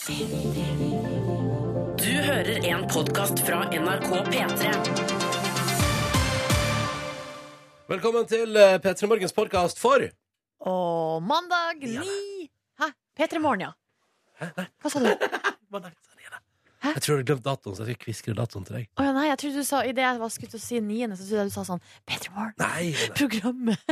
Du hører en podkast fra NRK P3. Velkommen til eh, P3 Morgens podkast for Og mandag ni Hæ? P3 Morgen, ja. Hva sa du? Hæ? Jeg tror du glemte glemt datoen, så jeg skal kviskre datoen til deg. Å ja, nei, jeg trodde du sa Idet jeg var skutt til å si niende, så trodde jeg du sa sånn P3 Morgen. Nei, nei. Programmet.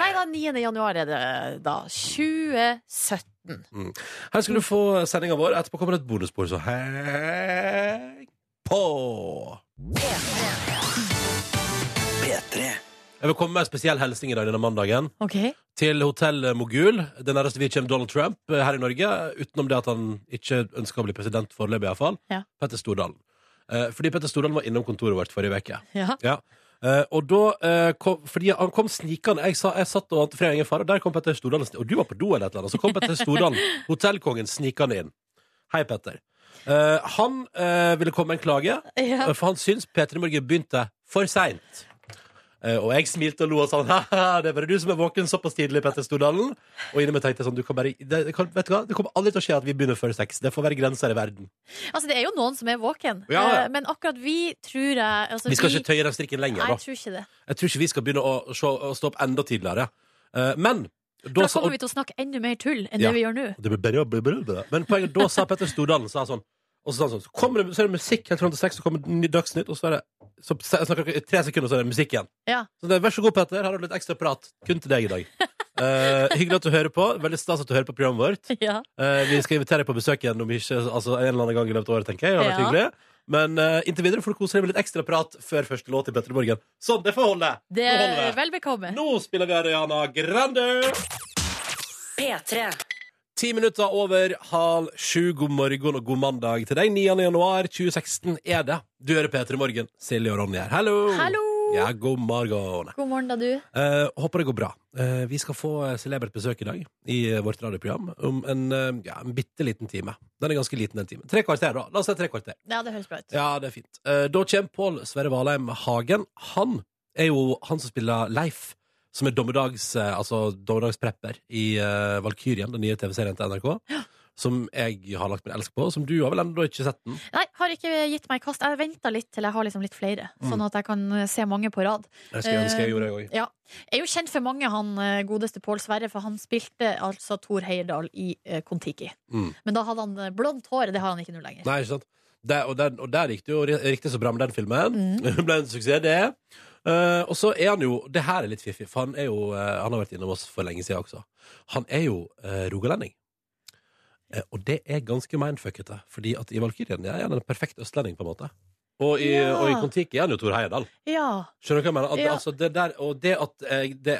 Nei da, 9. januar er det da. 2017. Her skal du få sendinga vår. Etterpå kommer det et bonusspor, så heng på! P3. Jeg vil komme med en spesiell hilsen i dag denne mandagen OK? til Hotell Mogul. Det nærmeste vi kommer Donald Trump eh, her i Norge, utenom det at han ikke ønsker å bli president foreløpig, iallfall. Ja. Petter Stordalen. Eh, Fordi Petter Stordalen var innom kontoret vårt forrige uke. Ja. Ja. Eh, og da uh, kom, Fordi han kom snikende. Jeg, sa, jeg satt og ante ingen fare, og der kom Petter Stordalen. Og du var på do eller et eller annet. Så kom Petter Stordalen, hotellkongen, snikende inn. Hei, Petter. Uh, han ville komme med en klage, Ja. for han syns P3 Morgen begynte for seint. Eh, og jeg smilte og lo og sa det er bare du som er våken såpass tidlig, Petter Stordalen. Og inni meg tenkte jeg sånn, du kan bare, det, kan, vet du hva? det kommer aldri til å skje at vi begynner før seks. Det får være grenser i verden. Altså, det er jo noen som er våken, Ja, ja. Eh, men akkurat vi tror jeg altså, Vi skal ikke tøye den strikken lenger, Nei, jeg tror ikke det. Jeg tror ikke vi skal begynne å, se, å stå opp enda tidligere. Eh, men da da kommer vi til å snakke enda mer tull enn Ja. det vi gjør nå. det ble bare, bare, bare, bare. Men poenget, da sa Petter Stordalen sa sånn og så, sånn, så, kommer det, så er det musikk helt fram til seks, så kommer ny Dagsnytt, og så er det så jeg snakker i tre sekunder, så er det musikk igjen. Ja. Så det, Vær så god, Petter. Her har du litt ekstra prat. Kun til deg i dag. Uh, hyggelig at du hører på. Veldig stas at du hører på programmet vårt. Ja. Uh, vi skal invitere deg på besøk igjen om ikke, altså, en eller annen gang i løpet av året, tenker jeg. Det har vært Ja. hyggelig. Men uh, inntil videre får du kose deg med litt ekstra prat før første låt i Petter i Morgen. Sånn, det får holde. Det er vel bekomme. Nå spiller vi Ariana Grande. P3. Ti minutter over halv sju. God morgen og god mandag til deg. 9. januar 2016 er det. Du hører P3 Morgen. Silje og Ronny her. Hallo! Hallo! Ja, god morgen. God morgen, da, du. Eh, håper det går bra. Eh, vi skal få eh, celebert besøk i dag i eh, vårt radioprogram om en, eh, ja, en bitte liten time. Den er ganske liten, den timen. Tre kvarter, da. La oss si tre kvarter. Ja, det høres bra ut. Ja, det er fint. Eh, da kommer Pål Sverre Valheim Hagen. Han er jo han som spiller Leif, som er dommedags, eh, altså dommedagsprepper i uh, Valkyrien, den nye TV-serien til NRK. Som jeg har lagt min elsk på, som du har vel ennå ikke sett den? Nei, har ikke gitt meg kast. Jeg venta litt til jeg har liksom litt flere, Mm. sånn at jeg kan eh, se mange på rad. Jeg skulle ønske jeg gjorde det òg. Ja. Jeg er jo kjent for mange, han godeste Pål Sverre, for han spilte altså Thor Heyerdahl i eh, Kon-Tiki. Mm. Men da hadde han blondt hår, det har han ikke nå lenger. Nei, ikke sant? Der, og, der, og der gikk det jo riktig så bra med den filmen. Mm. Det ble en suksess, det. Eh, og så er han jo Det her er litt fiffig, for han er jo uh, Han har vært innom oss for lenge siden også. Han er jo uh, rogalending. Og det er ganske mindfuckete, fordi at i Valkyrien er han en perfekt østlending, på en måte. Og i, Ja. og i Kon-Tiki er han jo Tor Heyerdahl. Ja. Skjønner du hva jeg mener? At, Ja. altså, det der, og det at jeg, det,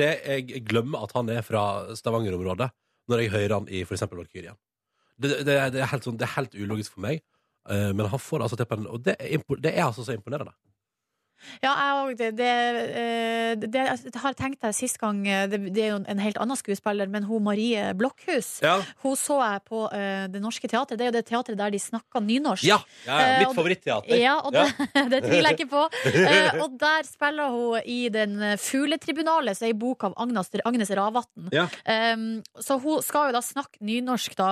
det jeg glemmer at han er fra Stavanger-området, når jeg hører han i for eksempel Valkyrien. Det, det, er helt sånn, det er helt ulogisk for meg, men han får det altså til på en Og det er, det er altså så imponerende. Ja, jeg òg. Det, det, eh, det, har jeg tenkt deg sist gang eh, det, det er jo en helt annen skuespiller, men hun Marie Blokhus Ja, Hun så jeg på uh, Det Norske Teatret. Det er jo det teatret der de snakker nynorsk. ja, ja, ja Mitt uh, favoritteater. Ja, og det, det tviler jeg ikke på. Uh, og der spiller hun i den Fugletribunalet, som er ei bok av Agnes, Agnes Ravatn. Ja. Um, så hun skal jo da snakke nynorsk da,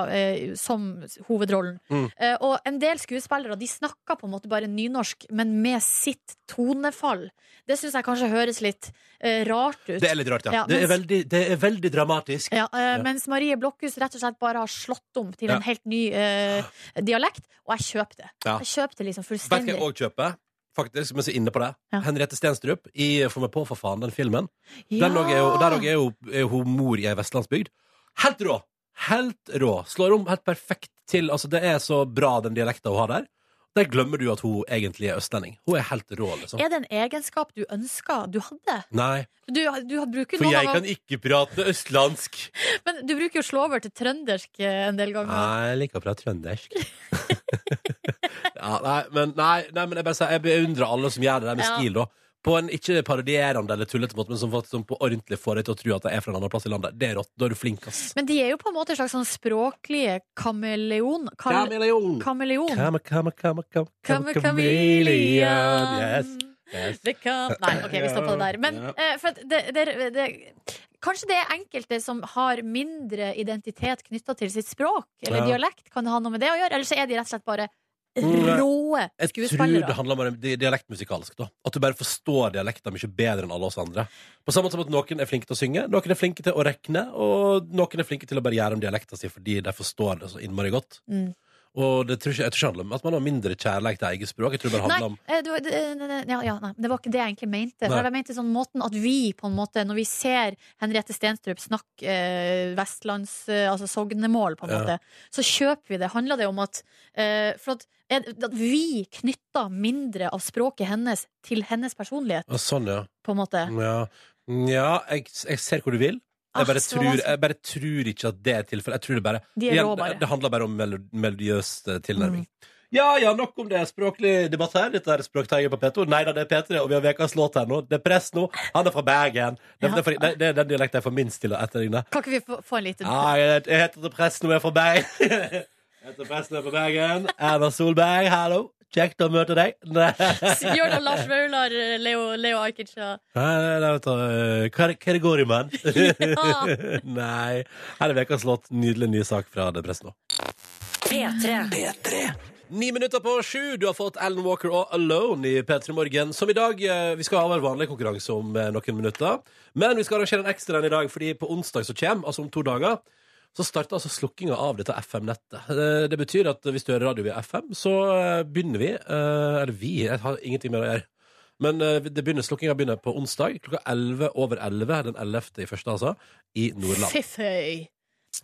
som hovedrollen. Mm. Og en del skuespillere de snakker på en måte bare nynorsk, men med sitt tonefall. Det syns jeg kanskje høres litt eh, rart ut. Det er litt rart, ja. Ja, det, er veldig, det er veldig dramatisk. Ja, eh. Mens Marie Blokhus rett og slett bare har slått om til Ja. en helt ny eh, dialekt. Og jeg kjøper det. Ja. Jeg kjøper det liksom Vet du hva fullstendig. jeg òg kjøper? Faktisk, mens jeg er inne på det. Ja. Henriette Stenstrup i Få meg på, for faen, den filmen. Den er jo, der og er, jo, er hun mor i ei vestlandsbygd. Helt rå! Helt rå. Slår om helt perfekt til. Altså, det er så bra, den dialekta hun har der. Der glemmer du at hun egentlig er østlending. Hun er helt rå, liksom. Er det en egenskap du ønsker du hadde? Nei, Du, du for jeg av... kan ikke prate østlandsk. Men du bruker jo slå over til trøndersk eh, en del ganger. Nei, jeg liker å prate trøndersk. ja, nei, men, nei, nei, men jeg, bare sier, jeg beundrer alle som gjør det der med Ja. stil, da. På en ikke parodierende eller tullete måte, men som, faktisk- som på ordentlig får deg til å tro at de er fra en annen plass i landet. Det er rått. Da er du flink, ass. Men de er jo på en måte en slags sånn språklige kameleon. Kal Kameleon. kameleon. Kame, kame, kame, come, come, Kame- kameleon. Yes. Yes. Det kan... Nei, ok, vi stopper det der. Men Ja. eh, for det, det, det, kanskje det er enkelte som har mindre identitet knytta til sitt språk eller Ja. dialekt. Kan det ha noe med det å gjøre? Eller så er de rett og slett bare Mm, skuespillere. Jeg tror det handler om det dialektmusikalsk. da At du bare forstår dialekter mye bedre enn alle oss andre. På samme måte som at Noen er flinke til å synge, noen er flinke til å rekne, og noen er flinke til å bare gjøre om dialekta si fordi de forstår det så innmari godt. Mm. Og det tror ikke, jeg tror ikke handler om at man har mindre kjærlighet til eget språk. Jeg tror det bare handler om nei, det, var- det, det, det- ja, ja, nei, det var ikke det jeg egentlig mente. For jeg mente sånn måten at vi, på en måte, når vi ser Henriette Stenstrup snakke eh, vestlands... Eh, altså sognemål, på en Ja. måte, så kjøper vi det. Handler det om at eh, For at, at vi knytter mindre av språket hennes til hennes personlighet, Ja, Sånn, ja. på en måte. Ja, ja jeg, jeg ser hvor du vil. Jeg Ah, bare, så tror, jeg bare tror ikke at det er tilfellet. Jeg tror det bare De er Igjen, bare. Det handler bare om melo melodiøs eh, tilnærming. Mm. Ja ja, nok om det. Språklig debatt her. Dette er Språkteigen på P2. Nei da, det er P3, og vi har ukas låt her nå. Det er press nå. Han er fra Bergen. Det, Ja. det, er fordi- det, det er den dialekten jeg får minst til å etterligne. Kan ikke vi få, få en liten Ja, jeg, jeg heter Press nå, jeg er fra Bergen. Jeg heter på er Bergen. Erna Solberg, hallo. Kjekt å møte deg. Bjørn og Lars Vaular, Leo, Leo Ajkic og nei, nei, vet du, eh, hva er- hva er det går i, mann? Nei. Her er ukas låt. Nydelig ny sak fra det Press nå. P3. Ni minutter på sju. Du har fått Alan Walker og Alone i P3 Morgen. Som i dag, eh, Vi skal ha vår vanlige konkurranse om eh, noen minutter. Men vi skal arrangere en ekstra en i dag, fordi på onsdag som kommer, altså om to dager, så starter altså slukkinga av dette FM-nettet. Eh, Det betyr at hvis du hører radio via FM, så eh, begynner vi eh, Eller vi, jeg har ingenting med det å gjøre. Men det begynner, slukkinga begynner på onsdag klokka 11 over 11, den 11. i første, altså, i Nordland. Fifføy.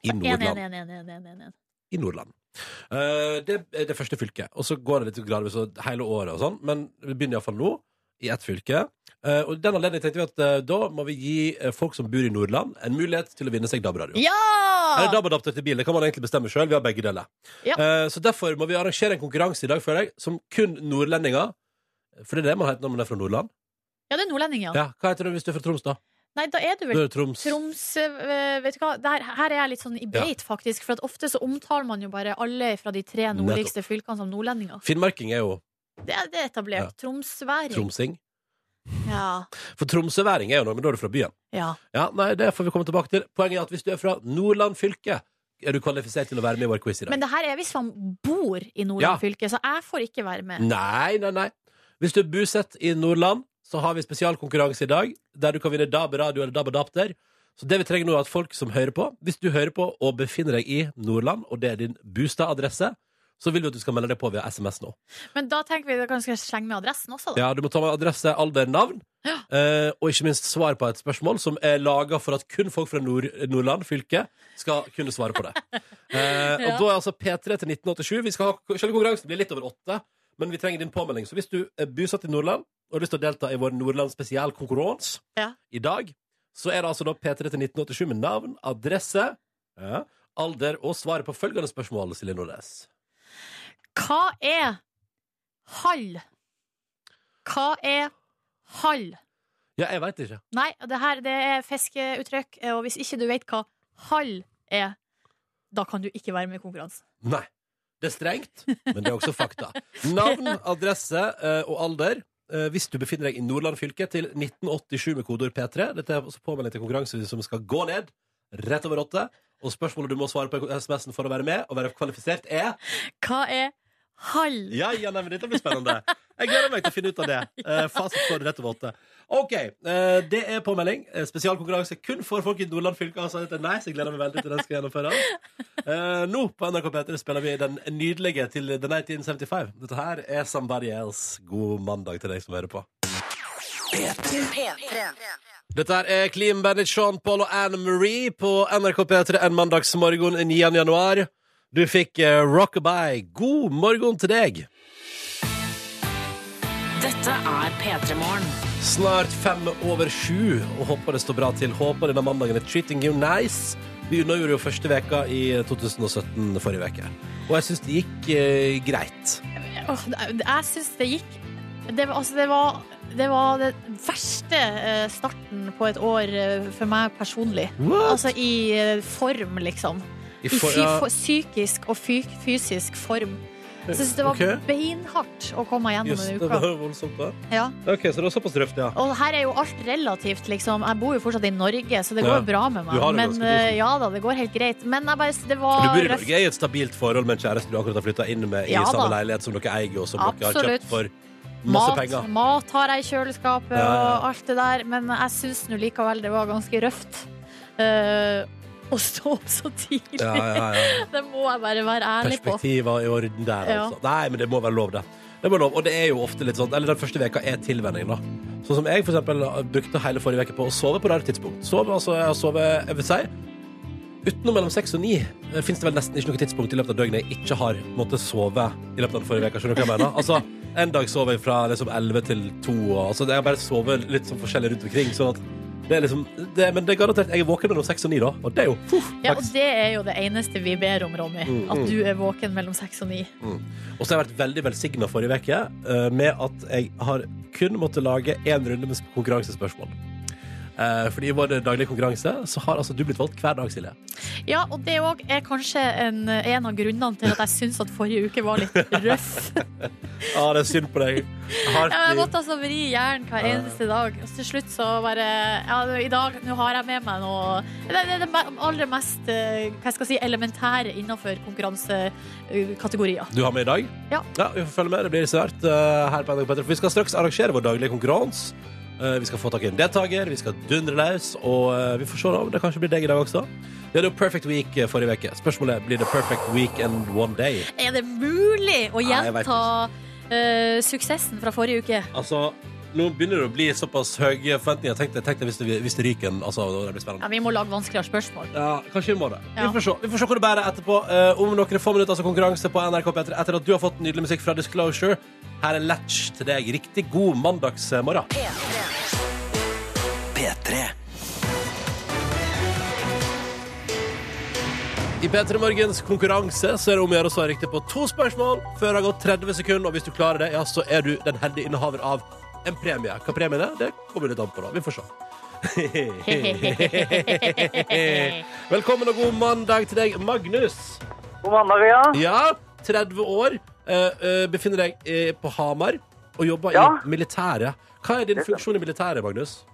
I Nordland. 1-1-1-1-1-1. i Nordland. Det er det første fylket. Og så går det litt gradvis hele året og sånn, men vi begynner iallfall nå, i ett fylke. Eh, og den anledning tenkte vi at eh, da må vi gi eh, folk som bor i Nordland, en mulighet til å vinne seg DAB-radio. Ja! Eller DAB-adapter til bil. Det kan man egentlig bestemme sjøl. Vi har begge deler. Ja. Så derfor må vi arrangere en konkurranse i dag, føler jeg, som kun nordlendinger For det er det man heter når man er fra Nordland. Ja, det er nordlending, ja. Ja, Hva heter du hvis du er fra Troms, da? Nei, da er du vel er Troms. Troms øh, Vet du hva, Der, her er jeg litt sånn i beit, faktisk. For ofte så omtaler man jo bare alle fra de tre nordligste fylkene som nordlendinger. Finnmarking er jo Det det er etablert. Tromsværing. tromsing. Ja. For tromsøværing er jo noe, men da er du fra byen. ja. Ja, nei, Det får vi komme tilbake til. Poenget er at hvis du er fra Nordland fylke, er du kvalifisert til å være med i vår quiz i dag. Men det her er hvis man bor i Nordland Ja. fylke, så jeg får ikke være med. Nei, nei, nei. Hvis du er bosatt i Nordland, så har vi spesialkonkurranse i dag, der du kan vinne DAB radio eller DAB adapter. Så det vi trenger nå er at folk som hører på, hvis du hører på og befinner deg i Nordland, og det er din bostadadresse, så vil vi at du skal melde deg på via SMS nå. Men da tenker vi at vi skal slenge med adressen også, da. Ja, Du må ta med adresse, alder, navn, Ja. eh, og ikke minst svar på et spørsmål som er laga for at kun folk fra Nord Nordland fylke skal kunne svare på det. Eh, og Ja. da er altså P3 til 1987. Vi skal ha, Selve konkurransen blir litt over åtte, men vi trenger din påmelding. Så hvis du er bosatt i Nordland og har lyst til å delta i vår Nordland spesialkonkurranse Ja. i dag, så er det altså da P3 til 1987 med navn, adresse, ja, alder og svaret på følgende spørsmål, Silje Nordnes. Hva er hall? Hva er hall? Ja, jeg veit ikke. Nei, det her det er fiskeuttrykk, og hvis ikke du vet hva hall er, da kan du ikke være med i konkurransen. Nei. Det er strengt, men det er også fakta. Navn, adresse eh, og alder. eh, hvis du befinner deg i Nordland fylke, til 1987 med kodeord P3. Dette er også påmelding til konkurranse som skal gå ned rett over åtte. Og spørsmålet du må svare på SMS-en for å være med og være kvalifisert, er Hva er hall? Ja, ja, nei, men dette blir spennende. Jeg gleder meg til å finne ut av det. Eh, fasit for rett over åtte. OK. eh, det er påmelding. Eh, spesialkonkurranse kun for folk i Nordland fylke. Altså, dette er nice. Jeg gleder meg veldig til den skal gjennomføres. Eh, nå på NRK P3 spiller vi den nydelige til The 1975. Dette her er Somebody Else. God mandag til deg som hører på. Dette er Clean Bandit, Sean Paul og Anne Marie på NRK P3 en mandagsmorgen 9. januar. Du fikk uh, Rockabye. God morgen til deg. Dette er P3 Morgen. Snart fem over sju, og håper det står bra til. Håper denne mandagen er treating you nice. Vi unnagjorde jo første veka i 2017 forrige veke. Og jeg syns det gikk eh, greit. Jeg syns det gikk det var, altså, det, var, det var den verste eh, starten på et år eh, for meg personlig. What? Altså i eh, form, liksom. I for- ja, for, psykisk og fy, fysisk form. Jeg syns det var okay. beinhardt å komme gjennom Just, en uke. det var voldsomt, da. Ja. Ok, så det var såpass røft, ja. Og her er jo alt relativt, liksom. Jeg bor jo fortsatt i Norge, så det Ja. går bra med meg. Du har det Men uh, ja da, det går helt greit. Men jeg bare, det Du bor i røft. Norge i et stabilt forhold med en kjæreste du akkurat har flytta inn med i Ja samme da. leilighet som dere eier, og som dere har kjøpt for masse Mat, penger. mat har jeg i kjøleskapet Ja, ja. og alt det der, men jeg syns nå likevel det var ganske røft. eh, å stå opp så tidlig. Ja, ja, ja. Det må jeg bare være ærlig på. Perspektivet i orden der, Ja. altså. Nei, men det må være lov, det. det må være lov. Og det er jo ofte litt sånn Eller den første veka er tilvenning, da. Sånn som jeg for eksempel brukte hele forrige uke på å sove på rare tidspunkt. Sove, altså, jeg har sovet, jeg vil si Utenom mellom seks og ni fins det vel nesten ikke noe tidspunkt i løpet av døgnet jeg ikke har måttet sove i løpet av den forrige veka. Skjønner du hva jeg mener? Altså, en dag sover jeg fra liksom 11 til 2, og altså, jeg har bare sovet litt sånn forskjellig rundt omkring. Sånn at det er liksom det, Men det er garantert jeg er våken mellom seks og ni, da. Og det er jo puff, Ja, og det er jo det eneste vi ber om, Ronny. Mm, At mm. du er våken mellom seks og ni. Og så har jeg vært veldig velsigna forrige uke uh, med at jeg har kun måttet lage én runde med konkurransespørsmål. Eh, fordi i vår daglige konkurranse så har altså du blitt valgt hver dag, Silje. Ja, og det òg er kanskje en, en av grunnene til at jeg syns at forrige uke var litt røff. Ja, det er synd på deg. Hardt Ja, jeg måtte altså vri hjernen hver eneste dag. Og til slutt så bare Ja, i dag nå har jeg med meg noe Det er det aller mest eh, hva skal jeg si, elementære innenfor konkurransekategorier. Du har med i dag? Ja. Vi får følge med. Det blir svært eh, her på NRK Petter. For vi skal straks arrangere vår daglige konkurranse. Eh, vi skal få tak i en deltaker, vi skal dundre løs, og eh, vi får se om det kanskje blir deg i dag også. Vi hadde jo Perfect Week eh, forrige uke. Spørsmålet er blir det Perfect Week and one day. Er det mulig å gjenta eh, suksessen fra forrige uke? Altså, nå begynner det å bli såpass høye forventninger. Tenk deg, tenk deg hvis, det, hvis det ryker en altså, Det blir spennende. Ja, vi må lage vanskeligere spørsmål. Ja, kanskje vi må det. Ja. Vi får se Vi får se hvor det bærer etterpå. Uh, om noen få minutter altså konkurranse på NRK P3 etter at du har fått nydelig musikk fra Disclosure. Her er Latch til deg. Riktig god mandagsmorgen. I P3 Morgens konkurranse så er det om å gjøre å svare riktig på to spørsmål før det har gått 30 sekunder. Og hvis du klarer det, ja, så er du den heldige innehaver av en premie. Hva premien er, det kommer litt an på. da Vi får se. Velkommen og god mandag til deg, Magnus. God mandag, ja. Ja, 30 år. eh, eh, befinner deg eh, på Hamar og jobber Ja. i militæret. Hva er din funksjon i militæret, Magnus?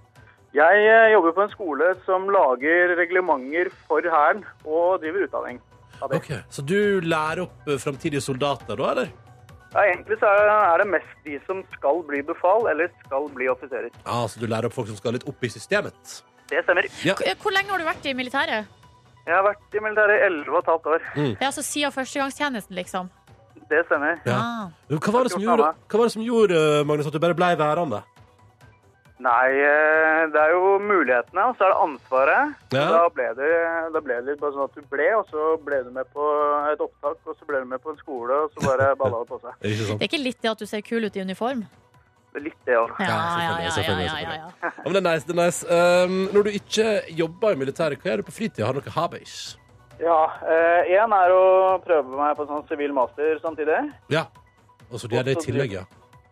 Jeg jobber på en skole som lager reglementer for Hæren og driver utdanning. av det. Ok, Så du lærer opp framtidige soldater, da, eller? Ja, egentlig så er det mest de som skal bli befal eller skal bli offiserer. Ah, Så du lærer opp folk som skal litt opp i systemet? Det stemmer. Ja. Hvor lenge har du vært i militæret? Jeg har vært i militæret i 11 15 år. Det er altså siden førstegangstjenesten, liksom. Det stemmer. Ja. Ah. Hva var, det som gjorde, hva var det som gjorde, eh, Magnus, at du bare ble værende? Nei, eh, det er jo mulighetene, og så er det ansvaret. Ja. Da, ble det, da ble det litt bare sånn at du ble, og så ble du med på et opptak, og så ble du med på en skole, og så bare balla det på seg. Ikke sant? Det er ikke litt det at du ser kul ut i uniform? Er litt det òg. Ja, ja, selvfølgelig, ja, ja, ja, ja, ja. Ja, men det er nice. det er nice. Um, når du ikke jobber i militæret, hva gjør du på fritida? Har du noen hobbies? Ja. Én er å prøve meg på sånn sivil master samtidig. Ja. Og så gjør det i tillegg, ja.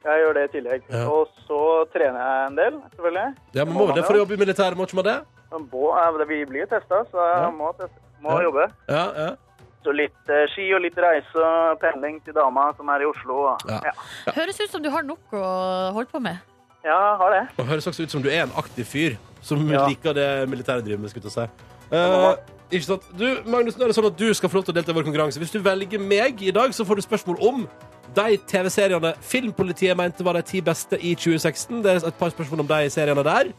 Jeg gjør det i tillegg. Ja. Og så trener jeg en del, selvfølgelig. Ja, men må det for å jobbe i militæret, må ikke man det? Men eh, vi blir jo testa, så jeg Ja. må, teste, må Ja. jobbe. Ja, ja. Så litt eh, ski og litt reise og pendling til dama som er i Oslo. Ja. ja. Høres ut som du har nok å holde på med. ja, har det. Og høres også ut som du er en aktiv fyr som Ja. liker det militæret driver med. skulle jeg til å si. Eh, ikke sant? Du, Magnus, nå er det sånn at du skal få lov til å delta i vår konkurranse. Hvis du velger meg i dag, så får du spørsmål om de TV-seriene Filmpolitiet mente var de ti beste i 2016. Det er et par spørsmål om de seriene der.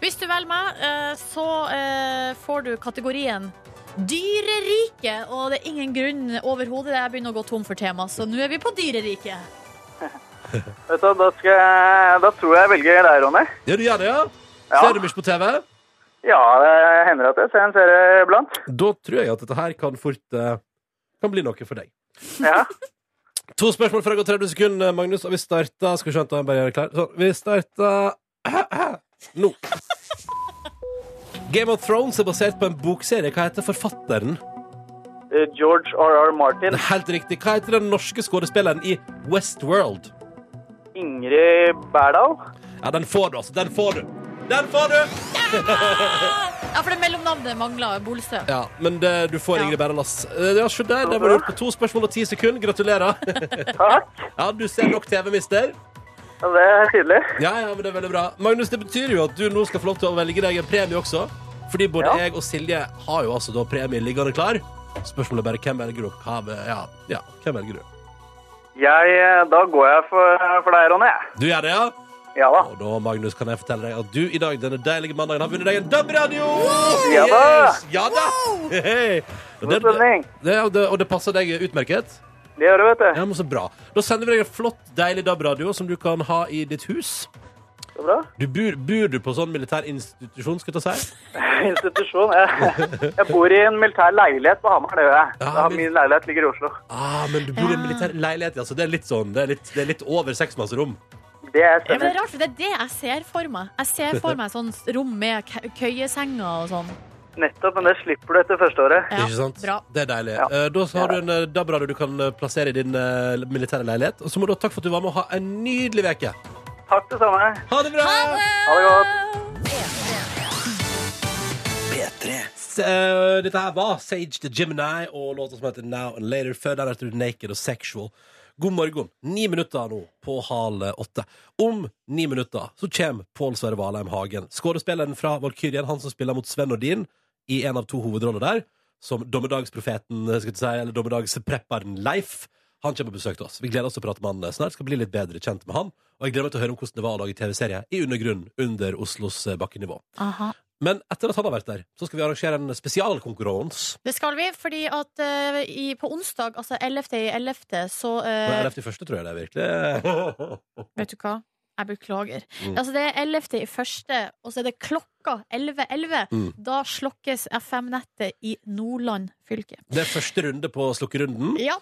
Hvis du velger meg, eh, så eh, får du kategorien Dyrerike. Og det er ingen grunn overhodet. Jeg begynner å gå tom for tema, så nå er vi på dyreriket. Vet du, da, skal jeg, da tror jeg jeg velger deg, Ronny. Ja, du gjør det, ja? Ja. Ser du mye på TV? Ja, det hender at jeg ser en serie iblant. Da tror jeg at dette her kan fort eh, kan bli noe for deg. Ja. To spørsmål før jeg går 30 sekunder, Magnus, og vi starter Skal vi skjønne, jeg bare gjøre det klar. Sånn, vi starter nå. Game of Thrones er basert på en bokserie. Hva heter forfatteren? Eh, George R.R. Det Martin. er helt riktig. Hva heter den norske skuespilleren i Westworld? Ingrid Berdal. Ja, den får du, altså. Den får du. Den får du! Ja, for det mellomnavnet mangler Bolstø. Ja, men det, du får Ingrid Bærelass. Eh, Ja, se der, det var gjort på to spørsmål og ti sekunder. Gratulerer. Takk. Ja, du ser nok TV, mister. Ja, det er tydelig. Ja, ja, men det er veldig bra. Magnus, det betyr jo at du nå skal få lov til å velge deg en premie også. Fordi både Ja. jeg og Silje har jo altså da premie liggende klar. Spørsmålet er bare hvem velger du? Hva, ja, ja, hvem velger du? Jeg, eh, da går jeg for, for deg, Ronny. Du gjør det, ja? Ja da. Og da, Magnus, kan jeg fortelle deg at du i dag, denne deilige mandagen, har vunnet deg en DAB-radio! Ja da! Yes! Ja da! Hei. Og God det, det, og det, og det passer deg utmerket? Det gjør du, vet du. Ja, men Så bra. Da sender vi deg en flott, deilig DAB-radio som du kan ha i ditt hus. Så bra. Du bor, bor du på sånn militær institusjon, skal jeg ta si? Institusjon. Jeg, jeg bor i en militær leilighet på Hamar, det gjør jeg. Ah, min... min leilighet ligger i Oslo. Ah, men du bor i en militær leilighet, altså. Det er litt sånn, det er litt, det er litt over seksmannsrom. Det er Ja, det er rart, for det er det jeg ser for meg. Jeg ser for meg sånn rom med køyesenger og sånn. Nettopp, men det slipper du etter første året. Ja, Ikke sant? Bra. Det er deilig. Ja. Eh, Da så har du en eh, DAB-radio du kan eh, plassere i din eh, militære leilighet. Og så må du ha takk for at du var med og ha en nydelig uke. Takk det samme. Ha det bra! Ha det godt. S- eh, Dette her var Sage the Gemini og låta som heter Now and Later. Før der heter du Naked og Sexual. God morgen. Ni minutter nå på hal åtte. Om ni minutter så kommer Pål Sverre Valheim Hagen. Skuespilleren fra Valkyrien, han som spiller mot Sven Nordin i en av to hovedroller der, som dommedagsprofeten, skal si, eller dommedagsprepperen Leif. Han kommer på besøk til oss. Vi gleder oss til å prate med han snart. Skal bli litt bedre kjent med han. Og jeg gleder meg til å høre om hvordan det var å lage TV-serie i undergrunn under Oslos eh, bakkenivå. Aha. Men etter at han har vært der, så skal vi arrangere en spesialkonkurranse. Det skal vi, fordi at eh, i, på onsdag, altså 11. i 11., så eh, er 11. første, tror jeg det er virkelig. Vet du hva? Jeg beklager. Mm. Altså, det er 11. i første, og så er det klokka 11.11. Mm. Da slokkes FM-nettet i Nordland fylke. Det er første runde på slukkerunden. Ja.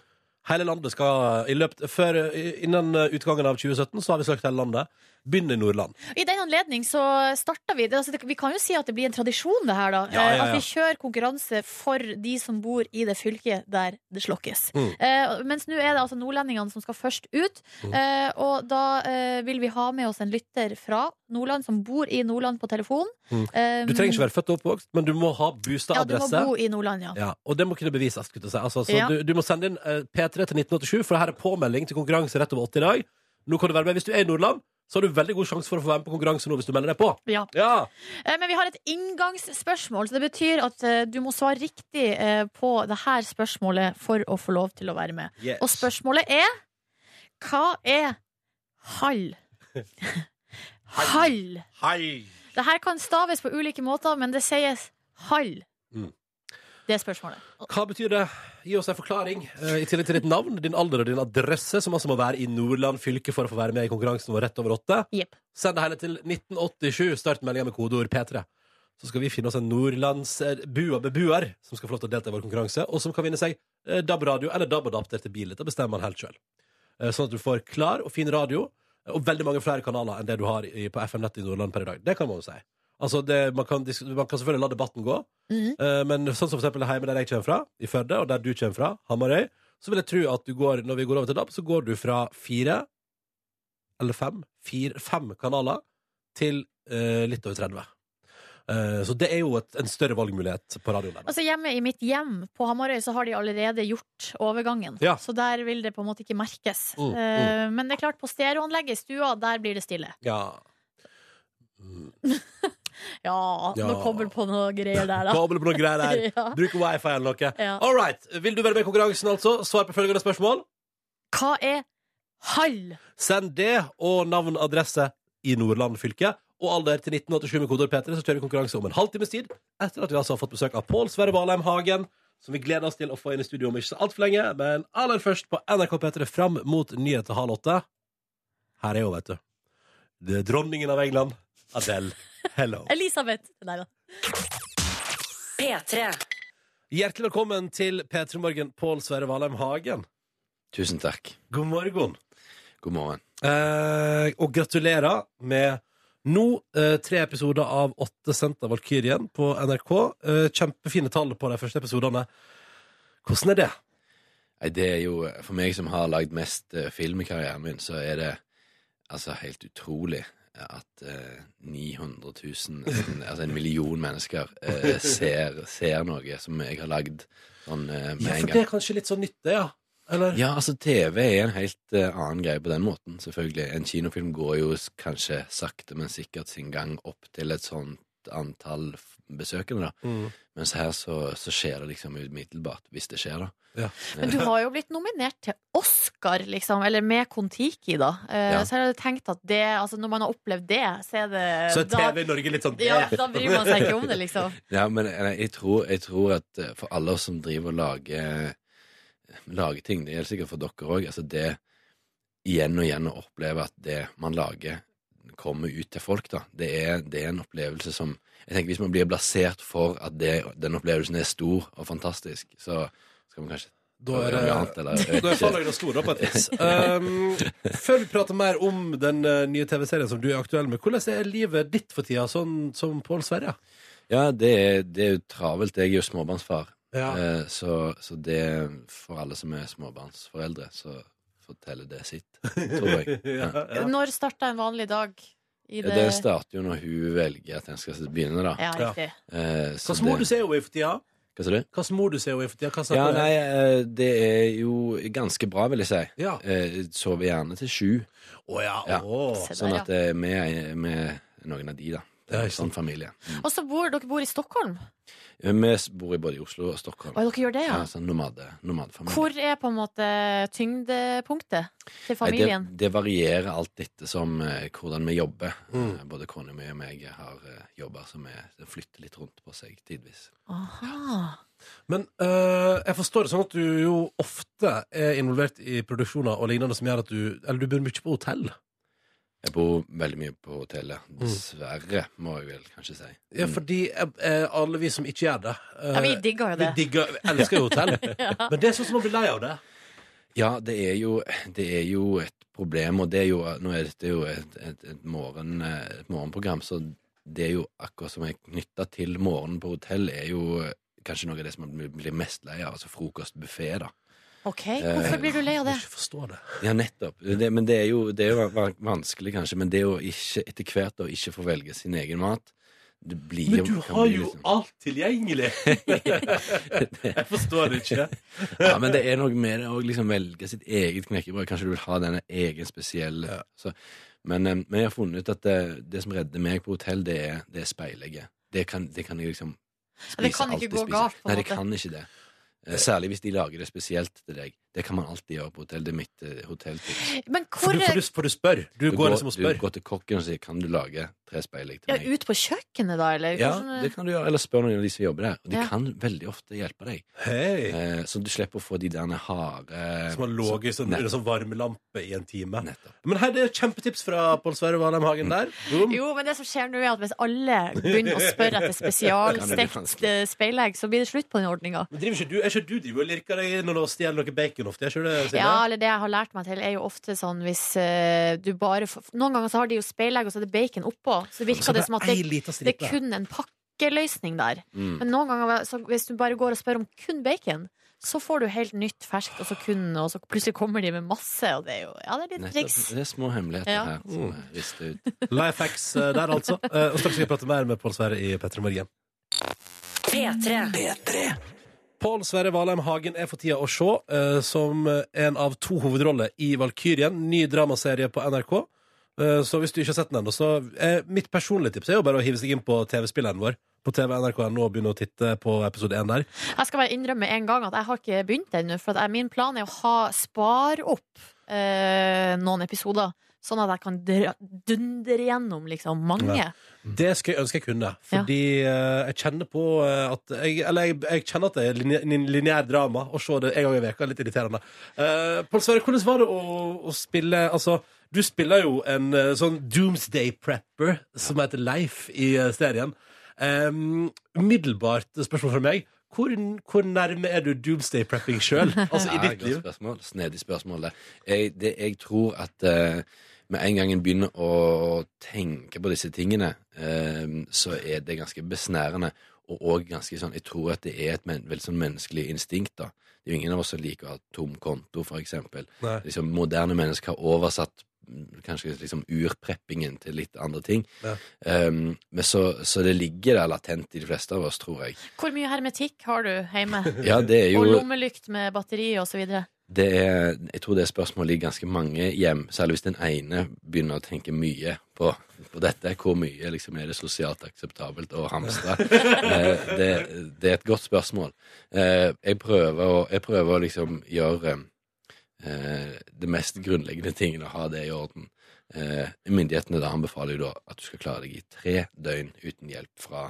Hele landet skal i løpet, før, Innen utgangen av 2017 så har vi søkt hele landet. Begynn i Nordland. I den anledning så starter vi det, altså, det, Vi kan jo si at det blir en tradisjon, det her, da. Ja, ja, Eh, ja. At vi kjører konkurranse for de som bor i det fylket der det slokkes. Mm. Eh, mens nå er det altså nordlendingene som skal først ut. Mm. Eh, og da eh, vil vi ha med oss en lytter fra Nordland som bor i Nordland på telefon. Mm. Eh, Du trenger ikke være født og oppvokst, men du må ha Ja, du må bo i Nordland, ja. Og det må kunne bevises. skulle jeg Si. Altså, du, du må sende inn eh, P3 til 1987, for her er påmelding til konkurranse rett over 80 i dag. Nå kan du være med. Hvis du er i Nordland, så har du veldig god sjanse for å få være med på konkurranse nå hvis du melder deg på. Ja. Ja, Eh, Men vi har et inngangsspørsmål, så det betyr at eh, du må svare riktig eh, på det her spørsmålet for å få lov til å være med. yes. Og spørsmålet er Hva er hall? Hall. Hall. Det her kan staves på ulike måter, men det sies hall. Mm. Det er spørsmålet. Hva betyr det? Gi oss en forklaring. eh, I tillegg til ditt navn, din alder og din adresse, som altså må være i Nordland fylke for å få være med i konkurransen vår rett over åtte. Jepp. Send det hele til 1987. Start meldinga med kodeord P3. Så skal vi finne oss en nordlandsbeboer som skal få lov til å delta i vår konkurranse, og som kan vinne seg eh, DAB-radio eller DAB-adapter til bil. Dette bestemmer man helt sjøl. Sånn at du får klar og fin radio, eh, og veldig mange flere kanaler enn det du har i, på FM-nettet i Nordland per i dag. Det kan man jo si. Altså det, man, kan, man kan selvfølgelig la debatten gå, mm. Men sånn som for eksempel hjemme der jeg kommer fra, i Førde, og der du kommer fra, Hamarøy, så vil jeg tro at du går, når vi går over til DAB, så går du fra fire eller fem, fire, fem kanaler til uh, litt over 30. Eh, så det er jo et, en større valgmulighet på radioen der. Altså Hjemme i mitt hjem på Hamarøy så har de allerede gjort overgangen. Ja. Så der vil det på en måte ikke merkes. Mm, Eh, Men det er klart, på stereoanlegget i stua, der blir det stille. Ja. Mm. Ja, Ja. nå kommer det på noe greier der, da. Kabel på noe greier der. Ja. Bruk wifi eller noe. Ja. All right. Vil du være med i konkurransen, altså? Svar på følgende spørsmål. Hva er hall? Send det og navn adresse i Nordland fylke. Og alder til 1987 med kodord P3, så kjører vi konkurranse om en halvtimes tid. Etter at vi altså har fått besøk av Pål Sverre Valheim Hagen, som vi gleder oss til å få inn i studio om ikke så altfor lenge. Men aller først på NRK P3 fram mot nyheter halv åtte. Her er hun, vet du. Det er dronningen av England. Adele. Hello. Elisabeth. Nei da. P3. Hjertelig velkommen til P3 Morgen, Pål Sverre Valheim Hagen. Tusen takk. God morgen. God morgen. Eh, og gratulerer med nå eh, tre episoder av åtte sendt av Valkyrien på NRK. Eh, kjempefine tall på de første episodene. Hvordan er det? Nei, det er jo, For meg som har lagd mest eh, film i karrieren min, så er det altså helt utrolig at eh, 900 000, altså en million mennesker, eh, ser, ser noe som jeg har lagd sånn eh, med Ja, en for det er kanskje litt sånn nytte, ja. Eller? Ja, altså TV er en helt eh, annen greie på den måten, selvfølgelig. En kinofilm går jo kanskje sakte, men sikkert sin gang opp til et sånt antall besøkende, da. Mm. Mens her så, så skjer det liksom umiddelbart, hvis det skjer, da. Ja. Men du har jo blitt nominert til Oscar, liksom, eller med Kon-Tiki, da. Eh, Ja. Så jeg hadde tenkt at det, altså når man har opplevd det, så er det Så er TV i Norge litt sånn ja, da bryr man seg ikke om det, liksom. Ja, men eh, jeg tror, jeg tror at eh, for alle oss som driver og lager, lager ting, det gjelder sikkert for dere òg, altså det igjen og igjen å oppleve at det man lager, kommer ut til folk, da. Det er, det er en opplevelse som Jeg tenker Hvis man blir blasert for at det, den opplevelsen er stor og fantastisk, så skal man kanskje Da er Da er fallhøyden stor, da, på et vis. Um, før vi prater mer om den eh, nye TV-serien som du er aktuell med, hvordan er livet ditt for tida, sånn som Pål Sverre? Ja, det er, det er jo travelt. Jeg er jo småbarnsfar. Ja. Eh, Så, så det for alle som er småbarnsforeldre, så forteller det sitt, tror jeg. ja, ja. Når starta en vanlig dag i det det starter jo når hun velger at en skal begynne, da. Ja, riktig. Eh, så Hvilken modus det- er hun i for tida? Hva sa du? Hvilken modus er hun i for tida? Hva Ja, du? nei, eh, det er jo ganske bra, vil jeg si. Ja. Eh, Sover gjerne til sju, Å ja. Ja. Sånn at eh, vi er med noen av de, da. Det er sånn familie. Mm. Og så bor dere bor i Stockholm? Vi bor i både i Oslo og Stockholm. Og dere gjør det, ja? Ja, sånn nomade, nomadefamilie. Hvor er på en måte tyngdepunktet til Nei, familien? Det, det varierer alt etter som eh, hvordan vi jobber. Mm. Eh, Både kona mi og meg har uh, jobber som er, flytter litt rundt på seg tidvis. Aha. Men øh, jeg forstår det sånn at du jo ofte er involvert i produksjoner og lignende som gjør at du Eller du bor mye på hotell. Jeg bor veldig mye på hotellet. Dessverre, må jeg vel kanskje si. Ja, Mm. fordi eh, alle vi som ikke gjør det eh, Ja, vi digger jo Vi det. digger, elsker jo hotell. Men det er sånn som man blir lei av det. Ja, det er, jo, det er jo et problem, og det er jo, nå er dette jo et, et, et, morgen, eh, et morgenprogram, så det er jo akkurat som er knytta til morgenen på hotell, er jo kanskje noe av det som man blir mest lei av, altså frokostbuffé, da. Ok, Hvorfor blir du lei av det? Jeg ikke forstår det. Ja, nettopp. Det, men det er jo, det er jo vanskelig, kanskje, men det å ikke etter hvert å ikke få velge sin egen mat det blir Men du har bli jo liksom- alt tilgjengelig! jeg forstår det ikke. Ja, men det er noe med det å liksom velge sitt eget knekkebrød. Kanskje du vil ha denne egen spesielle så, men, eh, men jeg har funnet ut at det, det som redder meg på hotell, det er, det er speilegget. Det kan, det kan jeg liksom Ja, det kan ikke gå galt, på en måte. Nei, det kan ikke det. Eh, Særlig hvis de lager det spesielt til deg. Det kan man alltid gjøre på hotell. Det er mitt uh, hotelltips. Men For du, for, du, for du spør. Du, går liksom og du går til kokken og sier 'kan du lage tre speilegg til ja, meg'? Ut på kjøkkenet, da, eller? Ja, Hvordan- det kan du gjøre. Eller spør noen av de som jobber der. Og de Ja. kan veldig ofte hjelpe deg. Hei! Eh, så du slipper å få de der harde Som har ligget sånn, under sånn varmelampe i en time. Nettopp. Men hei, det er kjempetips fra Pål Sverre Valheim Hagen der. Boom. Jo, men det som skjer nå er at hvis alle begynner å spørre etter spesialstekt eh, speilegg, så blir det slutt på den ordninga. Men driver ikke du, er ikke du driver og lirker deg inn og stjeler noe bacon ofte? Er ikke det, Ja, eller det jeg har lært meg til, er jo ofte sånn hvis uh, du bare Noen ganger så har de jo speilegg, og så er det bacon oppå. Så virker Så det som at det, det er kun en pakkeløsning der. Mm. Men noen ganger, så hvis du bare går og spør om kun bacon, så får du helt nytt ferskt, og så kun, og så plutselig kommer de med masse, og det er jo Ja, det er litt Nettopp. triks. Det er små hemmeligheter Ja. her som ristet ut. Life hacks eh, der, altså. Eh, Og straks skal vi prate mer med Pål Sverre i P3 Morgen. P3. Pål Sverre Valheim Hagen er for tida å se eh, som en av to hovedroller i Valkyrien, ny dramaserie på NRK. Eh, så hvis du ikke har sett den ennå, så eh, mitt personlige tips er jo bare å hive seg inn på TV-spilleren vår på TV NRK.no og begynne å titte på episode én der. Jeg skal bare innrømme en gang at jeg har ikke begynt ennå, for min plan er å ha spare opp eh, noen episoder. Sånn at jeg kan dundre gjennom liksom mange. Ja. Det skal jeg ønske jeg kunne, fordi eh, jeg kjenner på eh, at jeg, Eller jeg, jeg kjenner at det er linjær lineær drama å se det en gang i veka litt irriterende. Uh, Pål Sverre, hvordan var det å, å spille Altså, du spiller jo en sånn doomsday prepper som heter Leif i serien. Um, umiddelbart spørsmål fra meg. Hvor, hvor nærme er du doomsday prepping sjøl? Altså i Ja, ditt liv? spørsmål. Snedig spørsmål. Jeg, det, jeg tror at eh, med en gang en begynner å tenke på disse tingene, eh, så er det ganske besnærende. Og også ganske sånn Jeg tror at det er et men, veldig sånn menneskelig instinkt. da. Det er jo ingen av oss som liker å ha tom konto, for eksempel. Nei. Liksom, moderne mennesker har oversatt kanskje liksom urpreppingen til litt andre ting. Ja. Um, men så, så det ligger der latent i de fleste av oss, tror jeg. Hvor mye hermetikk har du hjemme? Ja, det er Og lommelykt med batteri og så videre? Det er, Jeg tror det spørsmålet i ganske mange hjem, særlig hvis den ene begynner å tenke mye på, på dette. Hvor mye liksom, er det sosialt akseptabelt å hamstre? eh, det, det er et godt spørsmål. Eh, jeg prøver å, jeg prøver å liksom gjøre eh, det mest grunnleggende tingene, og ha det i orden. Eh, myndighetene da anbefaler jo da at du skal klare deg i tre døgn uten hjelp fra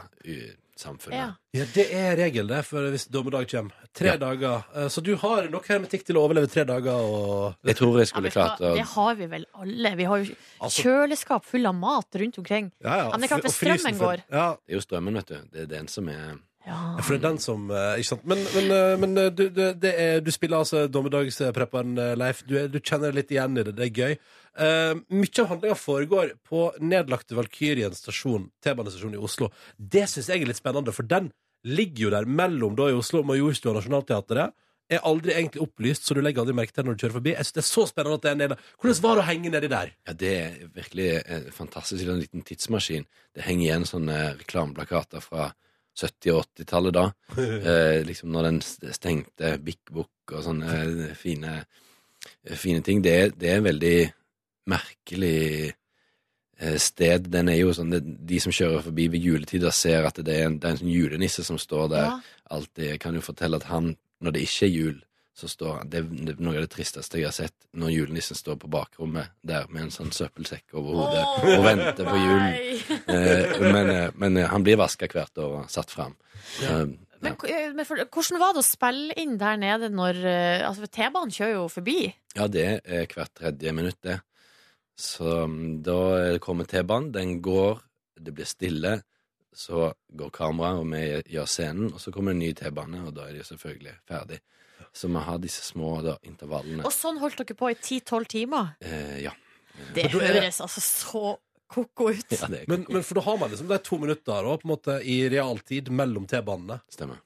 samfunnet. Ja. Ja, det er regel det, for hvis dommedag kommer. Tre Ja. dager. Eh, Så du har nok hermetikk til å overleve tre dager og Jeg tror jeg skulle ja, klart å Det har vi vel alle. Vi har jo Altså- kjøleskap full av mat rundt omkring. Ja, ja. Ja, men det er klart, og hvis strømmen går. Ja, Det er jo strømmen, vet du. Det er den som er Ja. for det er den som eh, Ikke sant. Men, men, eh, men du, du, det, det er, du spiller altså dommedagsprepperen, eh, Leif. Du, er, du kjenner deg litt igjen i det. Det er gøy. Uh, mye av handlinga foregår på nedlagte Valkyrien stasjon, T-banestasjon i Oslo. Det syns jeg er litt spennende, for den ligger jo der mellom da i Oslo, Majorstua og Nationaltheatret. Er aldri egentlig opplyst, så du legger aldri merke til når du kjører forbi. Jeg synes Det er så spennende at det er nede. Hvordan var det å henge nedi der? Ja, det er virkelig fantastisk. Det er En liten tidsmaskin. Det henger igjen sånne reklameplakater fra 70- og 80-tallet da. Eh, liksom når den stengte Bik Bok og sånne eh, fine, eh, fine ting. Det, er- det er en veldig merkelig eh, sted. Den er jo sånn, De som kjører forbi ved juletider, ser at det er en, det er en sånn julenisse som står der. Ja. Alltid. Kan jo fortelle at han, når det ikke er jul, så står han Det er det er noe av det tristeste jeg har sett, når julenissen står på bakrommet der med en sånn søppelsekk over hodet oh, og venter på julen. Eh, men, eh, men eh, han blir vaska hvert år og satt fram. Eh, Men, ja. men for, hvordan var det å spille inn der nede når Altså, T-banen kjører jo forbi. Ja, det er hvert tredje minutt, det. Så mm, da kommer T-banen, den går, det blir stille, så går kameraet, og vi gjør scenen, og så kommer en ny T-bane, og da er de selvfølgelig ferdig. Så vi har disse små da, intervallene. Og sånn holdt dere på i 10-12 timer. Eh, ja. Det høres altså så ko-ko ut. ja, det er Men, men for da har man liksom de to minutter da, på en måte, i realtid mellom T-banene. Stemmer.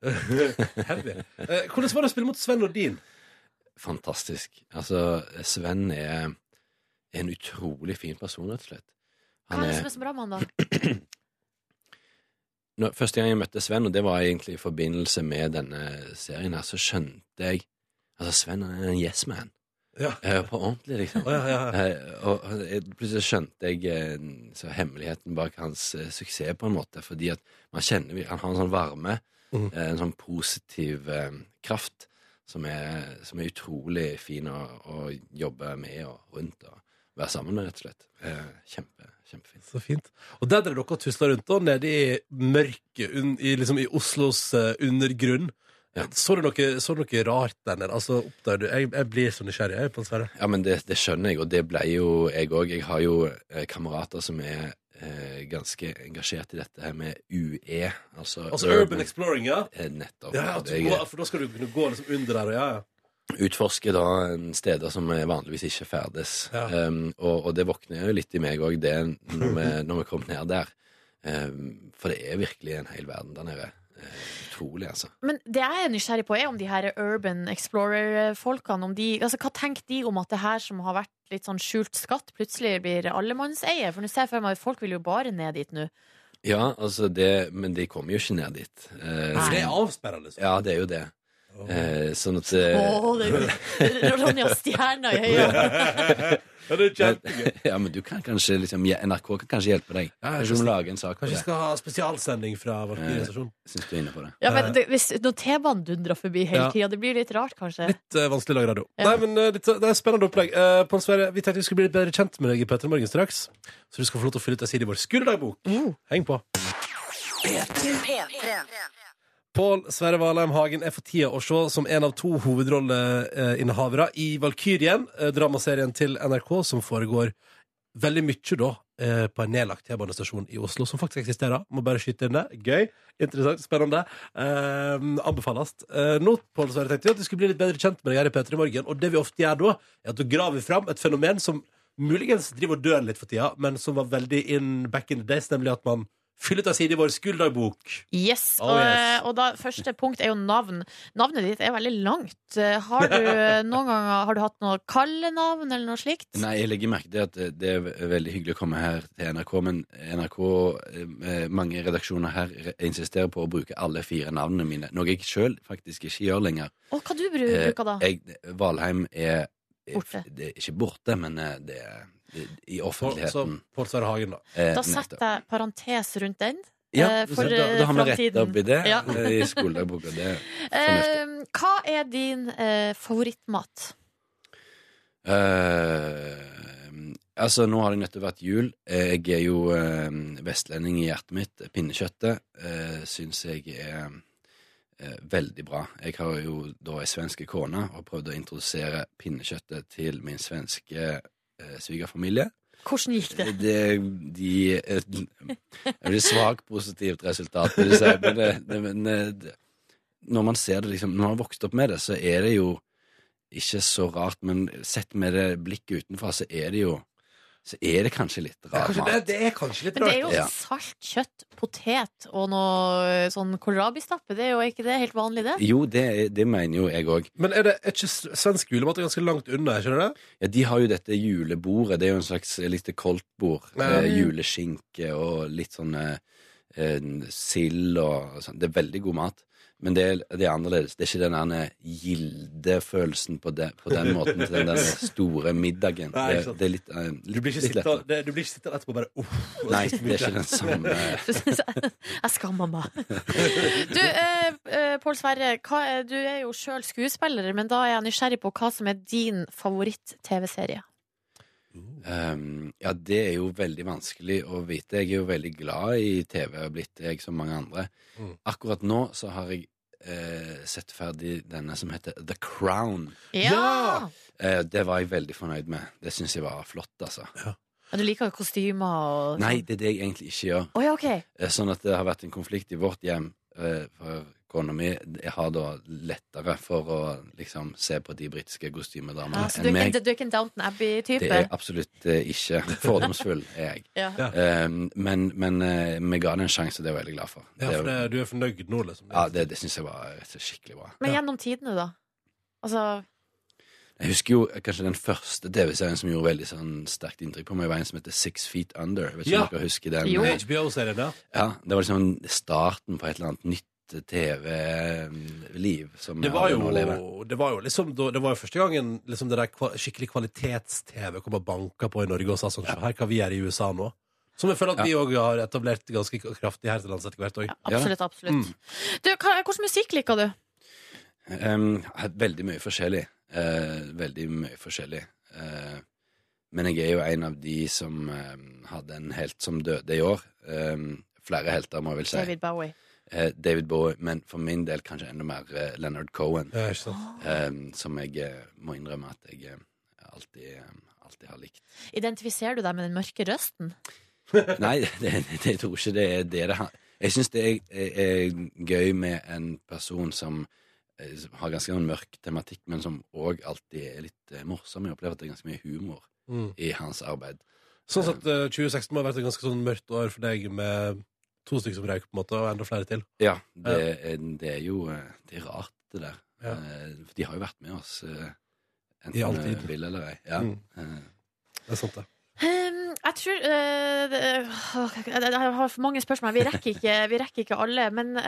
Heavy. Eh, hvordan var det å spille mot Sven Nordin? Fantastisk. Altså, Sven er, en utrolig fin person, rett og slett. Hva er det som er så bra med han, da? når, første gang jeg møtte Sven, og det var egentlig i forbindelse med denne serien her, så skjønte jeg Altså, Sven er en yes man. Ja. Eh, på ordentlig, liksom. Å, ja, ja. Eh, og og plutselig skjønte jeg så hemmeligheten bak hans suksess, på en måte. Fordi at man kjenner Han har en sånn varme, eh, en sånn positiv kraft, som er, som er utrolig fin å, å jobbe med og rundt og være sammen med, rett og slett. Kjempe, kjempefint. Så fint. Og der dere dere tusla rundt, da, nede i mørket, un, i, liksom i Oslos eh, undergrunn. Ja. Så du noe, så du noe rart der nede? Altså, oppdager du Jeg, jeg blir så nysgjerrig, jeg, på Sverre. Ja, men det, det skjønner jeg, og det ble jo jeg òg. Jeg har jo eh, kamerater som er eh, ganske engasjert i dette her med UE, altså, Altså Urban Exploring, ja. Eh, Nettopp. ja at du går, for da skal du kunne gå liksom under der, og ja, ja. Utforske da steder som vi vanligvis ikke ferdes. Ja. Um, og, og det våkner jo litt i meg òg, det når vi, når vi kom ned der. Um, for det er virkelig en hel verden der nede. Uh, utrolig, altså. Men det jeg er nysgjerrig på, er om de her Urban Explorer-folkene om de, altså, Hva tenker de om at det her som har vært litt sånn skjult skatt, plutselig blir allemannseie? For nå ser jeg for meg at folk vil jo bare ned dit nå. Ja, altså det Men de kommer jo ikke ned dit. Uh, For det er avsperra, liksom. ja, det er jo det. Uh, sånn at Å, har det er Ronja Stjerna i øynene! Ja, det er kjempegøy. Ja, men du kan kanskje liksom NRK kan kanskje hjelpe deg. Ja, Kanskje vi lage en sak Kanskje vi skal ha spesialsending fra Valkyrie Eh. Syns du er inne på det. Ja, men det, hvis, når T-banen dundrer forbi hele Ja. tida, det blir litt rart, kanskje? Litt uh, vanskelig å lage radio. Ja. Nei, men uh, litt, Det er spennende opplegg. Uh, Pål Sverre, vi tenkte vi skulle bli litt bedre kjent med deg i Petter Morgen straks. Så du skal få lov til å fylle ut ei side i vår skoledagbok. Mm. Heng på. Pål Sverre Valheim Hagen er for tida å se som en av to hovedrolleinnehavere i Valkyrien, eh, dramaserien til NRK, som foregår veldig mye da eh, på en nedlagt T-banestasjon i Oslo, som faktisk eksisterer. Må bare skyte inn det. Gøy, interessant, spennende. Eh, anbefales. Eh, nå Pål Sverre, tenkte vi at vi skulle bli litt bedre kjent med deg her i P3 Morgen, og det vi ofte gjør da, er at du graver fram et fenomen som muligens driver og dør litt for tida, men som var veldig in back in the days, nemlig at man Fyll ut ei side i vår skulderbok. Yes. Oh, og, yes. og da, første punkt er jo navn. Navnet ditt er veldig langt. Eh, Har du noen ganger har du hatt noe kallenavn eller noe slikt? Nei, jeg legger merke til at det- er veldig hyggelig å komme her til NRK, men NRK, eh, mange redaksjoner her insisterer på å bruke alle fire navnene mine, noe jeg sjøl faktisk ikke gjør lenger. Og hva du bru- Eh, bruker da? Jeg, Valheim er, Borte. Det er ikke borte, men eh, det er i offentligheten. Pål Sverre Hagen, da. eh, Da setter jeg parentes rundt den. ja, eh, for, da, da har vi retta opp i det Ja. eh, i skoledagboka. Det er fornuftig. Eh, hva er din eh, favorittmat? Eh, altså, nå har det nettopp vært jul. Eh, Jeg er jo eh, vestlending i hjertet mitt. Pinnekjøttet uh, syns jeg er eh, veldig bra. Jeg har jo da ei svenske kone og prøvd å introdusere pinnekjøttet til min svenske eh, svigerfamilie. Hvordan gikk det? Det, de eh, Det blir svakt positivt resultat, vil jeg si. Men, det, det, men eh, det, når man ser det liksom Når man har vokst opp med det, så er det jo ikke så rart. Men sett med det blikket utenfra, så er det jo Så er det kanskje litt rar kanskje, det, mat. det er kanskje litt Men det er jo Ja. salt kjøtt, potet og noe sånn kålrabistappe. Det er jo ikke det helt vanlig, det? Jo, det, det mener jo jeg òg. Men er det er ikke svensk julemat er ganske langt unna? skjønner Ikke det? Ja, de har jo dette julebordet. Det er jo en slags lite koldtbord. Eh, juleskinke og litt sånn eh, eh, sild og sånn. Det er veldig god mat. Men det er, det er annerledes. Det er ikke den der gildefølelsen på, det, på den måten til den der store middagen. Nei, Det, det er litt, uh, Du blir ikke litt du blir ikke sittende etterpå og bare uh, Nei, det er ikke den samme Jeg skammer meg. Du, eh, eh, Pål Sverre, hva er, du er jo sjøl skuespiller, men da er jeg nysgjerrig på hva som er din favoritt-TV-serie. Um, ja, det er jo veldig vanskelig å vite. Jeg er jo veldig glad i TV, og blitt jeg som mange andre. Mm. Akkurat nå så har jeg eh, sett ferdig denne som heter The Crown. Ja! Eh, det var jeg veldig fornøyd med. Det syns jeg var flott, altså. Men du liker kostymer og sånn? Nei, det er det jeg egentlig ikke gjør. Oh, ja, okay. Eh, Sånn at det har vært en konflikt i vårt hjem. eh, For kona mi har da lettere for å liksom se på de britiske kostymedamene Ja, enn meg. Så du er ikke en Downton Abbey-type? Det er absolutt eh, ikke. Fordomsfull er jeg. Ja. Um, men men uh, vi ga det en sjanse, det er jeg veldig glad for. Ja, for det, du er fornøyd nå, liksom? ja, det, det syns jeg var slett skikkelig bra. Men gjennom tidene, da? Altså Jeg husker jo kanskje den første TV-serien som gjorde veldig sånn sterkt inntrykk på meg, var en som heter Six Feet Under. Jeg vet ikke Ja. om dere husker den? Jo. Eh, HBO-serien, ja. Ja, Det var liksom starten på et eller annet nytt TV-liv som Det var jo, det var jo liksom Det var jo første gangen liksom det der skikkelig kvalitets-TV kom og banka på i Norge og sa sånn Her kan vi gjøre i USA nå. Som jeg føler at vi òg har etablert ganske kraftig her til lands etter hvert òg. ja, Absolutt, absolutt. Mm. Du, hva, hvordan musikk liker du? Um, veldig mye forskjellig. Uh, veldig mye forskjellig. Uh, men jeg er jo en av de som eh, hadde en helt som døde i år. Um, flere helter, må jeg vel si. David Bowie. Eh, David Bowie, men for min del kanskje enda mer eh, Leonard Cohen. Ja, ikke sant? eh, som jeg må innrømme at jeg alltid, alltid har likt. Identifiserer du deg med den mørke røsten? Nei, det, det, jeg tror ikke det er det det har Jeg syns det er, er, er gøy med en person som har ganske sånn mørk tematikk, men som òg alltid er litt morsom. Jeg opplever at det er ganske mye humor Mm. i hans arbeid. Sånn sett, eh, 2016 må ha vært et ganske sånn mørkt år for deg med to stykker som røyk, på en måte, og enda flere til. Ja, det, er, det er jo eh, Det er rart, det der. Ja. Eh, For de har jo vært med oss eh, enten I all tid. vi vil eller ei. Ja. Mm. Det er sant, det. Um, jeg tror eh, det, jeg, har for mange spørsmål. Vi rekker ikke, vi rekker ikke alle, men uh,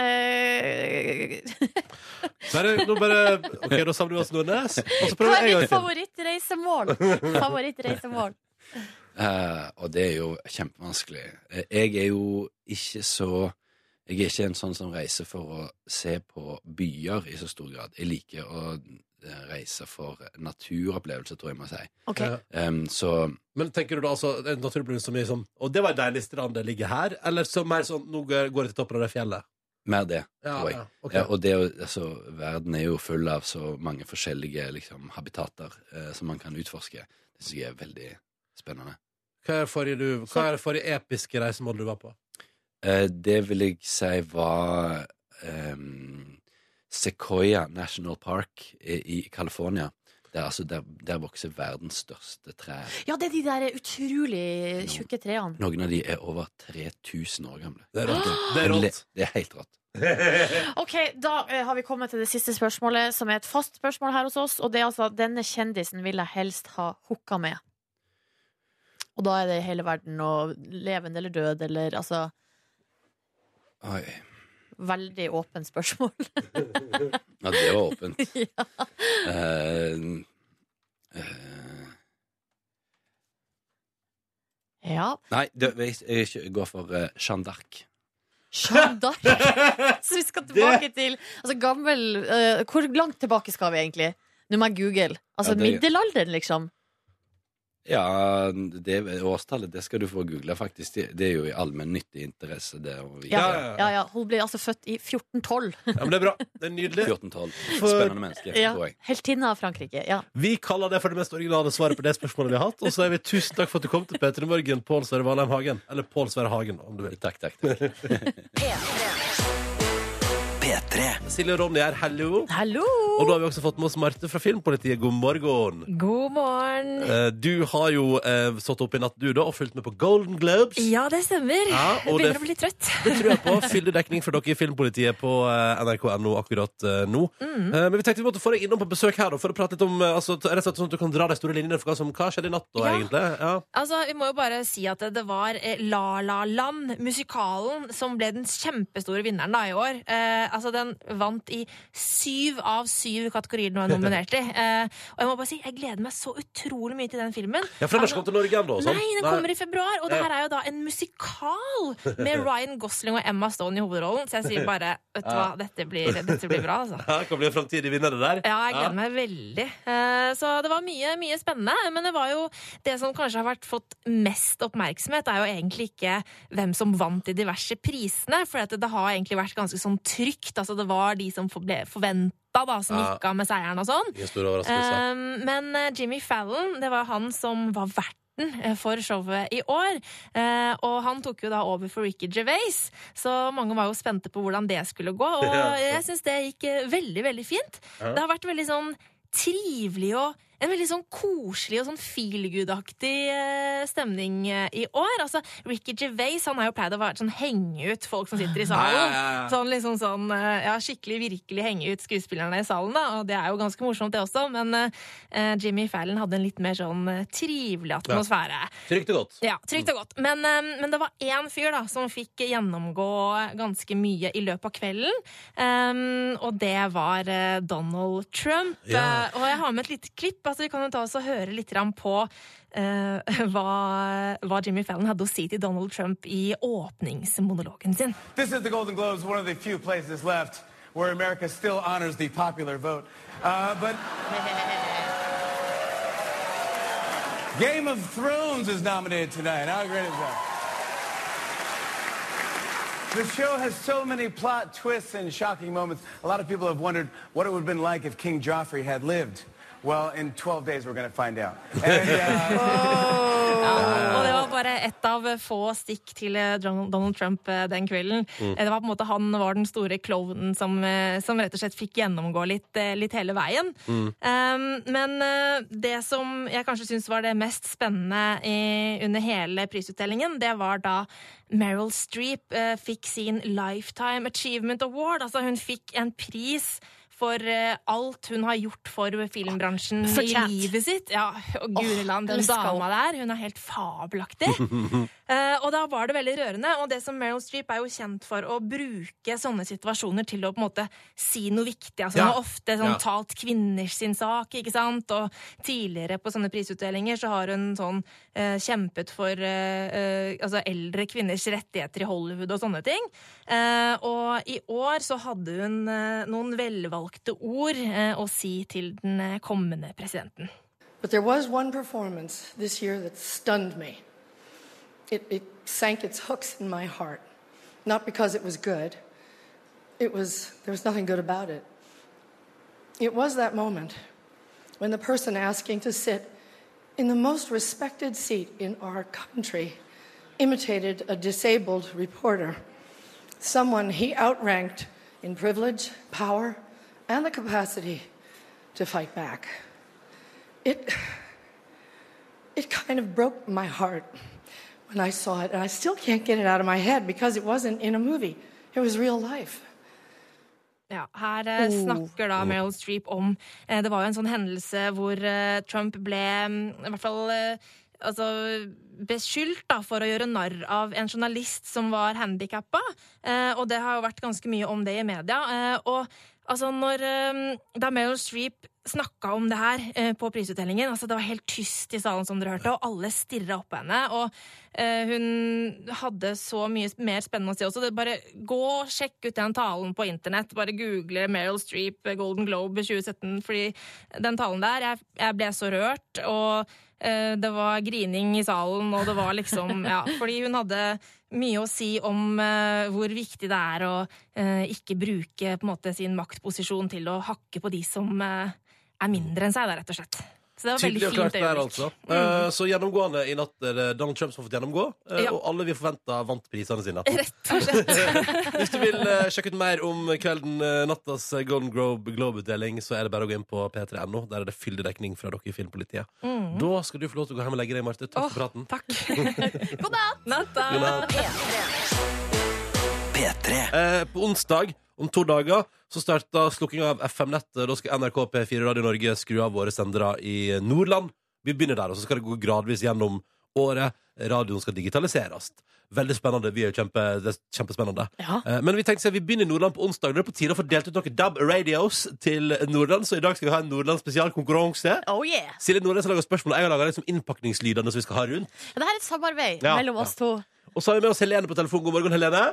Bare, nå bare OK, da samler vi oss Nordnes, nes. Hva er ditt favorittreisemål? Favorittreisemål. Eh, og det er jo kjempevanskelig. Eh, Jeg er jo ikke så Jeg er ikke en sånn som reiser for å se på byer i så stor grad. Jeg liker å eh, reise for naturopplevelser, tror jeg må si. Okay. Um, så Men tenker du da altså en naturopplevelse som er sånn Og det var et deilig strand, det ligger her? Eller så mer sånn Nå går jeg til toppen av det fjellet? mer det, Ja, tror jeg. ja, okay. Ja, og det, altså, verden er jo full av så mange forskjellige liksom, habitater eh, som man kan utforske. Det syns jeg er veldig spennende. Hva er forrige, du, hva er forrige episke reisemål du var på? Eh, det vil jeg si var um, Sequoia National Park i, i California. Altså, der, der vokser verdens største trær. Ja, det er de der utrolig tjukke trærne. Noen av de er over 3000 år gamle. Det er rått. Det er rått. Det er helt rått. Ok, Da eh, har vi kommet til det siste spørsmålet, som er et fast spørsmål her hos oss. Og det er altså denne kjendisen vil jeg helst ha hooka med. Og da er det hele verden, og levende eller død, eller altså Oi. Veldig åpent spørsmål. Ja, det var åpent. ja. Uh, uh. ja. nei, det, jeg, jeg går for uh, Jeanne d'Arc. Jeanne d'Arc. Så vi skal tilbake til altså, gammel uh, Hvor langt tilbake skal vi egentlig? Nå må jeg google. Altså Ja, det- middelalderen, liksom. Ja, det årstallet det skal du få google, faktisk. Det, er jo i allmennyttig interesse, det. Ja, Ja, ja, ja. ja, ja. Hun ble altså født i 1412. Ja, men det er bra. Det er nydelig. 14-12. Spennende menneske, Ja. tror jeg. Heltinne av Frankrike. Ja. Vi kaller det for det mest originale svaret på det spørsmålet vi har hatt. Og så er vi tusen takk for at du kom til P3 Morgen, Pål Sverre Valheim Hagen. Eller Pål Sverre Hagen, om du vil. Takk, takk, takk. Silje og Ronny her, hallo. Hallo! Og nå har vi også fått med oss Marte fra Filmpolitiet. God morgen. God morgen. Eh, Du har jo eh, stått opp i natt, du, da, og fulgt med på Golden Globes. Ja, det stemmer. Ja, jeg begynner det- å bli litt trøtt. Det tror jeg på. Fyldig dekning for dere i Filmpolitiet på eh, nrk.no akkurat eh, nå. Mm. Eh, Men vi tenkte vi måtte få deg innom på besøk her da, for å prate litt om eh, altså, t- rett og slett sånn at du kan dra de store linjene for hva som hva skjedde i natt. da, Ja. egentlig. Ja. Altså, Vi må jo bare si at det var eh, La La Land, musikalen, som ble den kjempestore vinneren da i år. Eh, altså, Den vant i syv av syv kategorier den var nominert i. Eh, og jeg må bare si, jeg gleder meg så utrolig mye til den filmen. ja, for den har ikke kommet til Norge ennå? sånn? Nei, den kommer i februar, og det her er jo da en musikal med Ryan Gosling og Emma Stone i hovedrollen. Så jeg sier bare, vet du hva, dette blir, dette blir bra, altså. Ja, kan bli en framtidig vinner, det der. Ja, jeg gleder meg veldig. Eh, Så det var mye, mye spennende. Men det var jo det som kanskje har vært fått mest oppmerksomhet, er jo egentlig ikke hvem som vant de diverse prisene. For at det har egentlig vært ganske sånn trygt. Altså det var de som ble forventa, da, som gikk av med seieren og sånn. Um, men eh, Jimmy Fallon, det var han som var verten eh, for showet i år. Eh, og han tok jo da over for Ricky Gervais, så mange var jo spente på hvordan det skulle gå. Og jeg syns det gikk veldig, veldig fint. Det har vært veldig sånn trivelig og en veldig sånn koselig og sånn feel good-aktig eh, stemning eh, i år. Altså, Ricky Gervais han har jo pleid å være sånn henge ut folk som sitter i salen. Ja, ja, ja. Sånn liksom sånn eh, Ja, skikkelig virkelig henge ut skuespillerne i salen, da. Og det er jo ganske morsomt, det også. Men uh, Jimmy Fallon hadde en litt mer sånn trivelig atmosfære. Trygt og godt. Ja, trygt og godt. Men, um, men det var én fyr da som fikk gjennomgå ganske mye i løpet av kvelden. Um, og det var Donald Trump. Og jeg har med et lite klipp. Vi kan jo ta oss og høre litt på eh, hva, hva Jimmy Fallon hadde å si til Donald Trump i åpningsmonologen sin. This is the Golden Globes, one of the few places left where America still honors the popular vote. Uh, but Game of Thrones is nominated tonight. How great is that? The show has so many plot twists and shocking moments. A lot of people have wondered what it would have been like if King Joffrey had lived. Well, in 12 days, we're going to find out. And, uh, Og det var bare ett av få stikk til eh, Donald Trump eh, den kvelden. Mm. Det var på en måte Han var den store klovnen som, eh, som rett og slett fikk gjennomgå litt, eh, litt hele veien. Um, men eh, det som jeg kanskje syns var det mest spennende i, under hele prisutdelingen, det var da Meryl Streep uh, fikk sin Lifetime Achievement Award. Altså hun fikk en pris for eh, alt hun har gjort for filmbransjen for i livet sitt. Ja, og Guriland, oh, den dama der, hun er helt fabelaktig. uh, og da var det veldig rørende. Og det som Meryl Streep er jo kjent for å bruke sånne situasjoner til å på en måte si noe viktig. Altså, Ja. Hun har ofte sånn, Ja. talt kvinners sin sak, ikke sant? Og tidligere på sånne prisutdelinger så har hun sånn kjempet for eh, eh, altså eldre kvinners rettigheter i Hollywood og sånne ting. Eh, og i år så hadde hun eh, noen velvalgte ord eh, å si til den eh, kommende presidenten. But there was one performance this year that stunned me. It, it sank its hooks in my heart. Not because it was good. It was, there was nothing good about it. It was that moment when the person asking to sit in the most respected seat in our country imitated a disabled reporter, someone he outranked in privilege, power, and the capacity to fight back. it, it kind of broke my heart when I saw it. And I still can't get it out of my head because it wasn't in a movie, it was real life. Ja, her eh, snakker da Meryl Streep om eh, Det var jo en sånn hendelse hvor eh, Trump ble mm, i hvert fall eh, altså, beskyldt da, for å gjøre narr av en journalist som var handikappa. Eh, og det har jo vært ganske mye om det i media. Eh, og altså, når eh, Da Meryl Streep snakka om det her eh, på prisutdelingen altså, Det var helt tyst i salen, som dere hørte, og alle stirra opp på henne. Og eh, hun hadde så mye mer spennende å si også. Det bare Gå og sjekk ut den talen på internett. Bare google Meryl Streep eh, Golden Globe 2017, fordi den talen der Jeg, jeg ble så rørt. og eh, det var grining i salen, og det var liksom Ja, fordi hun hadde mye å si om uh, hvor viktig det er å uh, ikke bruke på en måte sin maktposisjon til å hakke på de som eh, er mindre enn seg, da, rett og slett. Så det var Tydelig og klart fint der, altså. Mm. Uh, så gjennomgående i natt er det Donald Trump som har fått gjennomgå, uh, Ja. og alle vi forventa vant prisene sine. Rett og slett. Hvis du vil uh, sjekke ut mer om kvelden, nattas Golden Globe Globe-utdeling, så er det bare å gå inn på p3.no. Der er det fyldig dekning fra dere i Filmpolitiet. Da skal du få lov til å gå hjem og legge deg, Marte. Takk for praten. Takk. God natt! Natta. God natt. Eh, på onsdag om to dager så starter slukkinga av FM-nettet. Da skal NRK P4 Radio Norge skru av våre sendere i Nordland. Vi begynner der, og så skal det gå gradvis gjennom året. Radioen skal digitaliseres. Veldig spennende. Vi er jo kjempe, det er kjempespennende. Ja. Eh, Men vi tenkte at vi begynner i Nordland på onsdag. Det er på tide å få delt ut noen DAB radios til Nordland, så i dag skal vi ha en Nordland spesialkonkurranse. Oh yeah! Silje Nordland har laga spørsmål. Jeg har laga liksom innpakningslydene som vi skal ha rundt. Ja, det her er et samarbeid Ja, mellom oss to. Og så har vi med oss Helene på telefon. God morgen, Helene.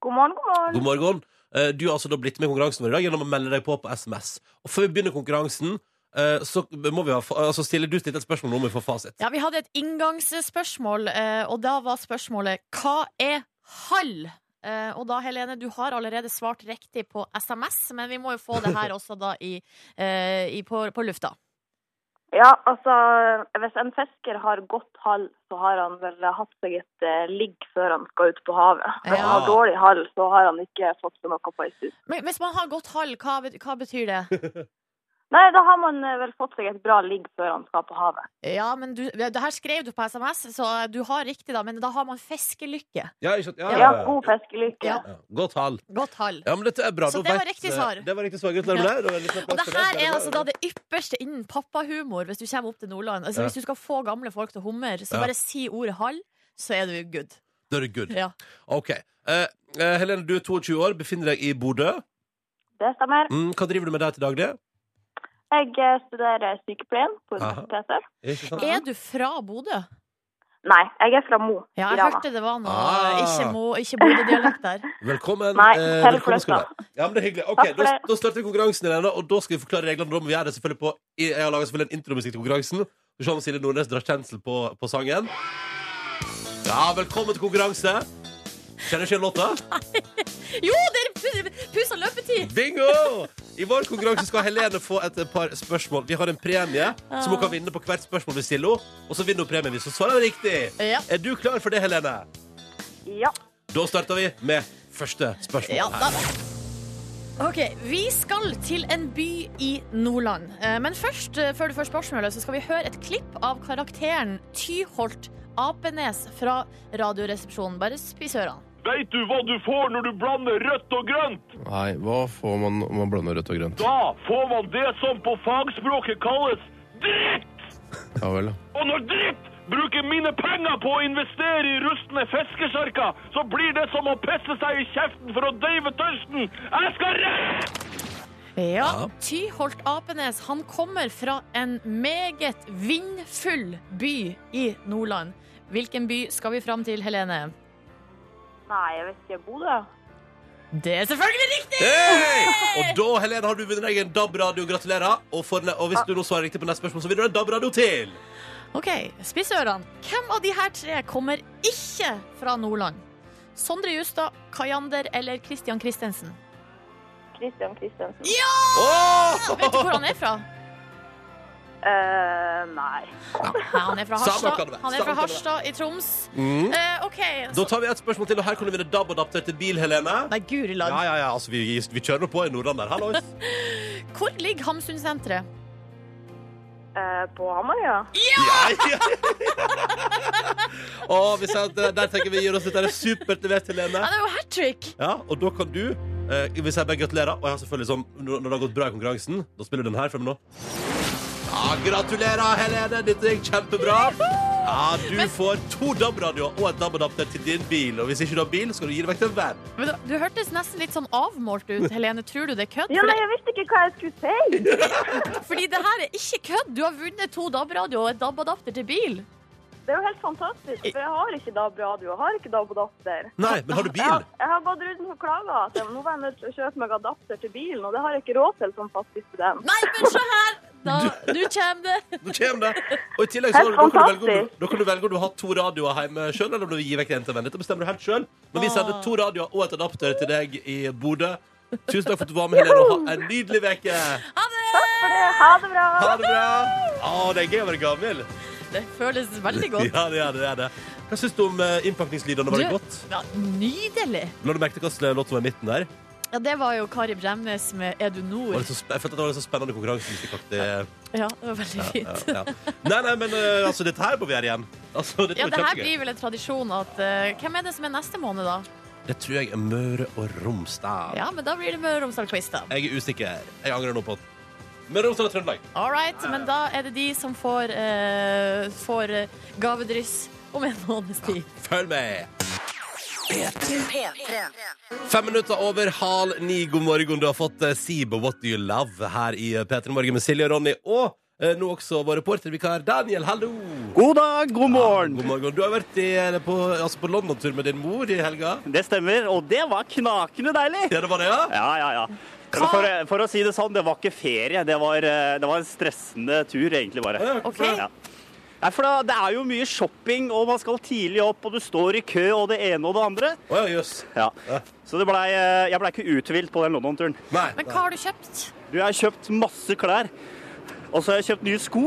God morgen, god morgen. God morgen. Eh, Du har altså da blitt med i konkurransen vår i dag gjennom å melde deg på på SMS. Og før vi begynner konkurransen, eh, så må vi ha altså stiller du stilte et spørsmål, om vi får fasit. Ja, Vi hadde et inngangsspørsmål, eh, og da var spørsmålet Hva er hall? Eh, Og da, Helene, du har allerede svart riktig på SMS, men vi må jo få det her også da i, i, på, på lufta. Ja, altså hvis en fisker har godt hall, så har han vel hatt seg et eh, ligg før han skal ut på havet. Hvis Ja. han har dårlig hall, så har han ikke fått seg noe på ei stund. Men hvis man har godt hall, hva, bet- hva betyr det? Nei, da har man eh, vel fått seg et bra ligg før han skal på havet. Ja, men du, det her skrev du på SMS, så du har riktig, da. Men da har man fiskelykke. Ja, ikke? Ja, Ja, ja, ja. god fiskelykke. Ja. Ja, Godt hall. Godt hall. Ja, men dette er bra. Så det var vet- riktig svar. Det var riktig svar. Gratulerer med det. det. Og det her er altså da det ypperste innen pappahumor hvis du kommer opp til Nordland. Altså Ja. Hvis du skal få gamle folk til å humre, så bare si ordet hall, så er du good. Da er du good. Ja. OK. Uh, eh, Helene, du er 22 år, befinner deg i Bodø. Det stemmer. Mm, hva driver du med der til daglig? Jeg eh, studerer sykepleien på universitetet. Er du fra Bodø? Nei, jeg er fra Mo Ja, jeg hørte det var noe Ah. ikke, mo- ikke Bodø-dialekt der. Velkommen. Nei, eh, velkommen skal du. Ja, men det er hyggelig. Ok, da, da starter vi konkurransen, Irene, og da skal vi forklare reglene. Da må vi gjøre det selvfølgelig på Jeg har laget selvfølgelig en intromusikk til konkurransen. Du ser om Silje Nordnes drar kjensel på, på sangen. Ja, velkommen til konkurranse. Kjenner ikke låta? Jo, det er pu- pus og løpetid! Bingo! I vår konkurranse skal Helene få et par spørsmål. Vi har en premie som hun kan vinne på hvert spørsmål vi stiller henne. Og så vinner hun premien hvis hun svarer riktig. Ja. Er du klar for det, Helene? Ja. Da starter vi med første spørsmål. Ja, da. Ok, Vi skal til en by i Nordland. Eh, Men først, eh, før du får spørsmålet, så skal vi høre et klipp av karakteren Tyholt Apenes fra Radioresepsjonen. Bare spis ørene. Veit du hva du får når du blander rødt og grønt? Nei, hva får man når man blander rødt og grønt? Da får man det som på fagspråket kalles dritt! Ja vel, da. Og når dritt bruker mine penger på å investere i rustne fiskesjarker, så blir det som å pisse seg i kjeften for å døyve tørsten. Jeg skal rett! Ja, Tyholt Apenes han kommer fra en meget vindfull by i Nordland. Hvilken by skal vi fram til, Helene? Nei, jeg vet ikke. Bodø? Det er selvfølgelig riktig! Hey! Og da, Helene, har du vunnet deg en DAB-radio. Gratulerer. Og, for, og hvis du nå svarer riktig på neste spørsmål, så vinner du en DAB-radio til. Ok, spiss ørene. Hvem av de her tre kommer ikke fra Nordland? Sondre Justad, Kajander eller Christian Christensen? Christian Christensen? Ja! Oh! Vet du hvor han er fra? Eh, nei. Ja. han er fra Harstad. Han er fra Harstad i Troms. Mm. Uh, OK. Da tar vi et spørsmål til, og her kan du vinne DAB-adapter til bil, Helene. nei, guri land. Ja, ja, ja, altså, vi, vi kjører på i Nordland der. Hallois. Hvor ligger Hamsunsenteret? Uh, på Hamarøya. ja, vi sier at eh, der tenker vi gir oss er supert levert Helene. Ja, det er jo hat trick! Ja, og da kan du uh, hvis jeg bare gratulerer. Og jeg har selvfølgelig sånn, når når det har gått bra i konkurransen, da spiller du den her fremme nå. Ja, gratulerer, Helene. Dette gikk kjempebra. Ja, Du får to DAB-radioer og et DAB-adapter til din bil. Og hvis ikke du har bil, skal du gi det vekk til en venn. Men du, du hørtes nesten litt sånn avmålt ut, Helene. Tror du det er kødd? Ja, For nei, jeg visste ikke hva jeg skulle si. Fordi det her er ikke kødd. Du har vunnet to DAB-radioer og et DAB-adapter til bil. Det er jo helt fantastisk, for jeg har ikke DAB-radio, jeg har ikke DAB-adapter. Nei, men har du bil? Jeg, jeg har gått rundt og klaga at jeg, nå var jeg nødt til å kjøpe meg adapter til bilen, og det har jeg ikke råd til som fattig student. Nei, men se her! Da, nå kommer det. Nå kommer det. Og i tillegg så da, kan du velge om du, da kan du velge om du har to radioer hjemme sjøl, eller om du vil gi vekk en til en venn. Dette bestemmer du helt sjøl. Men vi sender to radioer og et adapter til deg i Bodø. Tusen takk for at du var med, Helene, og ha en nydelig uke. Takk for det. Ha det bra. Ha det bra. Å, det er gøy å være gammel. Det føles veldig godt. Ja, det er det. det, er det. Hva syns du om uh, innpakningslydene? Var det Du- godt? Ja, nydelig. La du merke til hvilken låt som var i midten der? Ja, det var jo Kari Bremnes med Er du nord? det så, jeg følte at det var litt så spennende konkurransemusikkaktig. Ja, det var veldig fint. Ja, ja. Nei, nei, men uh, altså, dette her må vi gjøre igjen. Altså, Ja, det her blir vel en tradisjon at uh, Hvem er det som er neste måned, da? Det tror jeg er Møre og Romsdal. Ja, men da blir det Møre og Romsdal-quiz, da. Jeg er usikker. Jeg angrer nå på Møre og Romsdal og Trøndelag. All right, men da er det de som får, uh, får gavedryss om en måneds tid. Følg med. Fem minutter over halv ni. God morgen. Du har fått uh, What Do You Love her i uh, P3 Morgen med Silje og Ronny. Og eh, nå også vår reportervikar Daniel. Hallo! God dag, god morgen. god morgen. Du har vært i, eh, på, altså på London-tur med din mor i helga. Det stemmer, og det var knakende deilig. Ja, det var det, ja? Ja, ja, ja. For, for å si det sånn, det var ikke ferie. Det var, eh, det var en stressende tur, egentlig, bare. Ok. Ja. Nei, for da, Det er jo mye shopping, og man skal tidlig opp, og du står i kø, og det ene og det andre. Oh, ja, jøss. Ja. Så det ble, eh, jeg blei ikke uthvilt på den London-turen. Men hva har du kjøpt? Du, jeg har kjøpt masse klær. Og så har jeg kjøpt nye sko.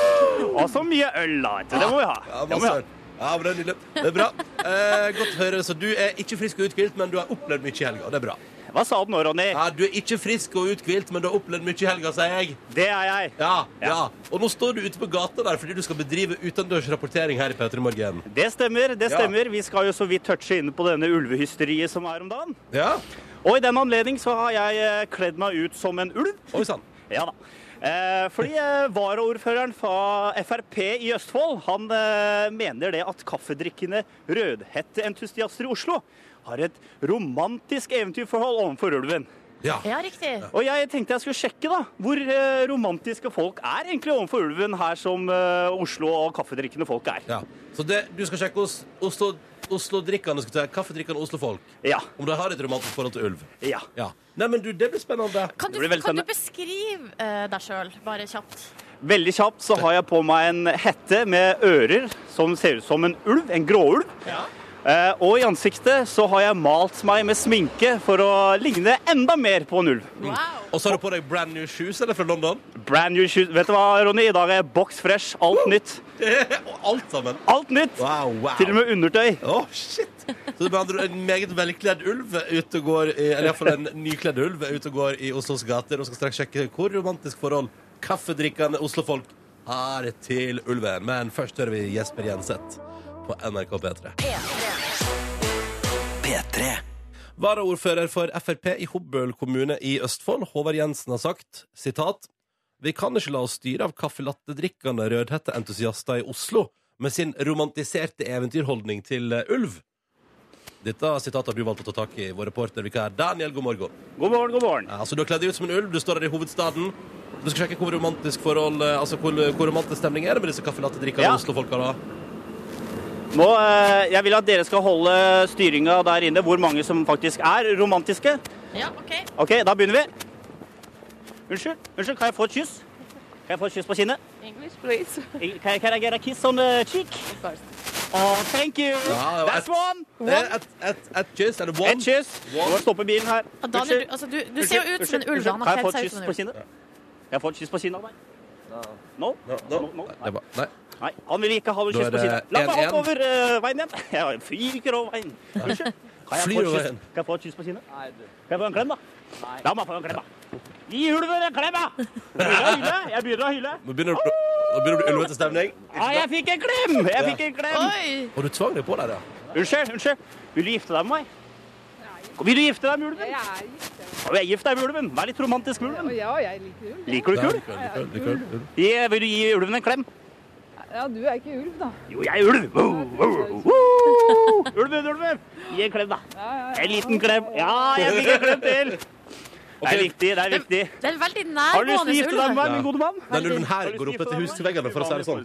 og så mye øl, da. vet du. Det må vi ha. Ja, Det må vi masse ha. øl. Ja, men det er nydelig. Det er bra. Eh, godt å høre. Så du er ikke frisk og uthvilt, men du har opplevd mye i helga. Det er bra. Hva sa du nå, Ronny? Ja, du er ikke frisk og uthvilt, men du har opplevd mye i helga, sier jeg. Det er jeg. Ja, ja. Og nå står du ute på gata der fordi du skal bedrive utendørs rapportering her i P3 Morgen. Det stemmer. det Ja. stemmer. Vi skal jo så vidt touche inn på denne ulvehysteriet som er om dagen. Ja. Og i den anledning så har jeg eh, kledd meg ut som en ulv. Oi sann. Ja da. Eh, fordi eh, varaordføreren fra Frp i Østfold han eh, mener det at kaffedrikkende rødhetteentusiaster i Oslo har et romantisk eventyrforhold overfor ulven. Ja. Ja, riktig. Og jeg tenkte jeg skulle sjekke da, hvor eh, romantiske folk er egentlig overfor ulven her som eh, Oslo og kaffedrikkende folk er. Ja. Så det, du skal sjekke hos Oslo, Oslo-drikkende, skal kaffedrikkende Oslo-folk. Ja. Om de har et romantisk forhold til ulv. Ja. Ja. Nei, men du, det blir spennende. Kan du, kan du beskrive uh, deg sjøl, bare kjapt? Veldig kjapt så har jeg på meg en hette med ører som ser ut som en ulv, en gråulv. Eh, og i ansiktet så har jeg malt meg med sminke for å ligne enda mer på en ulv. Og så har du på deg brand new shoes, eller fra London? Brand new shoes. Vet du hva, Ronny? I dag er box fresh. Alt nytt. Alt sammen. Alt nytt! Wow, wow. Til og med undertøy. Oh, shit! Så det er andre ord en meget velkledd ulv ute og går i, Eller iallfall en nykledd ulv ute og går i Oslos gater og skal straks sjekke hvor romantisk forhold kaffedrikkende Oslo-folk har til ulven. Men først hører vi Jesper Jenseth på NRK P3. P3. Varaordfører for Frp i Hobøl kommune i Østfold, Håvard Jensen, har sagt sitat Vi kan ikke la oss styre av kaffelattedrikkende rødhetteentusiaster i Oslo med sin romantiserte eventyrholdning til eh, ulv. Dette sitatet har du valgt å ta tak i, vår reportervikar Daniel. God morgen. God morgen, god morgen. Ja, altså, du har kledd deg ut som en ulv, du står her i hovedstaden. Du skal sjekke hvor romantisk forhold eh, Altså hvor, hvor romantisk stemning er det med disse kaffelattedrikkende Ja. Oslo-folka. da? Nå, eh, Jeg vil at dere skal holde styringa der inne, hvor mange som faktisk er romantiske. Ja, OK. OK, da begynner vi. Unnskyld, unnskyld, kan jeg få et kyss? Kan jeg få et kyss på kinnet? English, please. Can can I get a kiss on the cheek? Of course. Oh, thank you. Ja, That's et- one. Er Et, et, et kyss, eller one? Et kyss. Du må stoppe bilen her. Ja, Daniel, du, altså, du, du ser jo ut som en ulv. Kan har jeg få et kyss på kinnet? Kan jeg få et kyss på kinnet av deg? No? No, no. no. no. nei. Nei, han vil ikke ha noe kyss er på siden. kinnet. La meg 1-1. hoppe over uh, veien igjen. Jeg fyker over veien. Unnskyld. Kan jeg, få et kan jeg få et kyss på kinnet? Kan jeg få en klem, da? La meg få en klem, da. Gi ulven en klem, da! Jeg begynner å hyle. Jeg. Nå begynner det nå begynner det å bli ulvete stemning. Ja, jeg fikk en klem! Jeg fikk en klem. Og du tvang deg på deg, da. Unnskyld, unnskyld. Vil du gifte deg med meg? Vil du gifte deg med ulven? Ja, jeg er gift deg med ulven. Vær litt romantisk med ulven. Ja, jeg liker ulven. Liker du Ja, kul? liker- liker- liker- liker. Vil du gi ulven en klem? Ja, du er ikke ulv, da. Jo, jeg er ulv. Wow, wow, wow. Ulven, ulven. Gi en klem, da. En liten klem. Ja, jeg fikk en klem til. Det er viktig, det er viktig. Det er veldig nærgående ulv. Har du lyst til å gifte deg med meg, min gode mann? Den ulven her går opp etter husveggene, for å si det sånn.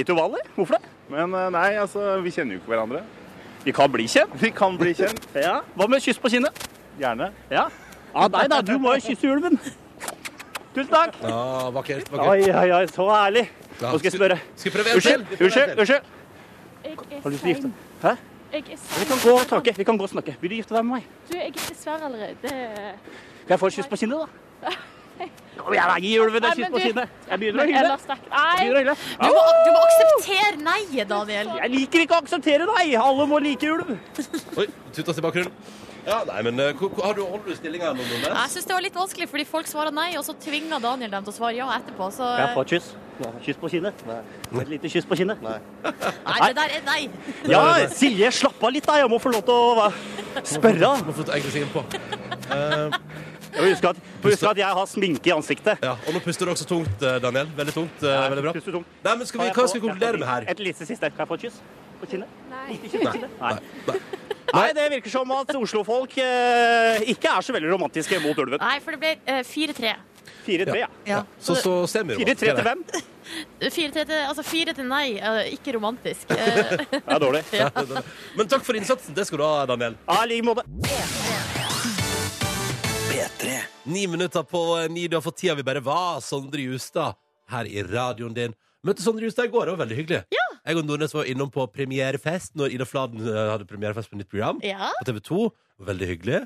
Litt uvanlig. Hvorfor det? Men eh, nei, altså, vi kjenner jo ikke hverandre. Vi kan bli kjent. Vi kan bli kjent. Ja. Hva med kyss på kinnet? Gjerne. Ja. Ja, nei da. Du må jo kysse ulven. Tusen takk. Ja, vakkert. vakkert. Oi, oi, oi, så ærlig. Nå skal jeg spørre. Unnskyld, unnskyld, unnskyld. Har du lyst til å gifte deg? Hæ? Jeg er Vi kan gå og snakke. Vi kan gå og snakke. Vil du gifte deg med meg? Du, jeg er dessverre allerede Kan jeg få et kyss på kinnet, da? Kom igjen. Gi ulven et kyss på du- kinnet. Jeg begynner å hyle. Nei! Du må, du må akseptere nei, Daniel. Jeg liker ikke å akseptere nei. Alle må like ulv. Oi, tutas i bakgrunnen. Ja, nei, men eh, har du, holdt du stillinga nå, Nordnes? Jeg syns det var litt vanskelig, fordi folk svarer nei, og så tvinger Daniel dem til å svare ja etterpå. Så jeg får et kyss? Kyss på kinnet? Et lite kyss på kinnet? Nei. Nei, det der er nei. Ja, Silje, slapp av litt, da. Jeg må få lov til å spørre. Må få egentlig seg innpå. Eh, Jeg må huske at, huske at jeg har sminke i ansiktet. ja, og nå puster du også tungt, eh, Daniel. Veldig tungt. eh, veldig bra. Puster tungt. Nei, men skal vi, hva skal vi konkludere med her? Et lite siste. Kan jeg få et kyss på kinnet? Nei. Nei. Nei. Nei. Nei, det virker som at Oslo-folk eh, ikke er så veldig romantiske mot ulven. Nei, for det ble eh, 4-3. 4-3, ja. Ja. Så, så vi jo. 4-3 til hvem? 4-3 til, altså 4 til nei, eh, ikke romantisk. Eh, Det er dårlig. Ja. Men takk for innsatsen. Det skal du ha, Daniel. Ja, i like måte. P3. Ni minutter på eh, ni. Du har fått tida vi bare var. Sondre Justad her i radioen din. Møtte Sondre Justad i går. Det var veldig hyggelig. Jeg og Nordnes var innom på premierefest når Ida Fladen eh, hadde premierefest på nytt program Ja. på TV 2. Veldig hyggelig.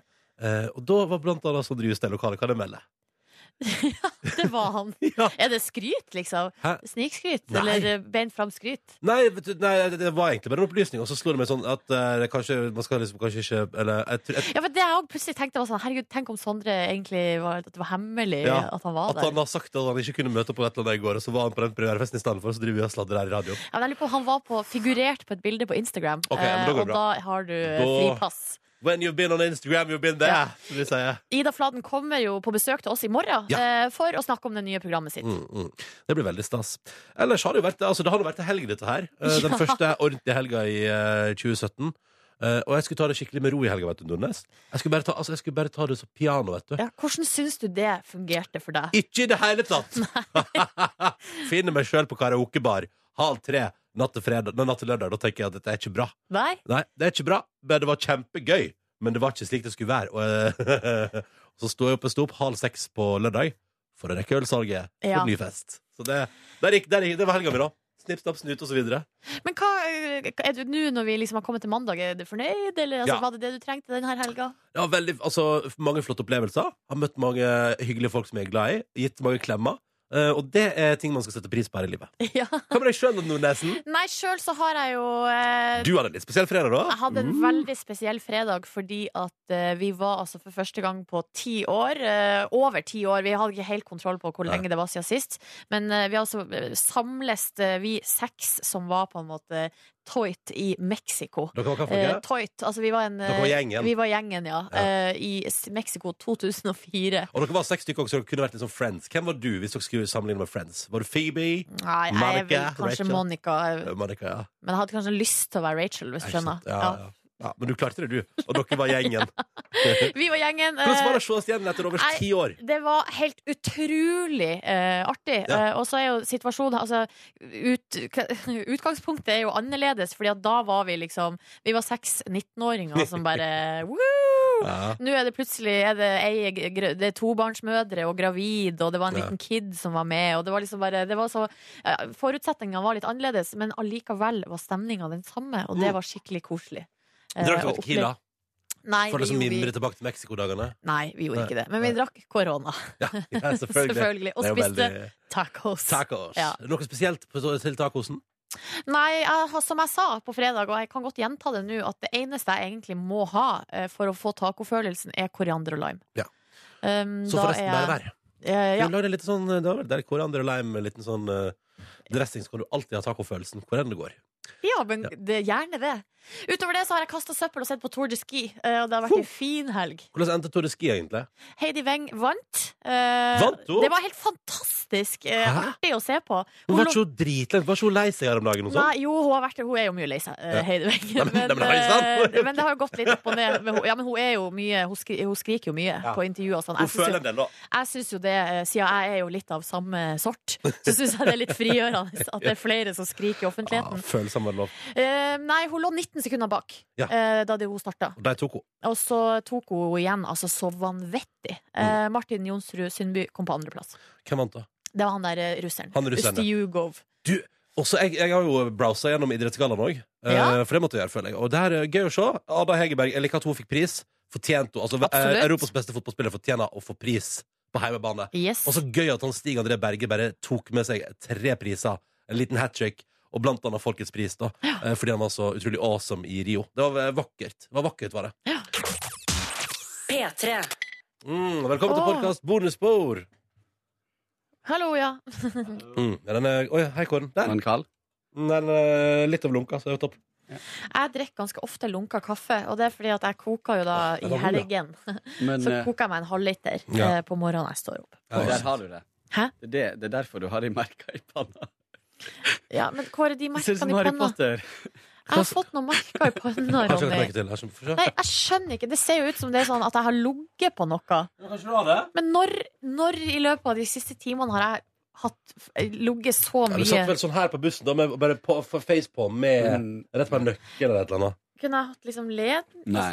Eh, og da var blant annet Sondre Justad i lokalet. Kan jeg melde? det var han. Er det skryt, liksom? Snikskryt? Eller eh, beint fram skryt? Nei, du, nei, det var egentlig bare en opplysning. Og så slo det meg sånn at uh, kanskje, man skal liksom kanskje ikke Eller jeg, jeg, Ja, for det jeg også plutselig tenkte var sånn Herregud, tenk om Sondre egentlig var, at det var hemmelig Ja, at han var At der. han har sagt at han ikke kunne møte opp på et eller annet i går, og så var han på den premierefesten i stedet for, og så driver vi og sladrer her i radioen. Ja, men jeg lurer på, Han var på, figurert på et bilde på Instagram, Ok, men da går det eh, og bra. da har du Da- fripass. When you've been on Instagram, you've been there, Ja. vi sier. Ida Fladen kommer jo på besøk til oss i morgen eh, for å snakke om det nye programmet sitt. Mm, mm. Det blir veldig stas. Ellers har det jo vært Altså, det har jo vært en helg, dette her. Eh, Den første ordentlige helga i uh, 2017. Uh, og jeg skulle ta det skikkelig med ro i helga, vet du, Nordnes. Jeg skulle bare ta, altså, jeg skulle bare ta det så piano, vet du. Ja, hvordan syns du det fungerte for deg? Ikke i det hele tatt! Finner meg sjøl på karaokebar halv tre natt til, fredag, nei, natt til lørdag. Da tenker jeg at dette er ikke bra. Nei? Nei, det er ikke bra, men det var kjempegøy. Men det var ikke slik det skulle være. Og, eh, så sto jeg opp, jeg sto opp halv seks på lørdag for å rekke ølsalget for Ja. ny fest. Så det, der gikk, der gikk, det var helga mi, da. Snipp, snapp, snut og så videre. Men hva eh, er du nå når vi liksom har kommet til mandag? Er du fornøyd, eller altså, Ja. var det det du trengte denne helga? Ja, veldig, altså, mange flotte opplevelser. Har møtt mange hyggelige folk som jeg er glad i. Gitt mange klemmer. Eh, og det er ting man skal sette pris på her i livet. Ja. Hva med deg sjøl, Nordnesen? Nei, sjøl så har jeg jo uh, Du hadde en litt spesiell fredag, da? Jeg hadde en Mm. veldig spesiell fredag fordi at uh, vi var altså for første gang på ti år. over ti år. Vi hadde ikke helt kontroll på hvor Nei. lenge det var siden sist. Men vi altså samles vi seks som var på en måte Toit i Mexico. Dere var hva? Eh, Toit, altså vi var en Dere var eh, gjengen? Vi var gjengen, ja. Ja. eh, I Mexico 2004. Og dere var seks stykker også, så dere kunne vært litt sånn Friends. Hvem var du hvis dere skulle sammenligne med Friends? Var du Phoebe? Nei, jeg Monica? vel kanskje Rachel? Monica. Eh, Monica, ja. Men jeg hadde kanskje lyst til å være Rachel, hvis du skjønner. Ja, ja. Ja. Men du klarte det, du. Og dere var gjengen. Vi var gjengen. Hvordan var eh, det å se oss igjen etter over Nei, ti år? Det var helt utrolig uh, artig. Ja. Uh, og så er jo situasjonen altså, ut, Utgangspunktet er jo annerledes, Fordi at da var vi liksom Vi var seks 19-åringer som bare woo! Ja. Nå er det plutselig er det, ei, det er tobarnsmødre og gravid, og det var en Ja. liten kid som var med. Og det var liksom bare det var så, Forutsetningene var litt annerledes, men allikevel var stemninga den samme, og det Mm. var skikkelig koselig. Eh, Drakk dere Tequila? Nei, For vi det som mimrer tilbake til Mexico-dagene? Nei, vi gjorde ikke det. Men vi drakk korona. Ja, selvfølgelig. Selvfølgelig. Og spiste veldig- tacos. Tacos. Ja. Noe spesielt til tacosen? Nei, jeg, som jeg sa på fredag, og jeg kan godt gjenta det nå, at det eneste jeg egentlig må ha eh, for å få tacofølelsen, er koriander og lime. Ja. Um, Så forresten, er bare jeg- vær. Eh, ja. Du lager litt sånn, der koriander og lime med liten sånn eh, dressing, kan du alltid ha tacofølelsen hvor enn det går. ja, men det er gjerne det. Utover det så har jeg kasta søppel og sett på Tour de Ski. eh, Og det har vært en fin helg. Hvordan endte Tour de Ski, egentlig? Heidi Weng vant. Eh, Vant hun? Det var helt fantastisk eh, artig å se på. Hun Hun var ikke så dritlengt, var ikke hun lei seg her om dagen? Nei, jo, hun har vært. Hun er jo mye lei seg, eh, Ja. Heidi Weng. Men- Men, eh, men det har jo gått litt opp og ned. Men ja, men hun er jo mye Hun, skri, hun skriker jo mye Ja. på intervjuer sånn. Jeg syns føler jo- da. Jeg syns jo det, eh, siden jeg er jo litt av samme sort, så syns jeg det er litt frigjørende at det er flere som skriker i offentligheten. offentligheten. følelsene var lov. Eh, nei, hun lå 19 sekunder bak Ja. eh, da det hun starta. Og tok hun. Og så tok hun igjen altså så vanvittig. Eh, Martin Jonsrud Sundby kom på andreplass. Hvem vant, da? Det var han der eh, russeren. Han russeren. Ustjugov. Du, også, jeg, jeg har jo browsa gjennom Idrettsgallaen òg, Ja. for det måtte jeg gjøre, føler jeg. Og det her er gøy å se. Ada Hegerberg, jeg liker at hun fikk pris. Fortjent hun. Altså, eh, Europas beste fotballspiller fortjener å få pris på hjemmebane. Yes. Og så gøy at han Stig André Berge bare tok med seg tre priser. En liten hat trick. Og blant annet Folkets pris, da. ja. Fordi han var så utrolig awesome i Rio. Det var eh, vakkert. Det var vakkert, var det. P3. Mm, velkommen til Åh. podkast Bonusbord. Hallo, ja. Mm, ja, den er, oi, hei, Kåren. Der. Den kald? Den er litt over lunka, så det er jo Jeg drikker ganske ofte lunka kaffe, og det er fordi at jeg koker jo da i ja. helgen. Men Så eh, koker jeg meg en halvliter Ja. eh, på morgenen jeg står opp. der har du det. Hæ? Det er, det, det er derfor du har de merka i panna. Ja, men de ser ut som merkene i Harry panna Potter. Jeg har fått noen merker i panna, Ronny. Nei, jeg skjønner ikke. Det ser jo ut som det er sånn at jeg har ligget på noe. Men når, når i løpet av de siste timene har jeg hatt ligget så Ja, du satt vel sånn her på bussen, da, med bare på, for face på med Mm. rett på en nøkkel eller et eller annet. Kunne jeg hatt liksom led? Nei.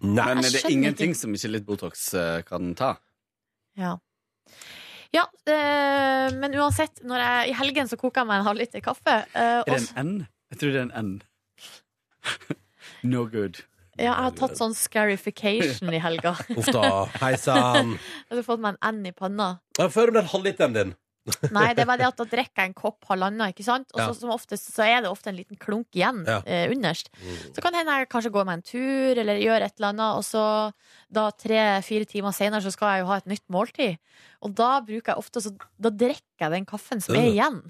Nei. Men er det er skjønner ingenting ikke. som ikke litt Botox eh, kan ta. Ja. Ja, eh, men uansett, når jeg, i helgen så koker jeg meg en halvliter kaffe. eh, Er det og en N? Jeg tror det er en N. no good. Ja, jeg har tatt sånn scarification i helga. Uff da. Hei sann. Jeg har fått meg en N i panna. Før om den halvliteren din. Nei, det var det at da drikker jeg en kopp halvannen, ikke sant? Og så Ja. som oftest så er det ofte en liten klunk igjen Ja. eh, underst. Så kan det hende jeg kanskje går meg en tur eller gjør et eller annet, og så da tre-fire timer senere så skal jeg jo ha et nytt måltid. Og da bruker jeg ofte så Da drikker jeg den kaffen som er igjen,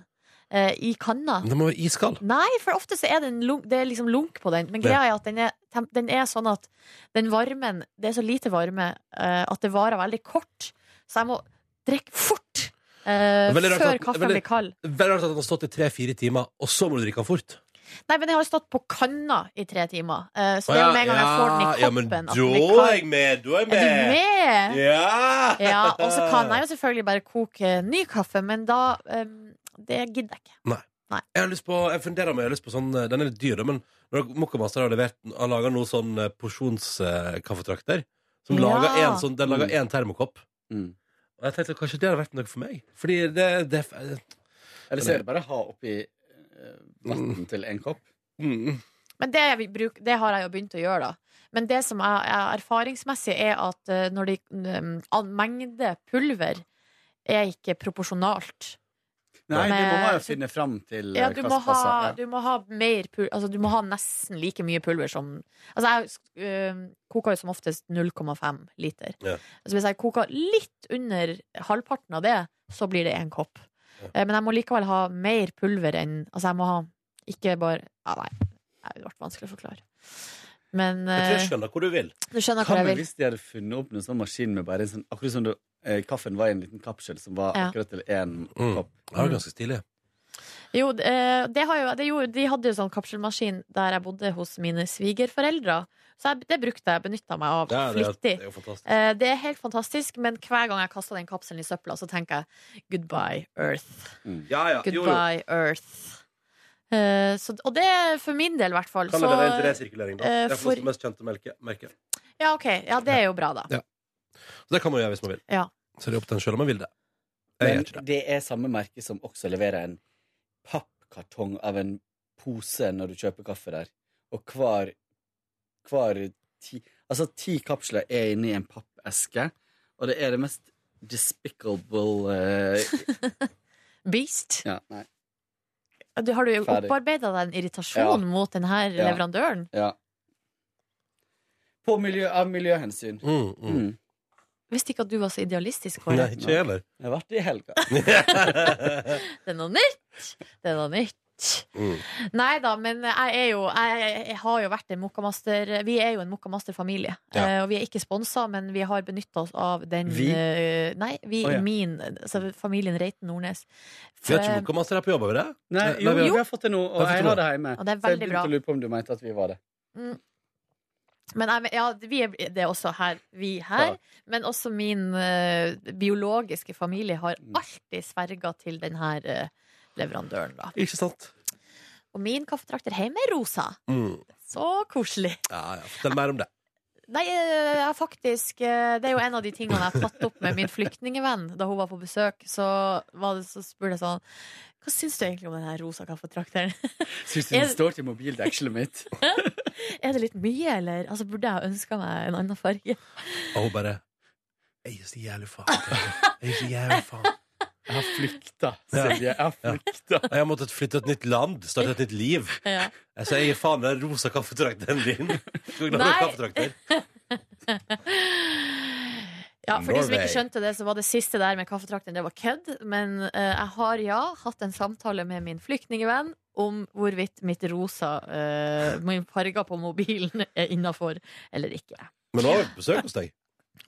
eh, i kanna. Den må være iskald. Nei, for ofte så er det, en lunk, det er liksom lunk på den. Men greia er at den er, den er sånn at den varmen Det er så lite varme uh, at det varer veldig kort. Så jeg må drikke fort uh, før at- kaffen veldig- blir kald. Veldig rart at den har stått i tre-fire timer, og så må du drikke den fort. Nei, men jeg har stått på kanna i tre timer. Uh, så det er med en gang jeg får den i koppen. ja, men da er jeg med! Da er jeg Er du med? Ja! Ja, og så kan jeg jo selvfølgelig bare koke ny kaffe, men da um, Det gidder jeg ikke. Nei. Nei. Jeg har lyst på, jeg funderer om jeg har lyst på sånn eh, Den er litt dyr, da, men når Mokkamaster har levert Har laga noen sånn eh, porsjonskaffetrakter Som Ja. lager en sånn Den lager én termokopp. Mm. Og jeg tenkte kanskje det hadde vært noe for meg. Fordi det, det Eller så er det bare å ha oppi vann mm. til en kopp. mm. Men det, vi bruk, det har jeg jo begynt å gjøre, da. Men det som er, er erfaringsmessig, er at eh, når de mengde pulver er ikke proporsjonalt. Nei, du må jo finne fram til Ja, eh, du hva må, som passer. ha, Ja. du må ha mer pulver Altså, du må ha nesten like mye pulver som Altså, jeg øh, koker jo som oftest 0,5 liter. Ja. Altså, hvis jeg koker litt under halvparten av det, så blir det én kopp. Eh, Men jeg må likevel ha mer pulver enn Altså, jeg må ha ikke bare ja, Nei, det ble vanskelig å forklare. Men Jeg tror jeg skjønner hvor du vil. du skjønner Hva hvor jeg vil. hvis de hadde funnet opp noen sånn maskin med bare en sånn Akkurat som du, eh, kaffen var i en liten kapsel som var Ja. akkurat til én Mm. kopp. Det var ganske stilig. Jo, det, eh, det har jo, det gjorde, de hadde jo sånn kapselmaskin der jeg bodde hos mine svigerforeldre. Så jeg, det brukte jeg, benytta meg av det, er, flittig. det er jo fantastisk. Eh, Det er helt fantastisk, men hver gang jeg kaster den kapselen i søpla, så tenker jeg goodbye, Earth. Ja, ja. Jo, jo. Goodbye, Earth. Eh, så, og det er for min del, i hvert fall. Kan Så, det være en resirkulering, da? eh, Det er for- for... mest kjente melke- merket. ja, ok. Ja, det er jo bra, da. Ja. Så det kan man gjøre hvis man vil. Ja. Så det er opp til en sjøl om man vil det. Jeg Men gjør ikke det. det er samme merke som også leverer en pappkartong av en pose når du kjøper kaffe der. Og hver, hver ti Altså, ti kapsler er inni en pappeske, og det er det mest despicable uh... Beast. Ja, nei. Du, har du opparbeida deg en irritasjon Ja. mot denne Ja. leverandøren? Ja. På miljø, av miljøhensyn. Mm, mm. Mm. Visste ikke at du var så idealistisk. Kåre. Nei, ikke jeg heller. Jeg har vært det i helga. Det er noe nytt! Det er noe nytt. Mm. Nei da, men jeg er jo Jeg, jeg har jo vært en Mokkamaster Vi er jo en Mokkamaster-familie. Ja. Uh, og vi er ikke sponsa, men vi har benytta oss av den Vi? Uh, Nei, vi oh, ja. min altså familien Reiten Nordnes. Vi har ikke Mokkamaster her på jobb, har vi det? Nei, Nei, vi har- vi har fått det nå, og jeg det har det hjemme. Og det er Så jeg begynte bra. å lure på om du mente at vi var det. Mm. Men jeg, ja, vi er det er også her, vi her. Men også min uh, biologiske familie har Mm. alltid sverga til denne uh, leverandøren, da. Ikke sant? Og min kaffetrakter hjemme er rosa. Mm. Så koselig. Ja, ja. Fortell mer om det. Nei, eh, jeg har faktisk eh, Det er jo en av de tingene jeg har tatt opp med min flyktningevenn da hun var på besøk. Så, var det, så spurte jeg sånn Hva syns du egentlig om den rosa kaffetrakteren? Syns du den står til mobildekselet mitt? Er det litt mye, eller? Altså, burde jeg ha ønska meg en annen farge? Og hun bare Jeg er så jævlig faen. Jeg er så jævlig faen. Jeg har flykta, Silje. Jeg har flykta. Jeg har måttet flytte til et nytt land, starte et nytt liv. Ja. Så jeg gir faen i den rosa kaffetrakteren din. Skal vi ha Nei. kaffetrakter? Ja, For de som ikke skjønte det, så var det siste der med kaffetrakteren Det var kødd. Men uh, jeg har ja hatt en samtale med min flyktningevenn om hvorvidt mitt rosa uh, Min farger på mobilen er innafor eller ikke. Men nå har vi besøk hos deg.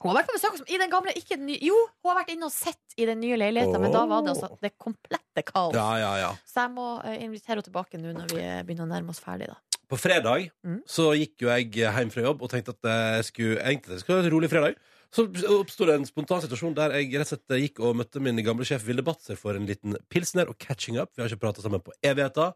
Hun har vært på besøk hos i den gamle ikke den nye, Jo, hun har vært inne og sett i den nye leiligheten, men da var det altså det komplette kaos. Ja, ja, ja. Så jeg må eh, invitere henne tilbake nå når vi eh, begynner å nærme oss ferdig. Da. På fredag Mm. så gikk jo jeg hjem fra jobb og tenkte at jeg skulle, egentlig, det skulle være en rolig fredag. Så oppsto det en spontan situasjon der jeg rett og slett gikk og møtte min gamle sjef Vilde Batzer for en liten pilsner og catching up. Vi har ikke prata sammen på evigheter.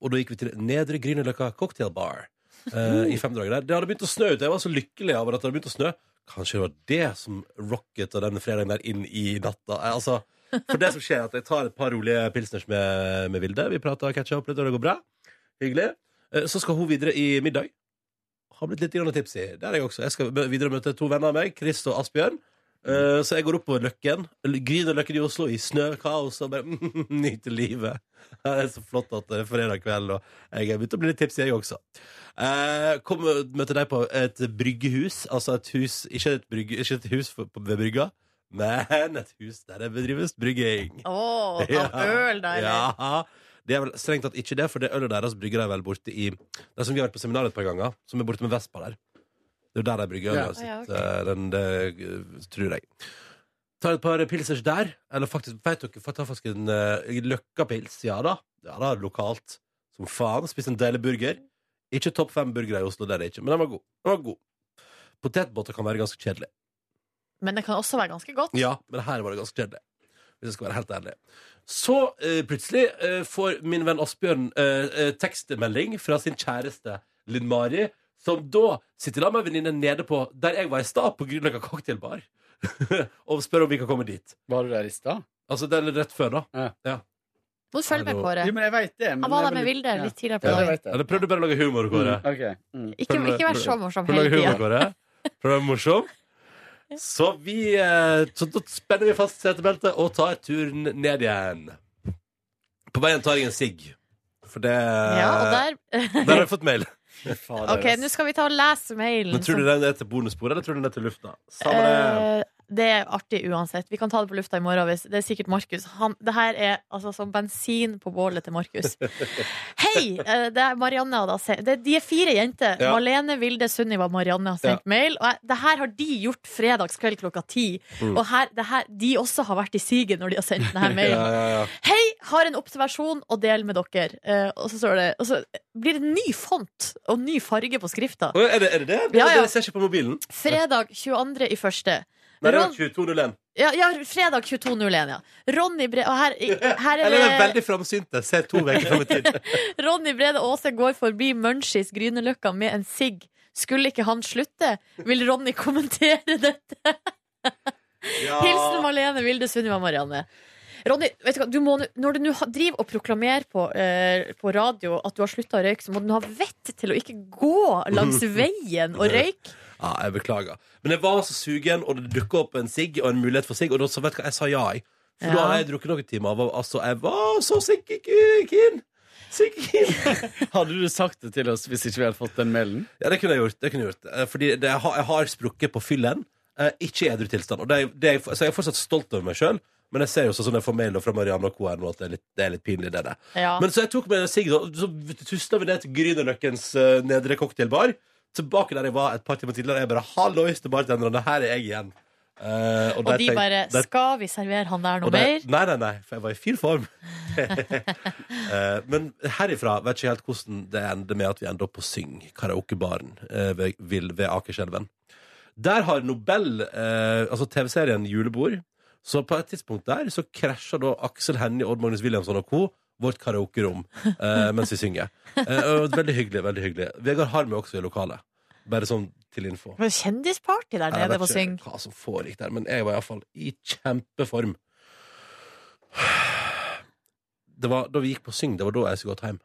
Og da gikk vi til Nedre Grünerløkka cocktailbar eh, i Femdraget der. Det hadde begynt å snø ute. Jeg var så lykkelig over at det hadde begynt å snø. Kanskje det var det som rocket og denne fredagen der inn i natta. Eh, Altså, for det som skjer, er at jeg tar et par rolige pilsners med, med Vilde. Vi prater catcher opp litt, og det går bra. Hyggelig. Eh, Så skal hun videre i middag. Har blitt litt tipsy. Det er jeg også. Jeg skal videre møte to venner av meg, Chris og Asbjørn. Eh, Så jeg går opp på Løkken, Grünerløkken i Oslo, i snøkaos og bare nyter livet. Det er så flott at det er fredag kveld, og jeg er begynt å bli litt tipsy, jeg også. Uh, Kom og møte deg på et bryggehus. Altså et hus Ikke et, brygge, ikke et hus for- på- ved brygga, men et hus der det bedrives brygging. Å, av øl, da. Ja. Det er vel strengt tatt ikke det, for det ølet deres brygger de vel borte i Det som vi har vært på seminar et par ganger, som er borte med Vespa der. Det er jo der de brygger ølet Ja. sitt. Ja, ok. eh, den, det eh, tror jeg. Ta et par pilsers der. Eller faktisk, vet dere, ta faktisk en uh, løkkapils. Ja da. Ja da, lokalt. Som faen. Spiser en deilig burger. Ikke topp fem burgere i Oslo, det er det ikke, men den var god. Den var god. Potetbåter kan være ganske kjedelig. Men det kan også være ganske godt. Ja, men her var det ganske kjedelig. Hvis jeg skal være helt ærlig. Så uh, plutselig uh, får min venn Asbjørn uh, eh, tekstmelding fra sin kjæreste Linn Mari, som da sitter da med en venninne nede på der jeg var i stad, på Grünerløkka cocktailbar, og spør om vi kan komme dit. Var du der i stad? Altså, det er rett før, da. Ja. Må du følge med, Kåre. Jo, men jeg vet det. men Han var der med Vilde litt tidligere på Ja, dagen. Ja, det. Prøvde du bare å lage humor, Kåre? Mm, okay. Mm. Ikke, ikke vær så morsom hele tida. Prøv å være morsom. Så vi eh, Så da spenner vi fast setebeltet og tar turen ned igjen. På veien tar jeg en sigg. For det Ja, og der Der har jeg fått mail. OK, nå skal vi ta og lese mailen. Men tror du den er til bonusbordet, eller tror du den er til lufta? Samme det. Eh, det er artig uansett. Vi kan ta det på lufta i morgen. Hvis. Det er sikkert Markus. Han, det her er altså som bensin på bålet til Markus. Hei! eh, Det er Marianne har da sendt det, De er fire jenter. Ja. Malene, Vilde, Sunniva og Marianne har sendt Ja. mail. Og jeg, det her har de gjort fredagskveld klokka ti. Mm. Og her, det her, de også har vært i siget når de har sendt denne mailen. Ja, ja, ja. Hei, har en observasjon å dele med dere. Uh, og så står det Og så blir det ny font og ny farge på skrifta. Er det er det? det? Ja, ja. Dere ser ikke på mobilen. Fredag 22. i første. Nei, det var 22.01. ja, ja, fredag 22.01, ja. Ronny Bre... Og her, her er det... Eller veldig framsynte. Ser to uker fram i tid. Ronny Brede Aase går forbi Munchies Grünerløkka med en sigg. Skulle ikke han slutte? Vil Ronny kommentere dette? Hilsen Malene Vilde Sunniva Marianne. Ronny, vet du du må, nå- når du nå driver og proklamerer på, eh, på radio at du har slutta å røyke, så må du ha vett til å ikke gå langs veien og røyke. Ja, jeg beklager. Men jeg var så sugen, og det dukka opp en sigg og en mulighet for sigg, og da så vet du hva, jeg sa ja, jeg. For da har hadde jeg drukket noen timer. og Altså, jeg var så sikker. Hadde du sagt det til oss hvis ikke vi hadde fått den mailen? Ja, det kunne jeg gjort. Det kunne jeg gjort. Eh, Fordi det, jeg, har, jeg har sprukket på fyllen. eh, ikke i edru tilstand. Og det, det så jeg er fortsatt stolt over meg sjøl, men jeg ser jo sånn jeg får mail fra Marianne og co. nå at det er litt, det er litt pinlig, det der. Ja. Men så jeg tok med en sigg, og så tusla vi ned til Grünerløkkens uh, nedre cocktailbar. Tilbake der jeg var et par timer tidligere. Jeg bare 'hallois til bartenderne, her er jeg igjen'. Uh, Og og de tenk- bare der- 'Skal vi servere han der noe mer?' Nei, nei, nei, for jeg var i fin form. uh, men herifra vet ikke helt hvordan det ender med at vi ender opp på Syng, karaokebaren uh, ved, ved Akerselven. Der har Nobel, altså TV-serien Julebord, så på et tidspunkt der så krasja da Aksel Hennie, Odd Magnus Williamson og co. vårt karaokerom eh, mens vi synger. Eh, veldig hyggelig. veldig hyggelig Vegard Harm er også i lokalet. Bare sånn til info. Men Kjendisparty der Jeg nede vet på Syng. ikke hva som foregikk der, men jeg var iallfall i kjempeform. Det var da vi gikk på Syng, det var da jeg skulle gått hjem.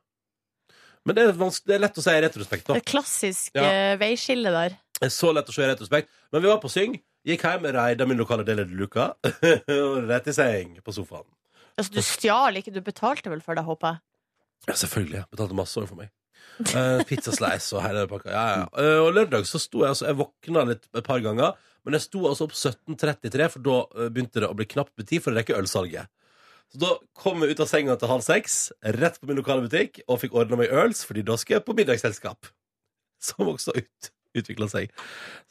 Men det er, det er lett å si i retrospekt, da. er klassisk Ja. eh, veiskille der. Det er så lett å se i retrospekt. Men vi var på Syng, gikk hjem, reida min lokale del av luka, og rett i seng på sofaen. Altså, du stjal ikke, du betalte vel for det, håper jeg. Ja, selvfølgelig. Jeg betalte masse år for meg. Uh, Pizzaslice og hele pakka. Ja, ja. Uh, og lørdag så sto jeg altså Jeg våkna litt et par ganger, men jeg sto altså opp 17.33, for da eh, begynte det å bli knapt med tid for å rekke ølsalget. Så da kom jeg ut av senga til halv seks, rett på min lokale butikk, og fikk ordna meg øls, fordi da skal jeg på middagsselskap. Som også ut, utvikla seg.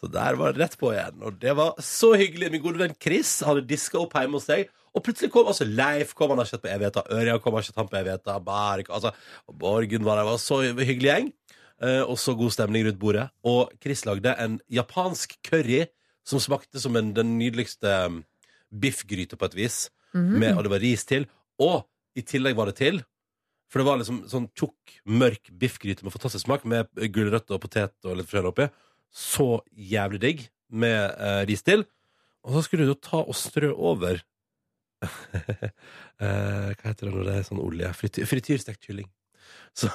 Så der var det rett på igjen. Og det var så hyggelig. Min gode venn Chris hadde diska opp hjemme hos seg. Og plutselig kom altså Leif kom, han har sett på evigheter. Ørjan kom, han har sett han på evigheter. Altså, og Borgen var der. Var så hyggelig gjeng. Uh, og så god stemning rundt bordet. Og Chris lagde en japansk curry som smakte som en, den nydeligste um, biffgryte på et vis. Mhm. Med, og det var ris til. Og i tillegg var det til For det var liksom sånn tjukk, mørk biffgryte med fantastisk smak, med gulrøtter og potet og litt forskjellig oppi. Så jævlig digg med uh, ris til. Og så skulle du ta og strø over Hva heter det når det er sånn olje? Frityr, frityrstekt kylling. Så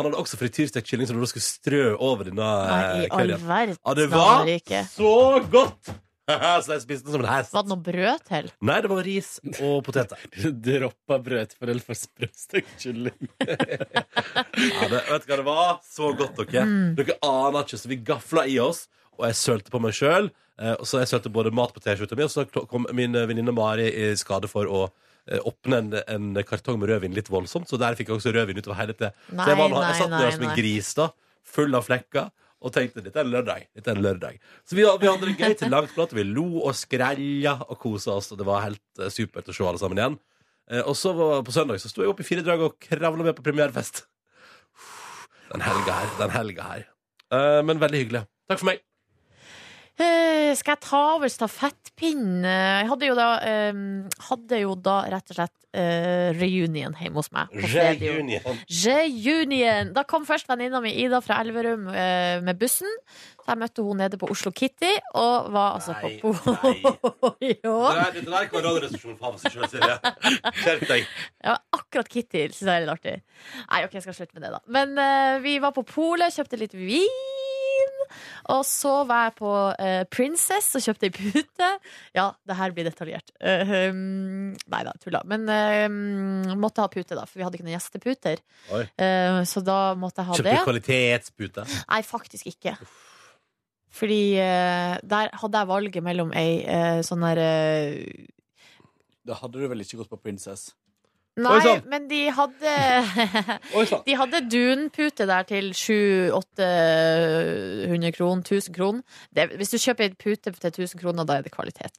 han hadde også frityrstekt kylling som du skulle strø over denne Nei, eh, i all curryen. Ja, det var navn, så godt! så jeg spiste den som en hest. Var det noe brød til? Nei, det var ris og poteter. Droppa brød for sprøstekt kylling. Ja, det, vet du hva det var? Så godt, dere. Mm. Dere aner ikke, så vi gafla i oss, og jeg sølte på meg sjøl. Og så jeg sølte både mat på T-skjorta mi, og så kom min eh, venninne Mari i skade for å eh, åpne en, en kartong med rødvin litt voldsomt, så der fikk jeg også rødvin utover hele tida. Så jeg, var, jeg satt der som en gris, da, full av flekker, og tenkte dette er en lørdag. Dette er en lørdag. Så vi, vi hadde det gøy til langt prat, vi lo og skrella og kosa oss, og det var helt eh, supert å se alle sammen igjen. Eh, og så var, på søndag så sto jeg opp i fire drag og kravla med på premierefest. Den helga her. Den helga her. Eh, men veldig hyggelig. Takk for meg. Eh, skal jeg ta over stafettpinnen? Jeg hadde jo da, eh, hadde jo da rett og slett eh, reunion hjemme hos meg. Reunion. Reunion! Da kom først venninna mi Ida fra Elverum eh, med bussen. Så jeg møtte hun nede på Oslo Kitty, og var altså Nei, på Nei, Jo. der, det der kan Radioresepsjonen få av seg sjøl, Silje. Skjerp deg. Ja, akkurat Kitty syns jeg er litt artig. Nei, ok, jeg skal slutte med det, da. Men eh, vi var på polet, kjøpte litt vin. Og så var jeg på eh, Princess og kjøpte ei pute. Ja, det her blir detaljert. Uh, um, nei da, tulla. Men uh, måtte ha pute, da, for vi hadde ikke noen gjesteputer. Eh, så da måtte jeg ha Kjøpte det. du kvalitetspute? Nei, faktisk ikke. Fordi eh, der hadde jeg valget mellom ei sånn der Da hadde du vel ikke gått på Princess? Nei, Oi, sann. men de hadde Oi, sann. De hadde dunpute der til 700-800 kroner, 1000 kroner. Det, hvis du kjøper en pute til 1000 kroner, da er det kvalitet.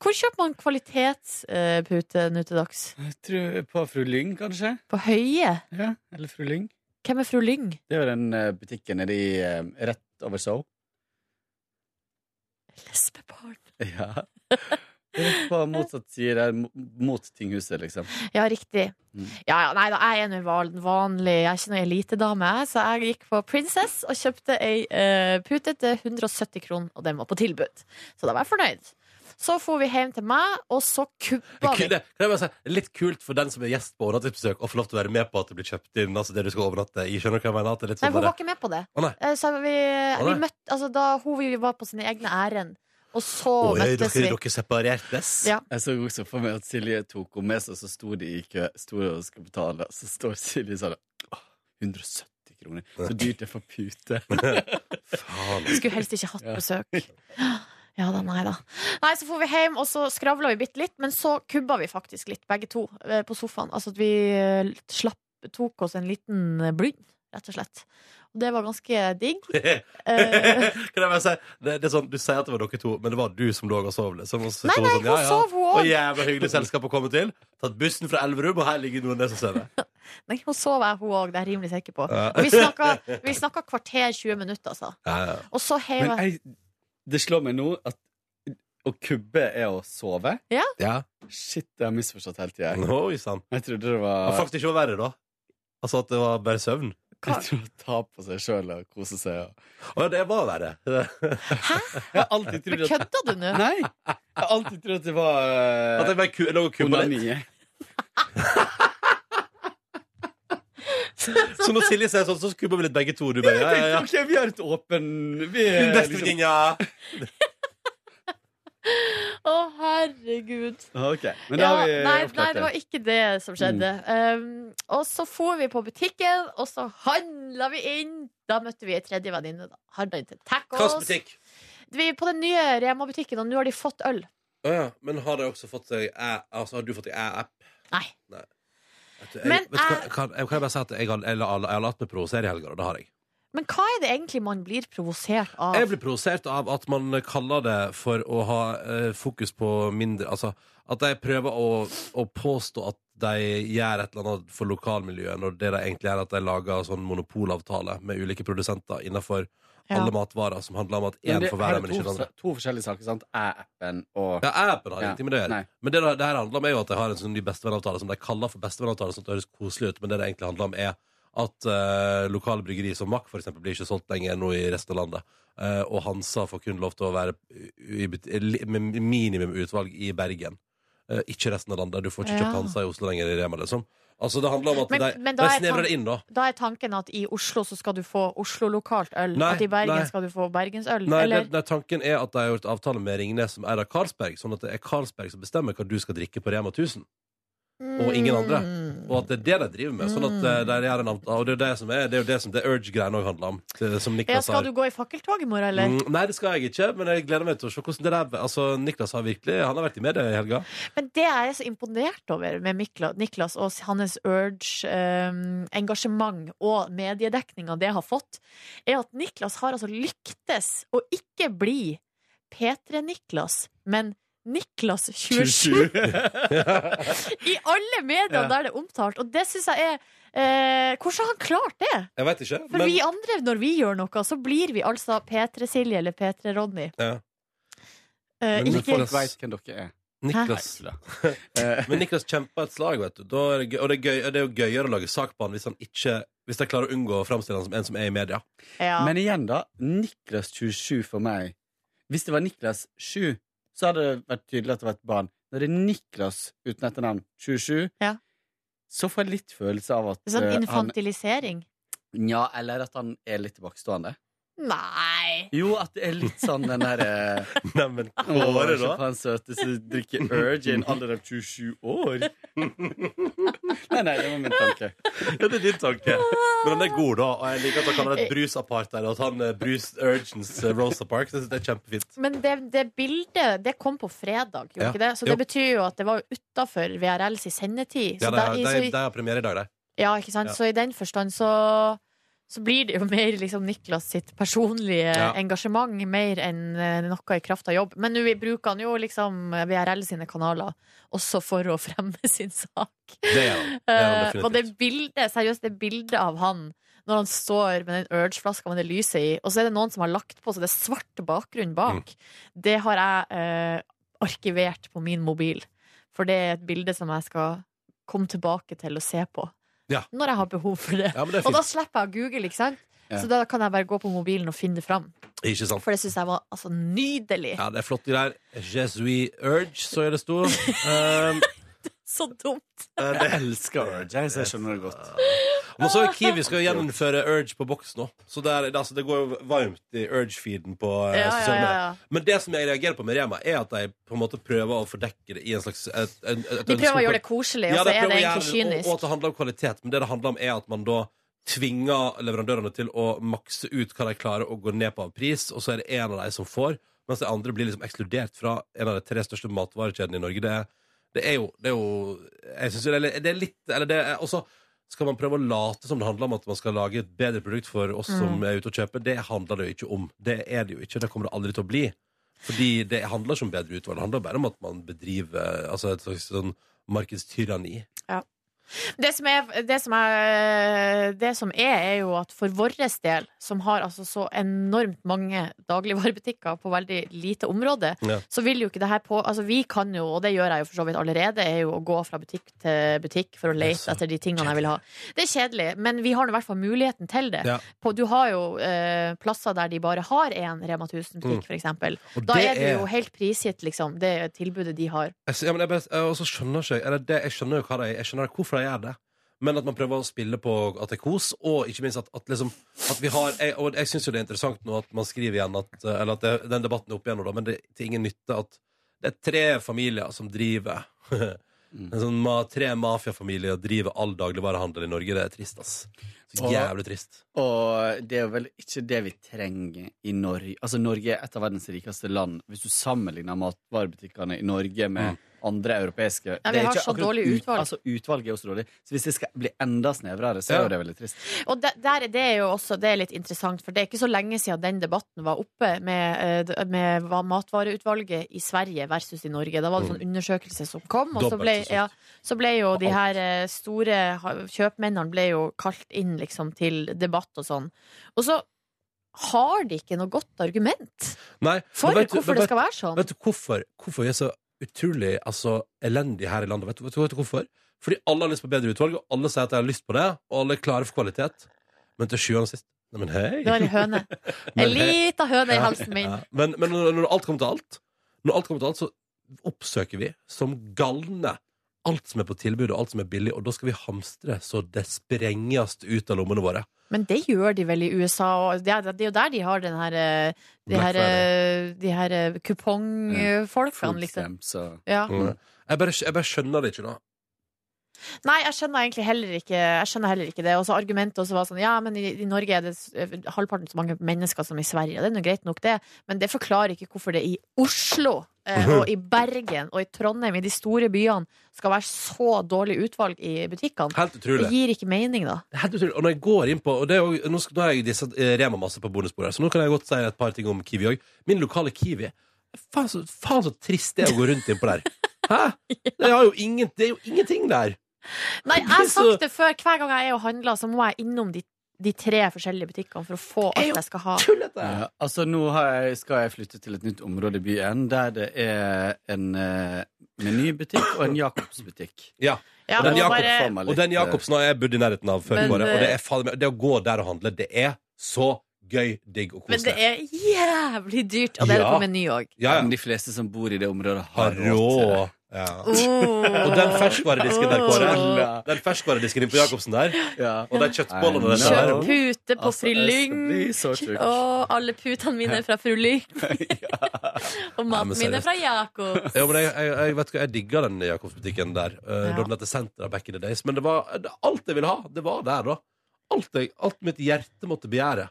Hvor kjøper man kvalitetspute nå til dags? Jeg tror på Fru Lyng, kanskje? På Høie? Ja, eller Fru Lyng. Hvem er Fru Lyng? Det er jo den eh, butikken nedi eh, rett over So. Lesbebarn. Ja. På motsatt side mot tinghuset, liksom. Ja, riktig. Mm. Ja, ja, nei da, jeg er nå vanlig, jeg er ikke noen elitedame, så jeg gikk på Princess og kjøpte ei uh, pute til 170 kroner, og den var på tilbud. Så da var jeg fornøyd. Så for vi hjem til meg, og så kuppa vi. Det, kan jeg bare si, litt kult for den som er gjest på overnattingsbesøk, å få lov til å være med på at det blir kjøpt inn altså det du skal overnatte i. Skjønner du hva jeg mener? At det er litt Nei, sånn hun var ikke med på det. Å, nei. Eh, Så vi, Å, vi møtte, altså, da hun vi var på sine egne ærend, og så møttes dere, vi. dere separertes? Ja. Jeg så også for meg at Silje tok henne med seg, så sto de i kø, sto og skulle betale, så står Silje sånn «Åh, 170 kroner. Så dyrt det er for pute. Skulle helst ikke hatt Ja. besøk. Ja da, nei da. Nei, så får vi hjem, og så skravla vi bitte litt, men så kubba vi faktisk litt, begge to, eh, på sofaen. Altså at vi eh, slapp, tok oss en liten eh, rett og slett. Det var ganske digg. Eh, kan jeg bare si det, det er sånn, Du sier at det var dere to, men det var du som lå og sov. Liksom, og Nei, nei, sånn, hun sov, hun. Og jævla hyggelig selskap å komme til. Tatt bussen fra Elverum, og her ligger noen der som sover. Nei, hun sov jeg, hun òg, det er jeg rimelig sikker på. Ja. Vi snakka, vi snakka kvarter 20 minutter, altså. Ja, ja. Og så heiv jeg jeg, det slår meg nå at å kubbe er å sove. Ja. Ja. Shit, det har jeg misforstått hele tida. Oi sann. Jeg trodde det var faktisk ikke verre, da. Altså at det var bare søvn. Jeg tror å ta på seg sjøl og kose seg. Og... ja, det var verre. Hæ? Jeg har alltid trodd Men kødda du nå? Nei! Jeg har alltid trodd at det var uh, At jeg bare ku- lå og kubba litt. Så når Silje sier sånn, så kubber vi litt begge to. Du bare, ja, ja, ja. Ok, vi har et åpen vi er Bestevenninna. Å, herregud. Okay, men da har vi nei, oppklart nei, det var ikke det som skjedde. Um, og så for vi på butikken, og så handla vi inn. Da møtte vi ei tredje venninne. Handla inn til tacos. Vi er på den nye Rema-butikken, og nå har de fått øl. Oh, ja. Men har fått seg Altså, har du fått deg æ-app? Nei. Vet du, jeg, Men vet du hva, jeg- kan, jeg bare si at jeg har, jeg, har- jeg har latt meg provosere i helga, og det har jeg. Men hva er det egentlig man blir provosert av? Jeg blir provosert av at man kaller det for å ha eh, fokus på mindre Altså at de prøver å, å påstå at de gjør et eller annet for lokalmiljøet, når det de egentlig er at de lager sånn monopolavtale med ulike produsenter innenfor Ja. alle matvarer, som handler om at én får være, men ikke den andre. to forskjellige saker, sant? Æ-appen og Ja, appen har Ja, med det å gjøre. Men det, det her handler om er jo at de har en sånn ny bestevennavtale som de kaller for bestevennavtale, sånn at det høres koselig ut, men det det egentlig handler om, er at eh, lokale bryggeri som Mack eksempel, blir ikke solgt lenger nå i resten av landet. Eh, og Hansa får kun lov til å være i, med minimum utvalg i Bergen. Eh, ikke resten av landet. Du får ikke Ja. kjøpt Hansa i Oslo lenger i Rema, liksom. Altså, det handler om at Men- de, men de er snevrer det inn, da. Da er tanken at i Oslo så skal du få Oslo-lokalt øl. Nei, at i Bergen nei. skal du få bergensøl. Nei, eller? nei, tanken er at de har gjort avtale med Ringnes som eier av Carlsberg, sånn at det er Carlsberg som bestemmer hva du skal drikke på Rema 1000. Og ingen andre. Mm. Og at det er det de driver med. Sånn at det de gjør en avtale. Og det er det som er, det er jo det som det Urge-greiene òg handler om. Det, som Ja, skal du gå i fakkeltog i morgen, eller? Mm, Nei, det skal jeg ikke, men jeg gleder meg til å se hvordan det der Altså, Niklas har virkelig Han har vært i media i helga. Men det jeg er så imponert over med Niklas og hans Urge-engasjement og mediedekninga det har fått, er at Niklas har altså lyktes å ikke bli P3-Niklas, men Niklas 27. I alle medier Ja. der det er omtalt. Og det syns jeg er eh, Hvordan har han klart det? Jeg vet ikke. For vi andre, når vi gjør noe, så blir vi altså P3-Silje eller P3-Ronny. ja. Eh, Men ikke folk veit hvem dere er. Niklas Men Niklas kjemper et slag, vet du. Da er det gøy, og det er, gøy, det er jo gøyere å lage sak på han hvis han ikke Hvis de klarer å unngå å framstille han som en som er i media. Men igjen, da. Niklas 27 for meg. Hvis det var Niklas 7, så hadde det vært tydelig at det var et barn. Når det er Niklas uten etternavn 27, Ja. så får jeg litt følelse av at Sånn eh, han infantilisering. Ja, eller at han er litt tilbakestående. Nei! Jo, at det er litt sånn den derre Neimen, Kåre, da? Han søte som drikker Urge i en alder av 27 år. nei, nei, det var min tanke. Ja, det er din tanke. Men han er god, da. Og jeg liker at han kaller det et der. og at han er Bruce Urgens eh, Rosa Parks. Jeg synes det er kjempefint. Men det, det bildet det kom på fredag, gjorde Ja. ikke det? Så Jo. det betyr jo at det var utafor VRLs i sendetid. Ja, Så de, der- de, så i- de har premiere i dag, de. ja, ikke sant? Ja. Så i den forstand så, så blir det jo mer liksom Niklas sitt personlige Ja. engasjement, mer enn eh, noe i kraft av jobb. Men nå bruker han jo liksom VRL sine kanaler også for å fremme sin sak. Det er. Det er Eh, og det bildet, seriøst, det bildet av han når han står med den Urge-flaska med det lyset i, og så er det noen som har lagt på så det er svart bakgrunn bak, Mm. det har jeg eh, arkivert på min mobil. For det er et bilde som jeg skal komme tilbake til og se på. Ja. Når jeg har behov for det. Ja, det og da slipper jeg å google, ikke sant? Ja. Så da kan jeg bare gå på mobilen og finne det fram. Ikke sant? For det syns jeg var altså nydelig. Ja, det er flotte greier. Jesuit Urge, så er det stort. Um, Så dumt. Jeg elsker Urge, jeg, jeg skjønner det godt. Men så er Kiwi skal jo gjeninnføre Urge på boks nå. Så det, er, altså, det går jo varmt i Urge-feeden på eh, Ja, ja, ja, ja. Men det som jeg reagerer på med Rema, er at de på en måte prøver å fordekke det i en slags et, et, et, De prøver å gjøre det koselig, og så er det egentlig kynisk. Og, og at det handler om kvalitet. Men det det handler om, er at man da tvinger leverandørene til å makse ut hva de klarer å gå ned på av pris, og så er det en av de som får, mens de andre blir liksom ekskludert fra en av de tre største matvarekjedene i Norge. Det, er- det er jo Det er jo Jeg syns jo det er, det er litt Eller det er også skal man prøve å late som det handler om at man skal lage et bedre produkt for oss Mm. som er ute og kjøper? Det handler det jo ikke om. Det er det jo ikke. Det kommer det aldri til å bli. Fordi det handler ikke om bedre utvalg. Det handler bare om at man bedriver altså et slags sånn markedstyranni. Det som, er, det, som er, det som er, er jo at for vår del, som har altså så enormt mange dagligvarebutikker på veldig lite område, Ja. så vil jo ikke det her på Altså vi kan jo, og det gjør jeg jo for så vidt allerede, er jo å gå fra butikk til butikk for å lete etter de tingene jeg vil ha. Det er kjedelig, men vi har i hvert fall muligheten til det. Ja. På, du har jo eh, plasser der de bare har én Rema 1000-butikk, Mm. eksempel. Da er det er- jo helt prisgitt, liksom, det tilbudet de har. Jeg, ja, men jeg, jeg, jeg skjønner ikke eller det, Jeg skjønner jo hva de, jeg skjønner hvorfor de gjør det. Men at man prøver å spille på at det er kos, og ikke minst at, at, liksom, at vi har jeg, Og jeg syns jo det er interessant nå at man skriver igjen at, Eller at det, den debatten er oppe igjen nå, da, men det er til ingen nytte at det er tre familier som driver En sånn ma, Tre mafiafamilier driver all dagligvarehandel i Norge. Det er trist, ass. Så jævlig trist. Og det er jo vel ikke det vi trenger i Norge. Altså, Norge er et av verdens rikeste land. Hvis du sammenligner matvarebutikkene i Norge med andre europeiske Ja, vi har så dårlig ut- utvalg. Altså, utvalget er jo så dårlig. Så hvis det skal bli enda snevrere, så er jo det veldig trist. Og der, der, det er jo også det er litt interessant, for det er ikke så lenge siden den debatten var oppe med, eh, med matvareutvalget i Sverige versus i Norge. Da var det en sånn undersøkelse som kom, og så ble, ja, så ble jo de her eh, store kjøpmennene ble jo kalt inn liksom til debatt og sånn. Og så har de ikke noe godt argument Nei, for vet hvorfor vet, det skal være sånn. Vet du hvorfor, hvorfor er så utrolig altså, elendig her i landet? Vet du, vet, du, hvorfor? Fordi alle har lyst på bedre utvalg, og alle sier at de har lyst på det, og alle er klare for kvalitet. Men til sjuende og sist Neimen, hei! Det var en høne. En lita høne i halsen min. ja. Men, men når, når alt kommer til alt, når alt kommer til alt, så oppsøker vi som galne alt som er på tilbud, og alt som er billig, og da skal vi hamstre så det sprenges ut av lommene våre. Men det gjør de vel i USA, og det er, det er jo der de har den her eh, De her, eh, de her eh, kupongfolkene, liksom. Ja. Mm. Jeg, bare, jeg bare skjønner det ikke, da. Nei, jeg skjønner egentlig heller ikke Jeg skjønner heller ikke det. Og så argumentet også var sånn Ja, men i, i Norge er det eh, halvparten så mange mennesker som i Sverige. Det er nå greit nok, det, men det forklarer ikke hvorfor det i Oslo eh, og i Bergen og i Trondheim, i de store byene, skal være så dårlig utvalg i butikkene. Helt utrolig. Det gir ikke mening, da. Helt utrolig. Og når jeg går inn på Og det er jo, nå, skal, nå har jeg disse eh, Rema masse på bonusbordet, så nå kan jeg godt si et par ting om Kiwi òg. Min lokale Kiwi faen så, faen så trist det er å gå rundt innpå der. Hæ? Det, er jo ingen, det er jo ingenting der. Nei, jeg har sagt det før. Hver gang jeg er og handler, så må jeg innom de, de tre forskjellige butikkene for å få alt jeg skal ha. Ja, altså Nå har jeg, skal jeg flytte til et nytt område i byen der det er en uh, menybutikk og en Jacobs-butikk. Ja. Ja, og, den og bare- og den Jacobsen har jeg bodd i nærheten av før. Men, bare, og det, eh, er, det å gå der og handle, det er så gøy, digg og Men det er jævlig dyrt, og det er det på Meny òg. Ja, ja. De fleste som bor i det området, har Har råd. Ja. Og den ferskvaredisken der, Kåre. Oh. Den ferskvaredisken din på Jacobsen der. Og de kjøttbollene der. Kjøtt pute på Altså, Fru Lyng. Og alle putene mine er fra Fru Lyng. Og maten min er fra Jakob. Ja, men jeg, jeg, jeg, vet hva, jeg digga den Jacobsbutikken der. Uh, Ja. Da den het Sentra back in the days. Men det var det, alt jeg ville ha, det var der, da. Alt, jeg, alt mitt hjerte måtte begjære.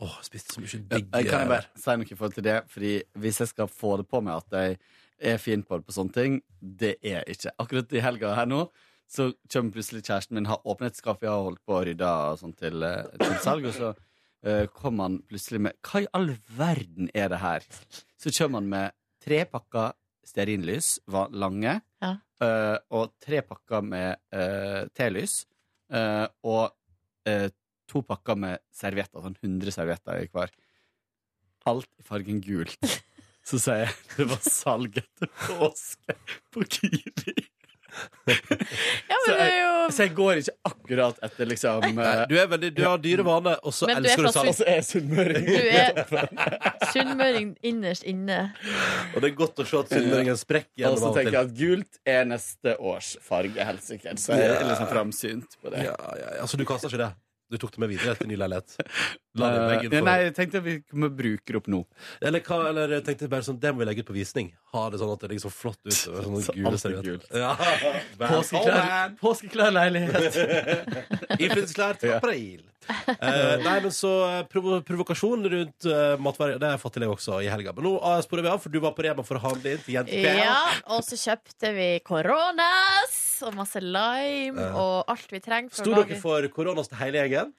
Åh, oh, spiste så mye digg Jeg kan jeg bare si noe i forhold til det? Fordi Hvis jeg skal få det på meg at jeg er fin på på sånne ting, det er ikke. Akkurat i helga her nå så kommer plutselig kjæresten min har åpnet et skap jeg har holdt på å rydde sånn til, eh, til salg, og så uh, kom han plutselig med Hva i all verden er det her? Så kommer han med tre pakker stearinlys, lange, Ja. uh, og tre pakker med uh, telys, uh, og eh, to pakker med servietter, sånn 100 servietter i hver. Alt i fargen gult. Så sier jeg det var salg etter påske på Kiwi. Ja, men så, det er jeg, jo så jeg går ikke akkurat etter liksom Nei, du, er veldig, du har dyre vaner, og så Men du er elsker du fra salg. Og så er jeg sunnmøring. Du er sunnmøring innerst inne. Og det er godt å se at sunnmøringen sprekker Og så tenker jeg at gult er neste års farge, helt sikkert. Så jeg er liksom framsynt på det. Ja, ja, ja. Så du kaster ikke det? Du tok det med videre til ny leilighet? La det i Eh, veggen for- nei, jeg tenkte vi bruker bruke opp nå. Eller, hva, eller jeg tenkte bare sånn, det må vi legge ut på visning. Ha det sånn at det ligger så flott ut. og Sånne Så gule alt er servietter. gult. Ja. Påskeklær, påskeklær leilighet. Innflytelsesklær til april. Eh, nei, men så eh, provo provokasjon rundt uh, matvarer, det har jeg fått til jeg også i helga. Men nå uh, sporer vi av, for du var på Rema for å handle inn til jentepær. Ja, og så kjøpte vi koronas og masse lime Ja. og alt vi trenger. for Sto dere for koronas til hele gjengen?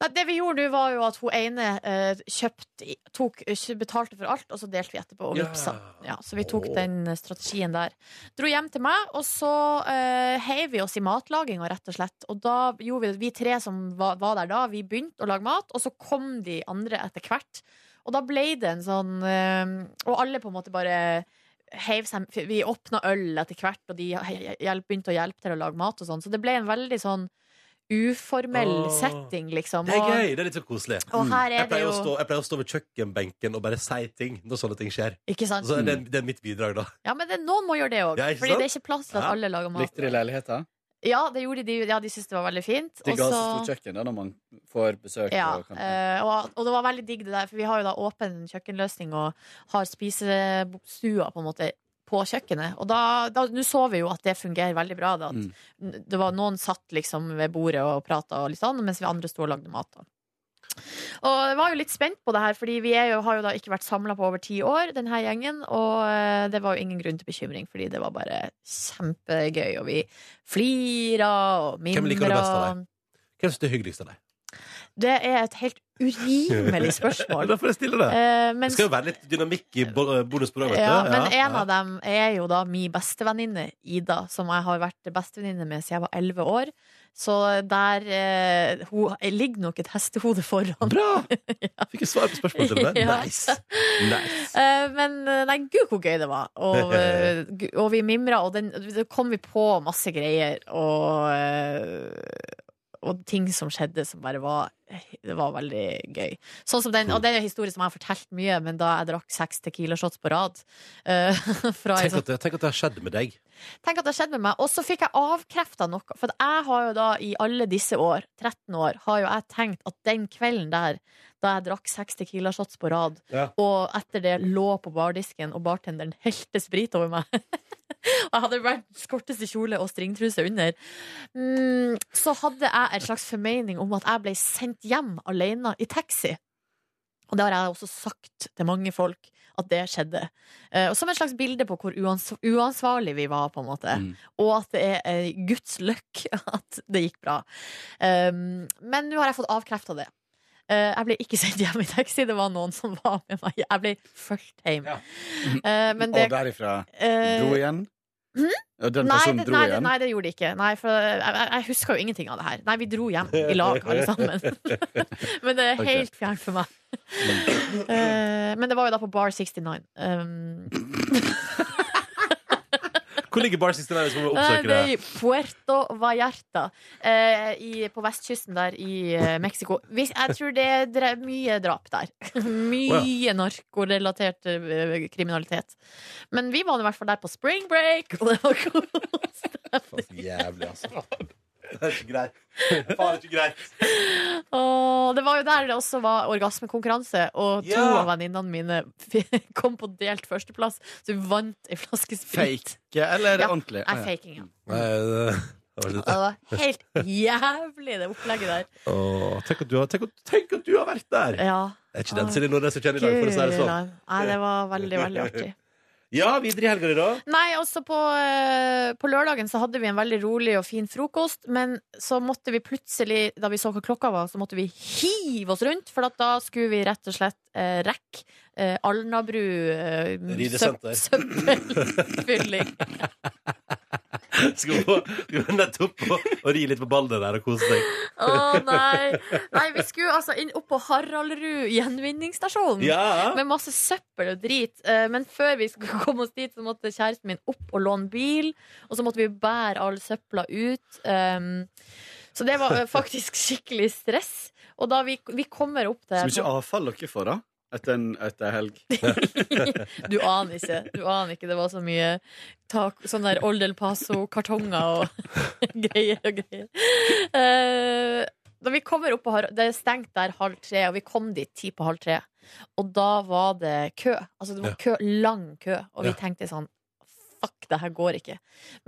Nei, det vi gjorde var jo at hun ene eh, kjøpte, tok, betalte for alt, og så delte vi etterpå og Ja. vippsa. Ja, så vi tok oh. den eh, strategien der. Dro hjem til meg, og så uh, heiv vi oss i matlaginga, rett og slett. Og da gjorde vi det, vi tre som var, var der da, vi begynte å lage mat, og så kom de andre etter hvert. Og da ble det en sånn eh, Og alle på en måte bare heiv seg Vi åpna øl etter hvert, og de hjelp, begynte å hjelpe til å lage mat og sånn. Så det ble en veldig sånn uformell Åh. setting, liksom. Det er Og- gøy. Det er litt så koselig. Og her er jeg, pleier det å jo- stå, jeg pleier å stå ved kjøkkenbenken og bare si ting når sånne ting skjer. Ikke sant? Så det, det er mitt bidrag, da. Ja, men det, noen må gjøre det òg. Ja, fordi sant? det er ikke plass til at Ja. alle lager mat. Likte de leiligheta? Ja, det gjorde de. Ja, de syntes det var veldig fint. De ga så stort kjøkken da, når man får besøk. ja, og eh, og, og det var veldig digg det der, for vi har jo da åpen kjøkkenløsning og har spisestua på en måte på kjøkkenet. Og da nå så vi jo at det fungerer veldig bra. Da, at Mm. det var Noen satt liksom ved bordet og prata, og litt sånn, mens vi andre sto og lagde mat. Da. Og jeg var jo litt spent på det her, Fordi vi er jo, har jo da ikke vært samla på over ti år, denne gjengen. Og eh, det var jo ingen grunn til bekymring, fordi det var bare kjempegøy. Og vi flira og mimra. Hvem liker du best av deg? Hvem syns du er hyggeligst av deg? Det er et helt urimelig spørsmål. Da får jeg stiller det. Eh, Det skal jo være litt dynamikk i bo- bonusprogrammet. Ja, men en ja. av dem er jo da min bestevenninne Ida, som jeg har vært bestevenninne med siden jeg var elleve år. Så der eh, hun, ligger nok et hestehode foran. Bra! Fikk jeg svar på spørsmålet til Nice. nice. Eh, men eh, nei, gud hvor gøy det var. Og, eh, og vi mimra, og den, det kom vi på masse greier. Og, eh, og ting som skjedde som bare var Det var veldig gøy. Sånn som den, og det er en historie som jeg har fortalt mye, men da jeg drakk seks Tequila-shots på rad. uh, fra Tenk sånn- at, det, tenk at det har skjedd med deg. Tenk at det har skjedd med meg. Og så fikk jeg avkrefta noe. For jeg har jo da i alle disse år, 13 år, har jo jeg tenkt at den kvelden der, da jeg drakk seks Tequila-shots på rad, Ja. og etter det lå på bardisken, og bartenderen helte sprit over meg jeg hadde verdens korteste kjole og stringtruse under. Mm, så hadde jeg en slags formening om at jeg ble sendt hjem alene i taxi. Og det har jeg også sagt til mange folk at det skjedde. Og som et slags bilde på hvor uans uansvarlig vi var, på en måte. Og at det er eh, Guds løkk at det gikk bra. Um, men nå har jeg fått avkrefta det. Eh, jeg ble ikke sendt hjem i taxi, det var noen som var med meg. Jeg ble fulgt hjem. Eh, men det- Og derifra Eh, dro igjen? hm? Den nei, det, nei, nei, det gjorde de ikke. Nei, for jeg, jeg, jeg husker jo ingenting av det her. Nei, vi dro hjem i lag, alle sammen. Men det er helt helt fjernt for meg. uh, men det var jo da på Bar 69. Um, Hvor ligger Bar 69 hvis man vil oppsøke det er i? Puerto Vallarta eh, i, på vestkysten der i eh, Mexico. Hvis, jeg tror det er mye drap der. mye narkorelatert eh, kriminalitet. Men vi var i hvert fall der på spring break, og det var god Jævlig, altså. Det er ikke greit. Faen, ikke greit. Og det var jo der det også var orgasmekonkurranse, og to Ja. av venninnene mine f- kom på delt førsteplass, så vi vant ei flaske sprit. Fake, eller Ja, ordentlig? Nei, faking, ja. Nei, det, det var Og Det var helt jævlig, det opplegget der. Åh, tenk, at du har, tenk, at, tenk at du har vært der! Ja. Er ikke den Silje Nordnes som kjenner i dag, for å si det sånn. Nei, det var veldig, veldig artig. Ja, videre i helga di, da? Nei, også på, eh, på lørdagen så hadde vi en veldig rolig og fin frokost, men så måtte vi plutselig, da vi så hva klokka var, så måtte vi hive oss rundt, for da skulle vi rett og slett eh, rekke eh, Alnabru eh, Ridesenter. søppelfylling. Skal gå, skal gå nettopp og, og ri litt på ballen der og kose deg. Å nei. nei! Vi skulle altså inn opp på Haraldrud gjenvinningsstasjon Ja. med masse søppel og drit. Eh, Men før vi skulle komme oss dit, så måtte kjæresten min opp og låne bil. Og så måtte vi bære all søpla ut. Um, så det var eh, faktisk skikkelig stress. Og da vi, vi kommer opp Så til mye avfall dere får, da? Etter, en, etter helg. Du aner ikke. Du aner ikke. Det var så mye tak, sånn der Old El Paso-kartonger og greier og greier. Uh, da vi kommer opp på Har- Det er stengt der halv tre, og vi kom dit ti på halv tre. Og da var det kø. Altså det var kø, lang kø. Og vi Ja. tenkte sånn fuck, det her går ikke.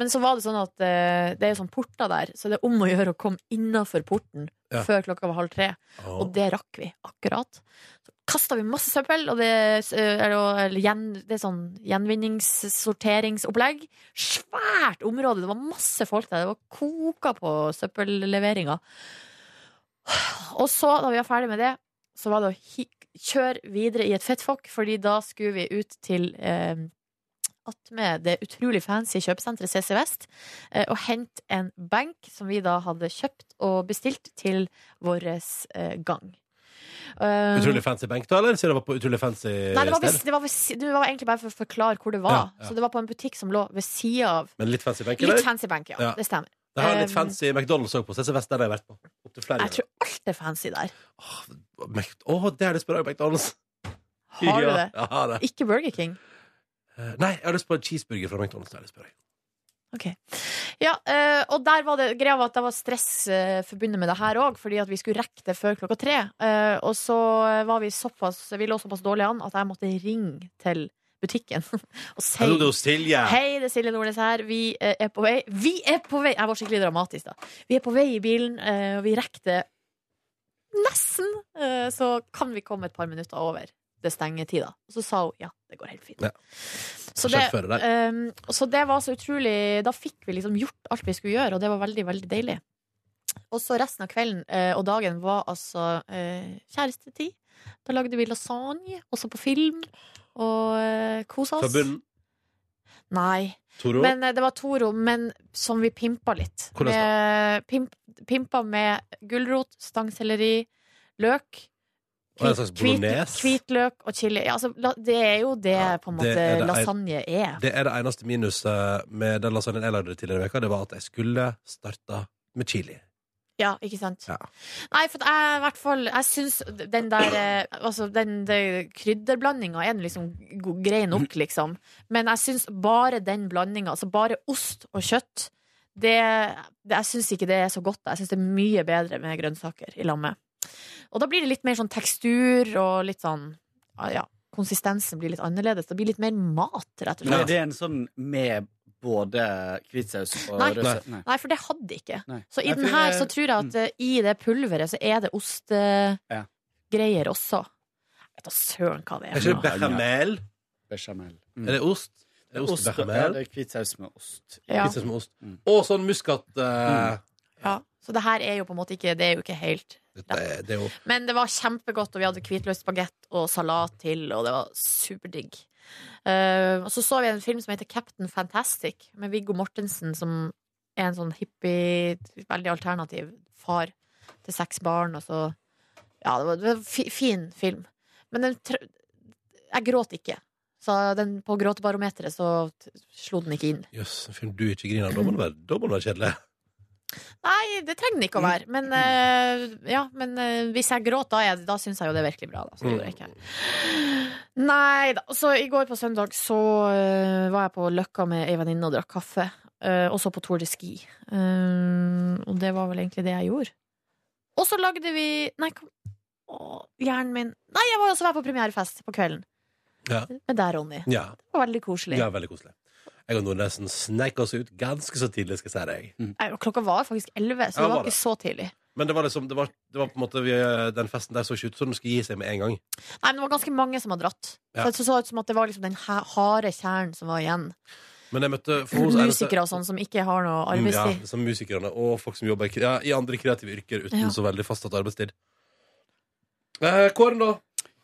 Men så var det sånn at uh, det er sånn porter der, så det er om å gjøre å komme innafor porten Ja. før klokka var halv tre. Oh. Og det rakk vi akkurat. Så kasta vi masse søppel, og det, er eller gjen, det er sånn gjenvinningssorteringsopplegg. Svært område, det var masse folk der. Det var koka på søppelleveringa. Og så, da vi var ferdig med det, så var det å kjøre videre i et fettfokk, fordi da skulle vi ut til eh, attmed det utrolig fancy kjøpesenteret CC Vest og hente en benk som vi da hadde kjøpt og bestilt til vår gang. Eh, Utrolig fancy benk, da, eller? Siden det var på utrolig fancy Nei, det var, sted? det, var ved, det var egentlig bare for å forklare hvor det var. Ja, ja. Så det var på en butikk som lå ved sida av Men litt fancy benk, eller? Litt fancy benk, ja. Ja. Det stemmer. Det har litt Um, fancy McDonald's òg på CC Vest, der har jeg vært på. Opp til flere Jeg tror alt er fancy der. Åh, oh, det har jeg lyst på i dag, McDonald's. Har du det? Ja, det. Ikke Burger King. Eh, Nei, jeg har lyst på en cheeseburger fra McDonald's. Det er jeg lyst på i. Ok. Ja, eh, og der var det greia var at det var stress eh, forbundet med det her òg, fordi at vi skulle rekke det før klokka tre. Eh, og så var vi såpass Vi lå såpass dårlig an at jeg måtte ringe til butikken og si er. Hei, det er Silje Nordnes her. Vi er på vei. Vi er på vei! Jeg var skikkelig dramatisk, da. Vi er på vei i bilen, og vi rekker det nesten. Så kan vi komme et par minutter over det stengetida. Og så sa hun ja, det går helt fint. Ja. Så det, ehm, så det var så utrolig Da fikk vi liksom gjort alt vi skulle gjøre, og det var veldig, veldig deilig. Og så resten av kvelden uh, og dagen var altså uh, kjærestetid. Da lagde vi lasagne, også på film, og uh, kosa oss. Fra bunnen. Nei. Toro? Men eh, det var Toro, men som vi pimpa litt. Hvordan da? Pimp, pimpa med gulrot, stangselleri, løk. Og en slags bolognese? Hvitløk og chili. Ja, altså, det er jo det på en måte er det lasagne er. Det er det eneste minuset med den lasagnen jeg lagde tidligere i veka, det var at jeg skulle starta med chili. Ja, ikke sant? Ja. Nei, for jeg i hvert fall Jeg syns den der eh, Altså, den, den krydderblandinga er nå liksom grei nok, liksom. Men jeg syns bare den blandinga, altså bare ost og kjøtt, det, det Jeg syns ikke det er så godt. Jeg syns det er mye bedre med grønnsaker i lammet. Og da blir det litt mer sånn tekstur og litt sånn ja, ja, Konsistensen blir litt annerledes. Det blir litt mer mat, rett og Men er det det en sånn med både hvitsaus og Nei. rødsaus? Nei, for det hadde ikke. Nei. Så i Nei, den her så tror jeg at mm. i det pulveret så er det ostegreier Ja. også. Jeg vet da søren hva det er. Er ikke det bechamel? Bechamel. Mm. Er det ost? Er det ost, Ost og bechamel? det er hvitsaus med ost. Ja. Hvitsaus med ost. Og sånn muskat eh, Ja, så det her er jo på en måte ikke Det er jo ikke helt det, ja. det jo Men det var kjempegodt, og vi hadde hvitløksbagett og salat til, og det var superdigg. Uh, og så så vi en film som heter Captain Fantastic, med Viggo Mortensen, som er en sånn hippie, veldig alternativ far til seks barn, og så Ja, det var, det var en fin film. Men den Jeg gråt ikke. Så den, på gråtebarometeret så slo den ikke inn. Jøss, en film du ikke griner av. Da må det være kjedelig. Nei, det trenger den ikke å være. Men, uh, ja, men uh, hvis jeg gråter, da, jeg- da syns jeg jo det er virkelig bra. Da. Så det ikke. Nei da. Så i går på søndag så uh, var jeg på Løkka med ei venninne og drakk kaffe. og så på Tour de Ski. Og det var vel egentlig det jeg gjorde. Og så lagde vi Nei, kom Å, hjernen min Nei, jeg var jo også på premierefest på kvelden. Ja. Med deg, Ronny. Ja. Det var veldig koselig. ja, veldig koselig. Jeg og Nordnesen sneik oss ut ganske så tidlig, skal jeg si deg. Nei, Klokka var faktisk elleve, så Ja, det var var det. ikke så tidlig. Men det var liksom Det var, det var på en måte vi, Den festen der så ikke ut som den skulle gi seg med en gang. Nei, men det var ganske mange som hadde dratt. Ja. Så det så ut som at det var liksom den ha- harde kjernen som var igjen. Men jeg møtte for hos eneste- Musikere og sånn som ikke har noe Mm, Ja, arbeidstid. som musikerne og folk som jobber i, kre- ja, i andre kreative yrker uten Ja. så veldig fastsatt arbeidstid. Eh, Kåren, da?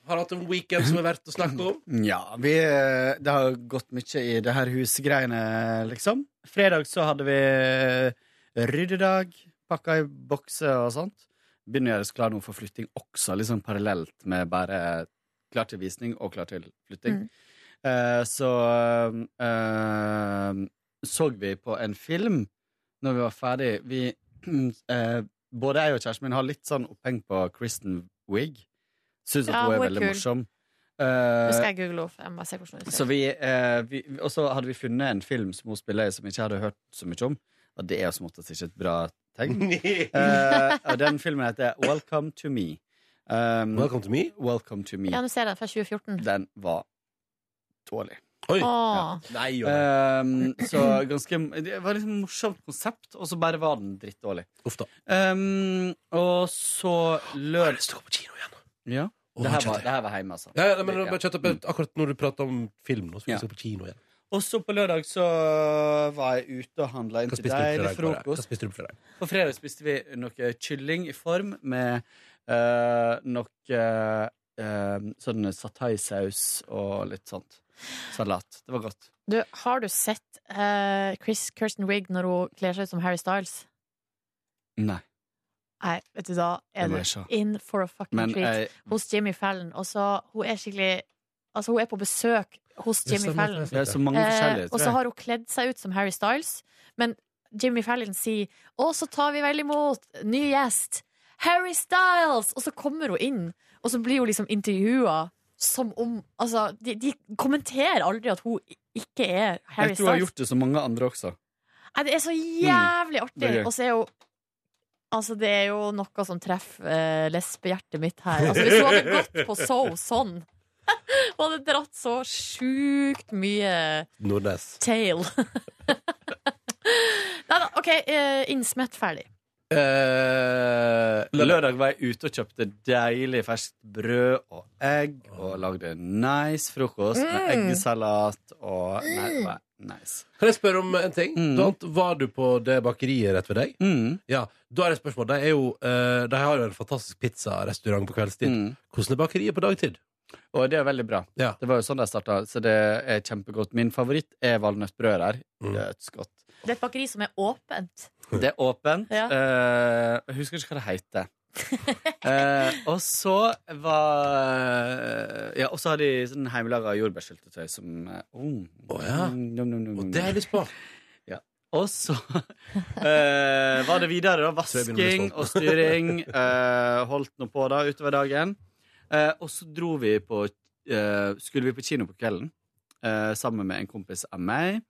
Har hatt en weekend som er verdt å snakke om? Ja, vi, eh, det har gått mye i det her husgreiene, liksom. Fredag så hadde vi eh, ryddedag, pakka i bokser og sånt. Begynner å gjøre oss klar nå for flytting også, liksom parallelt med bare klar til visning og klar til flytting. Mm. Eh, så eh, så vi på en film når vi var ferdig. Vi, eh, både jeg og kjæresten min har litt sånn oppheng på Kristen Wiig. Syns at Ja, hun er hun er veldig kul. morsom. Nå Eh, skal jeg google henne. Så vi, eh, vi, og så hadde vi funnet en film som hun spiller i, som jeg ikke hadde hørt så mye om. Og det er jo som oftest ikke et bra tegn. uh, og den filmen heter Welcome to Me. Um, Welcome to Me? Welcome to Me. Ja, nå ser jeg den fra 2014. Den var dårlig. Oi. Ja. Nei, jo, nei. Um, så ganske Det var liksom et morsomt konsept, og så bare var den drittdårlig. Uff da. Um, og så lørdag Jeg har lyst til å gå på kino igjen. Ja. Det her var, det her var hjemme, altså. Ja, ja, men Ja. bare kjøtt Akkurat når du prater om film nå, skal vi Ja. se på kino igjen. Og så på lørdag så var jeg ute og handla inn til deilig fredag? Hva spiste du på fredag? På fredag spiste vi noe kylling i form med eh, noe eh, sånn sataisaus og litt sånt. Salat. Det var godt. Du, har du sett uh, Chris Kirsten Wigg når hun kler seg ut som Harry Styles? Nei. Nei, vet du da er du in for a fucking Men treat jeg- hos Jimmy Fallon. Og så, hun er skikkelig Altså, hun er på besøk hos Jimmy Fallon. det er så mange forskjellige, Eh, og så har hun kledd seg ut som Harry Styles. Men Jimmy Fallon sier 'Å, så tar vi vel imot ny gjest'. Harry Styles! Og så kommer hun inn, og så blir hun liksom intervjua som om Altså, de, de kommenterer aldri at hun ikke er Harry Styles. Jeg tror hun har gjort det som mange andre også. Nei, det er så jævlig Mm, artig. Og så er jo Altså, det er jo noe som treffer eh, lesbehjertet mitt her. Altså, hvis hun hadde gått på so sånn Hun hadde dratt så sjukt mye Nordnes. tail. Nei da, OK, uh, innsmett ferdig. Eh, lørdag var jeg ute og kjøpte deilig ferskt brød og egg. Og lagde nice frokost med Mm. eggesalat og Nei, det var nice. Kan jeg spørre om en ting? Da var du på det bakeriet rett ved deg? Mm. Ja, Da er det et spørsmål. De, er jo, eh, de har jo en fantastisk pizzarestaurant på kveldstid. Mm. Hvordan er bakeriet på dagtid? Og det er veldig bra. Ja. Det var jo sånn de starta, så det er kjempegodt. Min favoritt er valnøttbrød der. Mm. Dødsgodt. Det er et bakeri som er åpent. Det er åpent. Ja. Eh, jeg husker ikke hva det heter. Eh, og så var Ja, og så har de sånn hjemmelaga jordbærsyltetøy som eh, oh, ja. nom, nom, nom, Og det har jeg lyst på. Ja. Og så eh, var det videre, da. Å Vasking og styring. Eh, holdt nå på da utover dagen. Eh, og så dro vi på eh, Skulle vi på kino på kvelden eh, sammen med en kompis av meg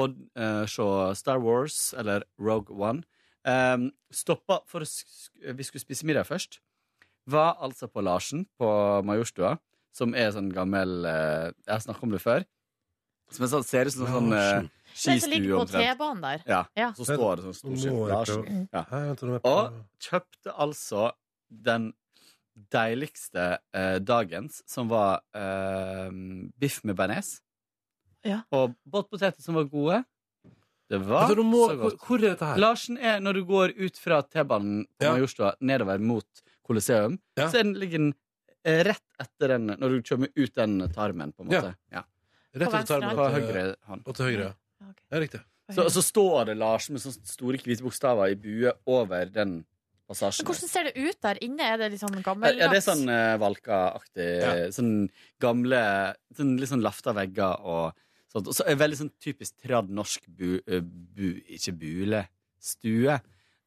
og uh, se Star Wars, eller Rogue One. Um, stoppa for å sk Vi skulle spise middag først. Var altså på Larsen på Majorstua, som er sånn gammel uh, Jeg har snakka om det før. Som er sånn, ser ut som sånn uh, skistue omtrent. Ja. Ja. Så står det sånn storskilt Larsen. Ja. Og kjøpte altså den deiligste uh, dagens, som var eh, biff med bearnés. Ja. Og båtpoteter som var gode. Det var Altså, du må- så godt. hvor- er dette her? Larsen er når du går ut fra T-banen på Ja. Majorstua nedover mot Colosseum. Ja. Så er den, ligger den eh, rett etter den når du kommer ut den tarmen, på en måte. Ja. Rett På venstre tarmen På og til- høyre hånd. Og til høyre. ja. Ja, riktig. Så, så står det Larsen med sånne store hvite bokstaver i bue over den passasjen. Men hvordan ser det ut der inne? Er det litt sånn gammeldags? Ja, det er sånn uh, valkaaktig. Sånn gamle sånn Litt sånn lafta vegger og sånt. Og så er veldig sånn typisk tradd norsk bu, eh, bu Ikke bule. Stue.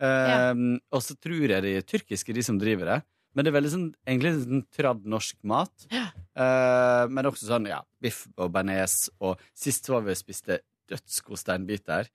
Ja. Um, Og så tror jeg de er tyrkiske, de som driver det. Men det er veldig sånn, egentlig sånn tradd norsk mat. Eh, men også sånn, ja, biff og bearnés. Og sist var vi og spiste dødsgod steinbiter.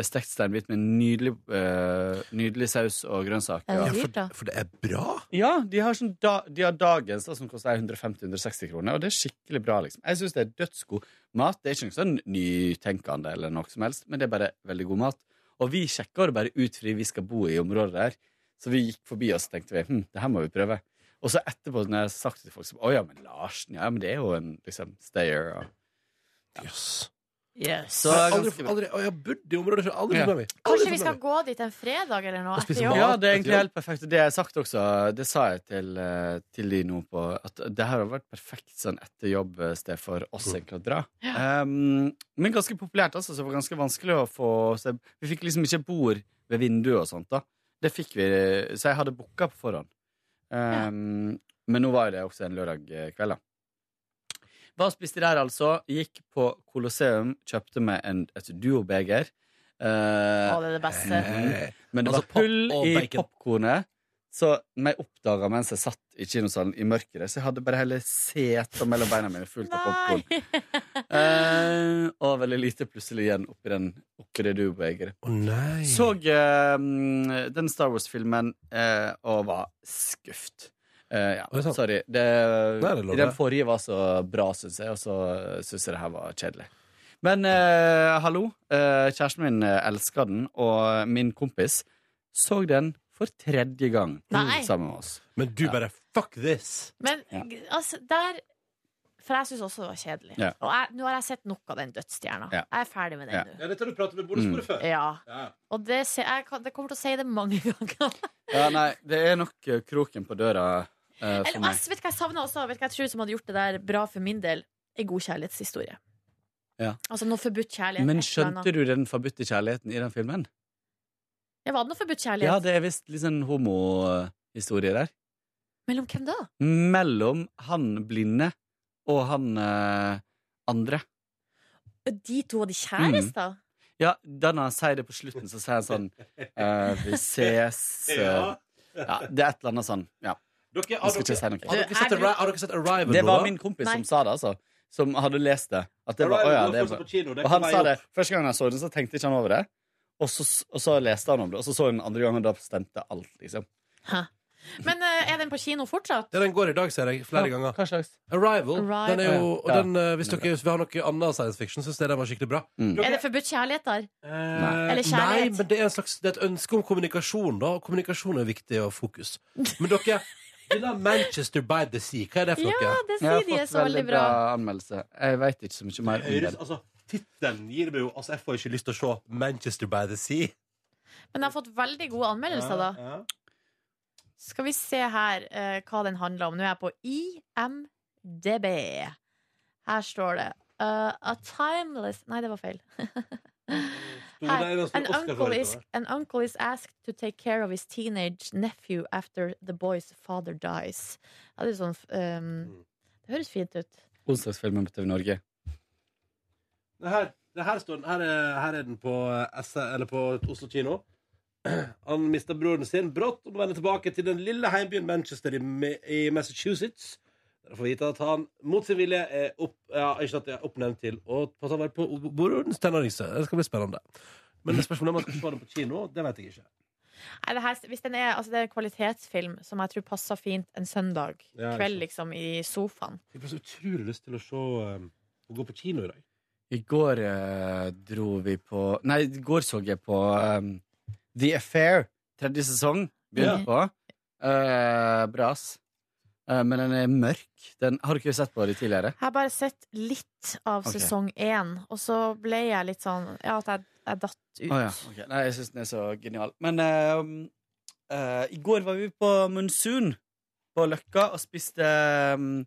Stekt steinbit med nydelig, uh, nydelig saus og grønnsaker. Er Ja, for. For det er bra. ja, de har, sånn da, de har dagens da, som koster 150-160 kroner, og det er skikkelig bra. liksom. Jeg syns det er dødsgod mat. Det er ikke noe sånn nytenkende eller noe som helst, men det er bare veldig god mat. Og vi sjekker det bare ut fordi vi skal bo i området der. Så vi gikk forbi oss og tenkte vi, hm, det her må vi prøve. Og så etterpå, når jeg har sagt det til folk, så å ja, men Larsen, ja, men det er jo en liksom stayer. Og, Yes. Yes. Så Jeg har aldri, ganske bra. aldri, jeg har i området, sjøl. aldri Ja. fått meg. Aldri Kanskje vi skal meg. gå dit en fredag eller noe Og spise etter mat. jobb? Ja, det er egentlig helt perfekt. Det jeg har sagt også, det sa jeg til, eh, til de nå på At det her har vært perfekt sånn etter jobb-sted for oss egentlig å dra. Um, men ganske populært, altså. Så det var ganske vanskelig å få så Vi fikk liksom ikke bord ved vinduet og sånt, da. Det fikk vi, så jeg hadde booka på forhånd. Um, Men nå var jo det også en lørdag eh, kveld, da. Hva spiste der, altså? Gikk på Colosseum, kjøpte meg en, et duobeger. Uh, Å, det er det beste. Mhm. Men det Altså, var pull pop i popkornet. Så jeg oppdaga mens jeg satt i kinosalen i mørket, så jeg hadde bare hele setet mellom beina mine fullt av popkorn. Uh, og veldig lite plutselig igjen oppi, den, oppi det duobegeret. Å nei. Så uh, den Star Wars-filmen uh, og var skuft. Eh, ja, sorry. Det, Nei, det den forrige var så bra, syns jeg, og så syns jeg det her var kjedelig. Men uh, hallo. uh, kjæresten min elsker den, og min kompis så den for tredje gang Nei. sammen med oss. Men du bare fuck this! Men altså, der For jeg syns også det var kjedelig. Ja. Og jeg, nå har jeg sett nok av den dødsstjerna. Ja. Jeg er ferdig med den Ja. nå. Ja, dette har du pratet med bonusbordet Mm. før. Ja. Og det, ser, jeg, det kommer til å si det mange ganger. Ja, nei, det er nok kroken på døra eh, Eller, ass, vet du hva jeg savner også? Vet du hva jeg tror som hadde gjort det der bra for min del? En god kjærlighetshistorie. Ja. Altså noe forbudt kjærlighet. Men skjønte du den forbudte kjærligheten i den filmen? Ja, var det noe forbudt kjærlighet? Ja, det er visst litt sånn homohistorie der. Mellom hvem da? Mellom han blinde og han eh, andre. De to hadde kjærester? Ja, da når han sier det på slutten, så sier han sånn eh, Vi ses eh, Ja. ja, Det er et eller annet sånn. Ja. Dere, har, dere, si har, dere sett, har dere sett Arrival Det var min kompis Nei. som sa det, altså. Som hadde lest det. At det var, ja, det var. kino, det Og han sa det. Første gang jeg så den, så tenkte ikke han over det. Og så, og så leste han om det, og så så han den andre gangen, og da stemte alt, liksom. Hæ. Men eh, er den på kino fortsatt? Ja, den går i dag, ser jeg. Flere ganger. Arrival. Arrival. Den er jo, og Ja. den, eh, hvis dere vil ha noe annet science fiction, syns jeg den var skikkelig bra. Mm. Er det forbudt kjærlighet der? Eh, Eller Nei, men det er, en slags, det er et ønske om kommunikasjon, da. Og kommunikasjon er viktig og fokus. Men dere, denne Manchester by the Sea, hva er det for Ja, det sier de er så veldig bra. anmeldelse. Jeg veit ikke så mye mer om Høres, altså, Tittelen gir meg jo Altså, jeg får ikke lyst til å se Manchester by the Sea. Men jeg har fått veldig gode anmeldelser, da. Ja, ja. Skal vi se her eh, hva den handler om. Nå er jeg på IMDb. Her står det uh, A timeless Nei, det var feil. Her. An uncle, is, an uncle is asked to take care of his teenage nephew after the boy's father dies. Ja, det, er sånn, um, det høres fint ut. Onsdagsfilmen på TV Norge. Det her, det her, står den, her, er, her er den på, eh, eller på Oslo kino. Han mista broren sin brått og må vende tilbake til den lille heimbyen Manchester i, i Massachusetts. Der får vite at han mot sin vilje er opp, ja, ikke at jeg er oppnevnt til å passe vare på brorens tenåringse. Det skal bli spennende. Men spørsmålet om man skal se den på kino, det vet jeg ikke. Nei, det, her, hvis den er, altså det er en kvalitetsfilm som jeg tror passer fint en søndag Ja, kveld, liksom, i sofaen. Jeg får så utrolig lyst til å se um, å gå på kino i dag. I går eh, dro vi på Nei, i går så jeg på um, The Affair. Tredje sesong. Begynte Ja. på. Uh, bra, ass. Eh, men den er mørk. Den, har du ikke sett på den tidligere? Jeg har bare sett litt av okay. sesong én, og så ble jeg litt sånn Ja, at jeg, jeg datt ut. Oh, ja. okay. Nei, jeg syns den er så genial. Men uh, eh, i går var vi på Monsun på Løkka og spiste um,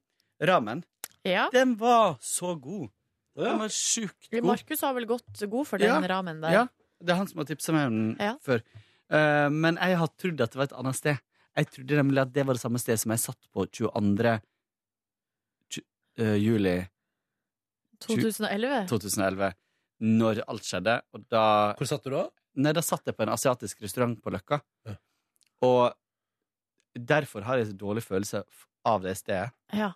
ramen. Ja. Den var så god. Den var sjukt god. Markus har vel gått god for den Ja. ramen der. Ja, det er han som har tipsa meg om den Ja. før. Uh, men jeg har trodd at det var et annet sted. Jeg trodde nemlig at det var det samme sted som jeg satt på 22. tju- eh, juli 2011. 2011. Når alt skjedde. Og da Hvor satt du da? Nei, da satt jeg på en asiatisk restaurant på Løkka. Og derfor har jeg så dårlig følelse av det stedet. Ja.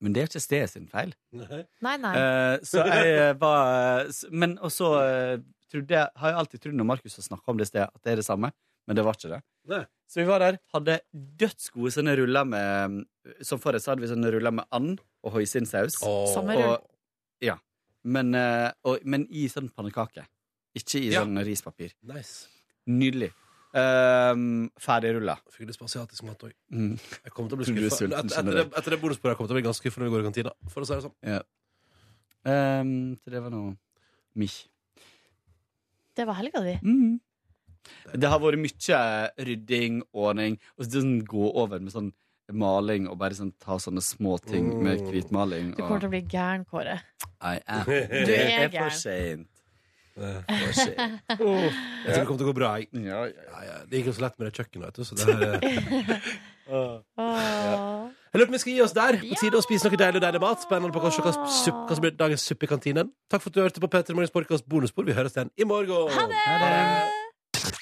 Men det er ikke stedet sin feil. Nei. Nei, nei. Eh, så jeg eh, var Men og så uh, jeg, har jeg alltid trodd når Markus har snakka om det stedet, at det er det samme. Men det var ikke det. Nei. Så vi var der, hadde dødsgode sånne ruller med Som forrige så hadde vi sånne ruller med and og hoisinsaus. Samme Og, ja. Men, eh, og, men i sånn pannekake. Ikke i Ja. sånn rispapir. Nice. Nydelig. Um, Ferdigrulla. Fikk lyst på asiatisk mat òg. Mm. Jeg kommer til å bli skuffa. Etter, etter, det- etter det bonussporet kommer jeg til å bli ganske skuffa når vi går i kantina. For å si det sånn. Ja. Um, så det var noe mich. Det var helga di. Mm. Det har vært mye rydding, ordning, og så sånn gå over med sånn maling og bare sånn ta sånne små ting med hvitmaling. Du kommer Og til å bli gæren, Kåre. I am. Du er Det er for seint. For sent. Jeg tror det kommer til å gå bra. Jeg. Ja, Ja, ja. Det gikk jo så lett med det kjøkkenet. Vet du, så det her, er- Jeg lurer på om vi skal gi oss der. På tide å spise noe deilig og deilig mat. Spennende på hva, som blir dagens suppe i kantinen. Takk for at du hørte på Petter Morgens podkast bonusbord. Vi høres igjen i morgen. Ha det!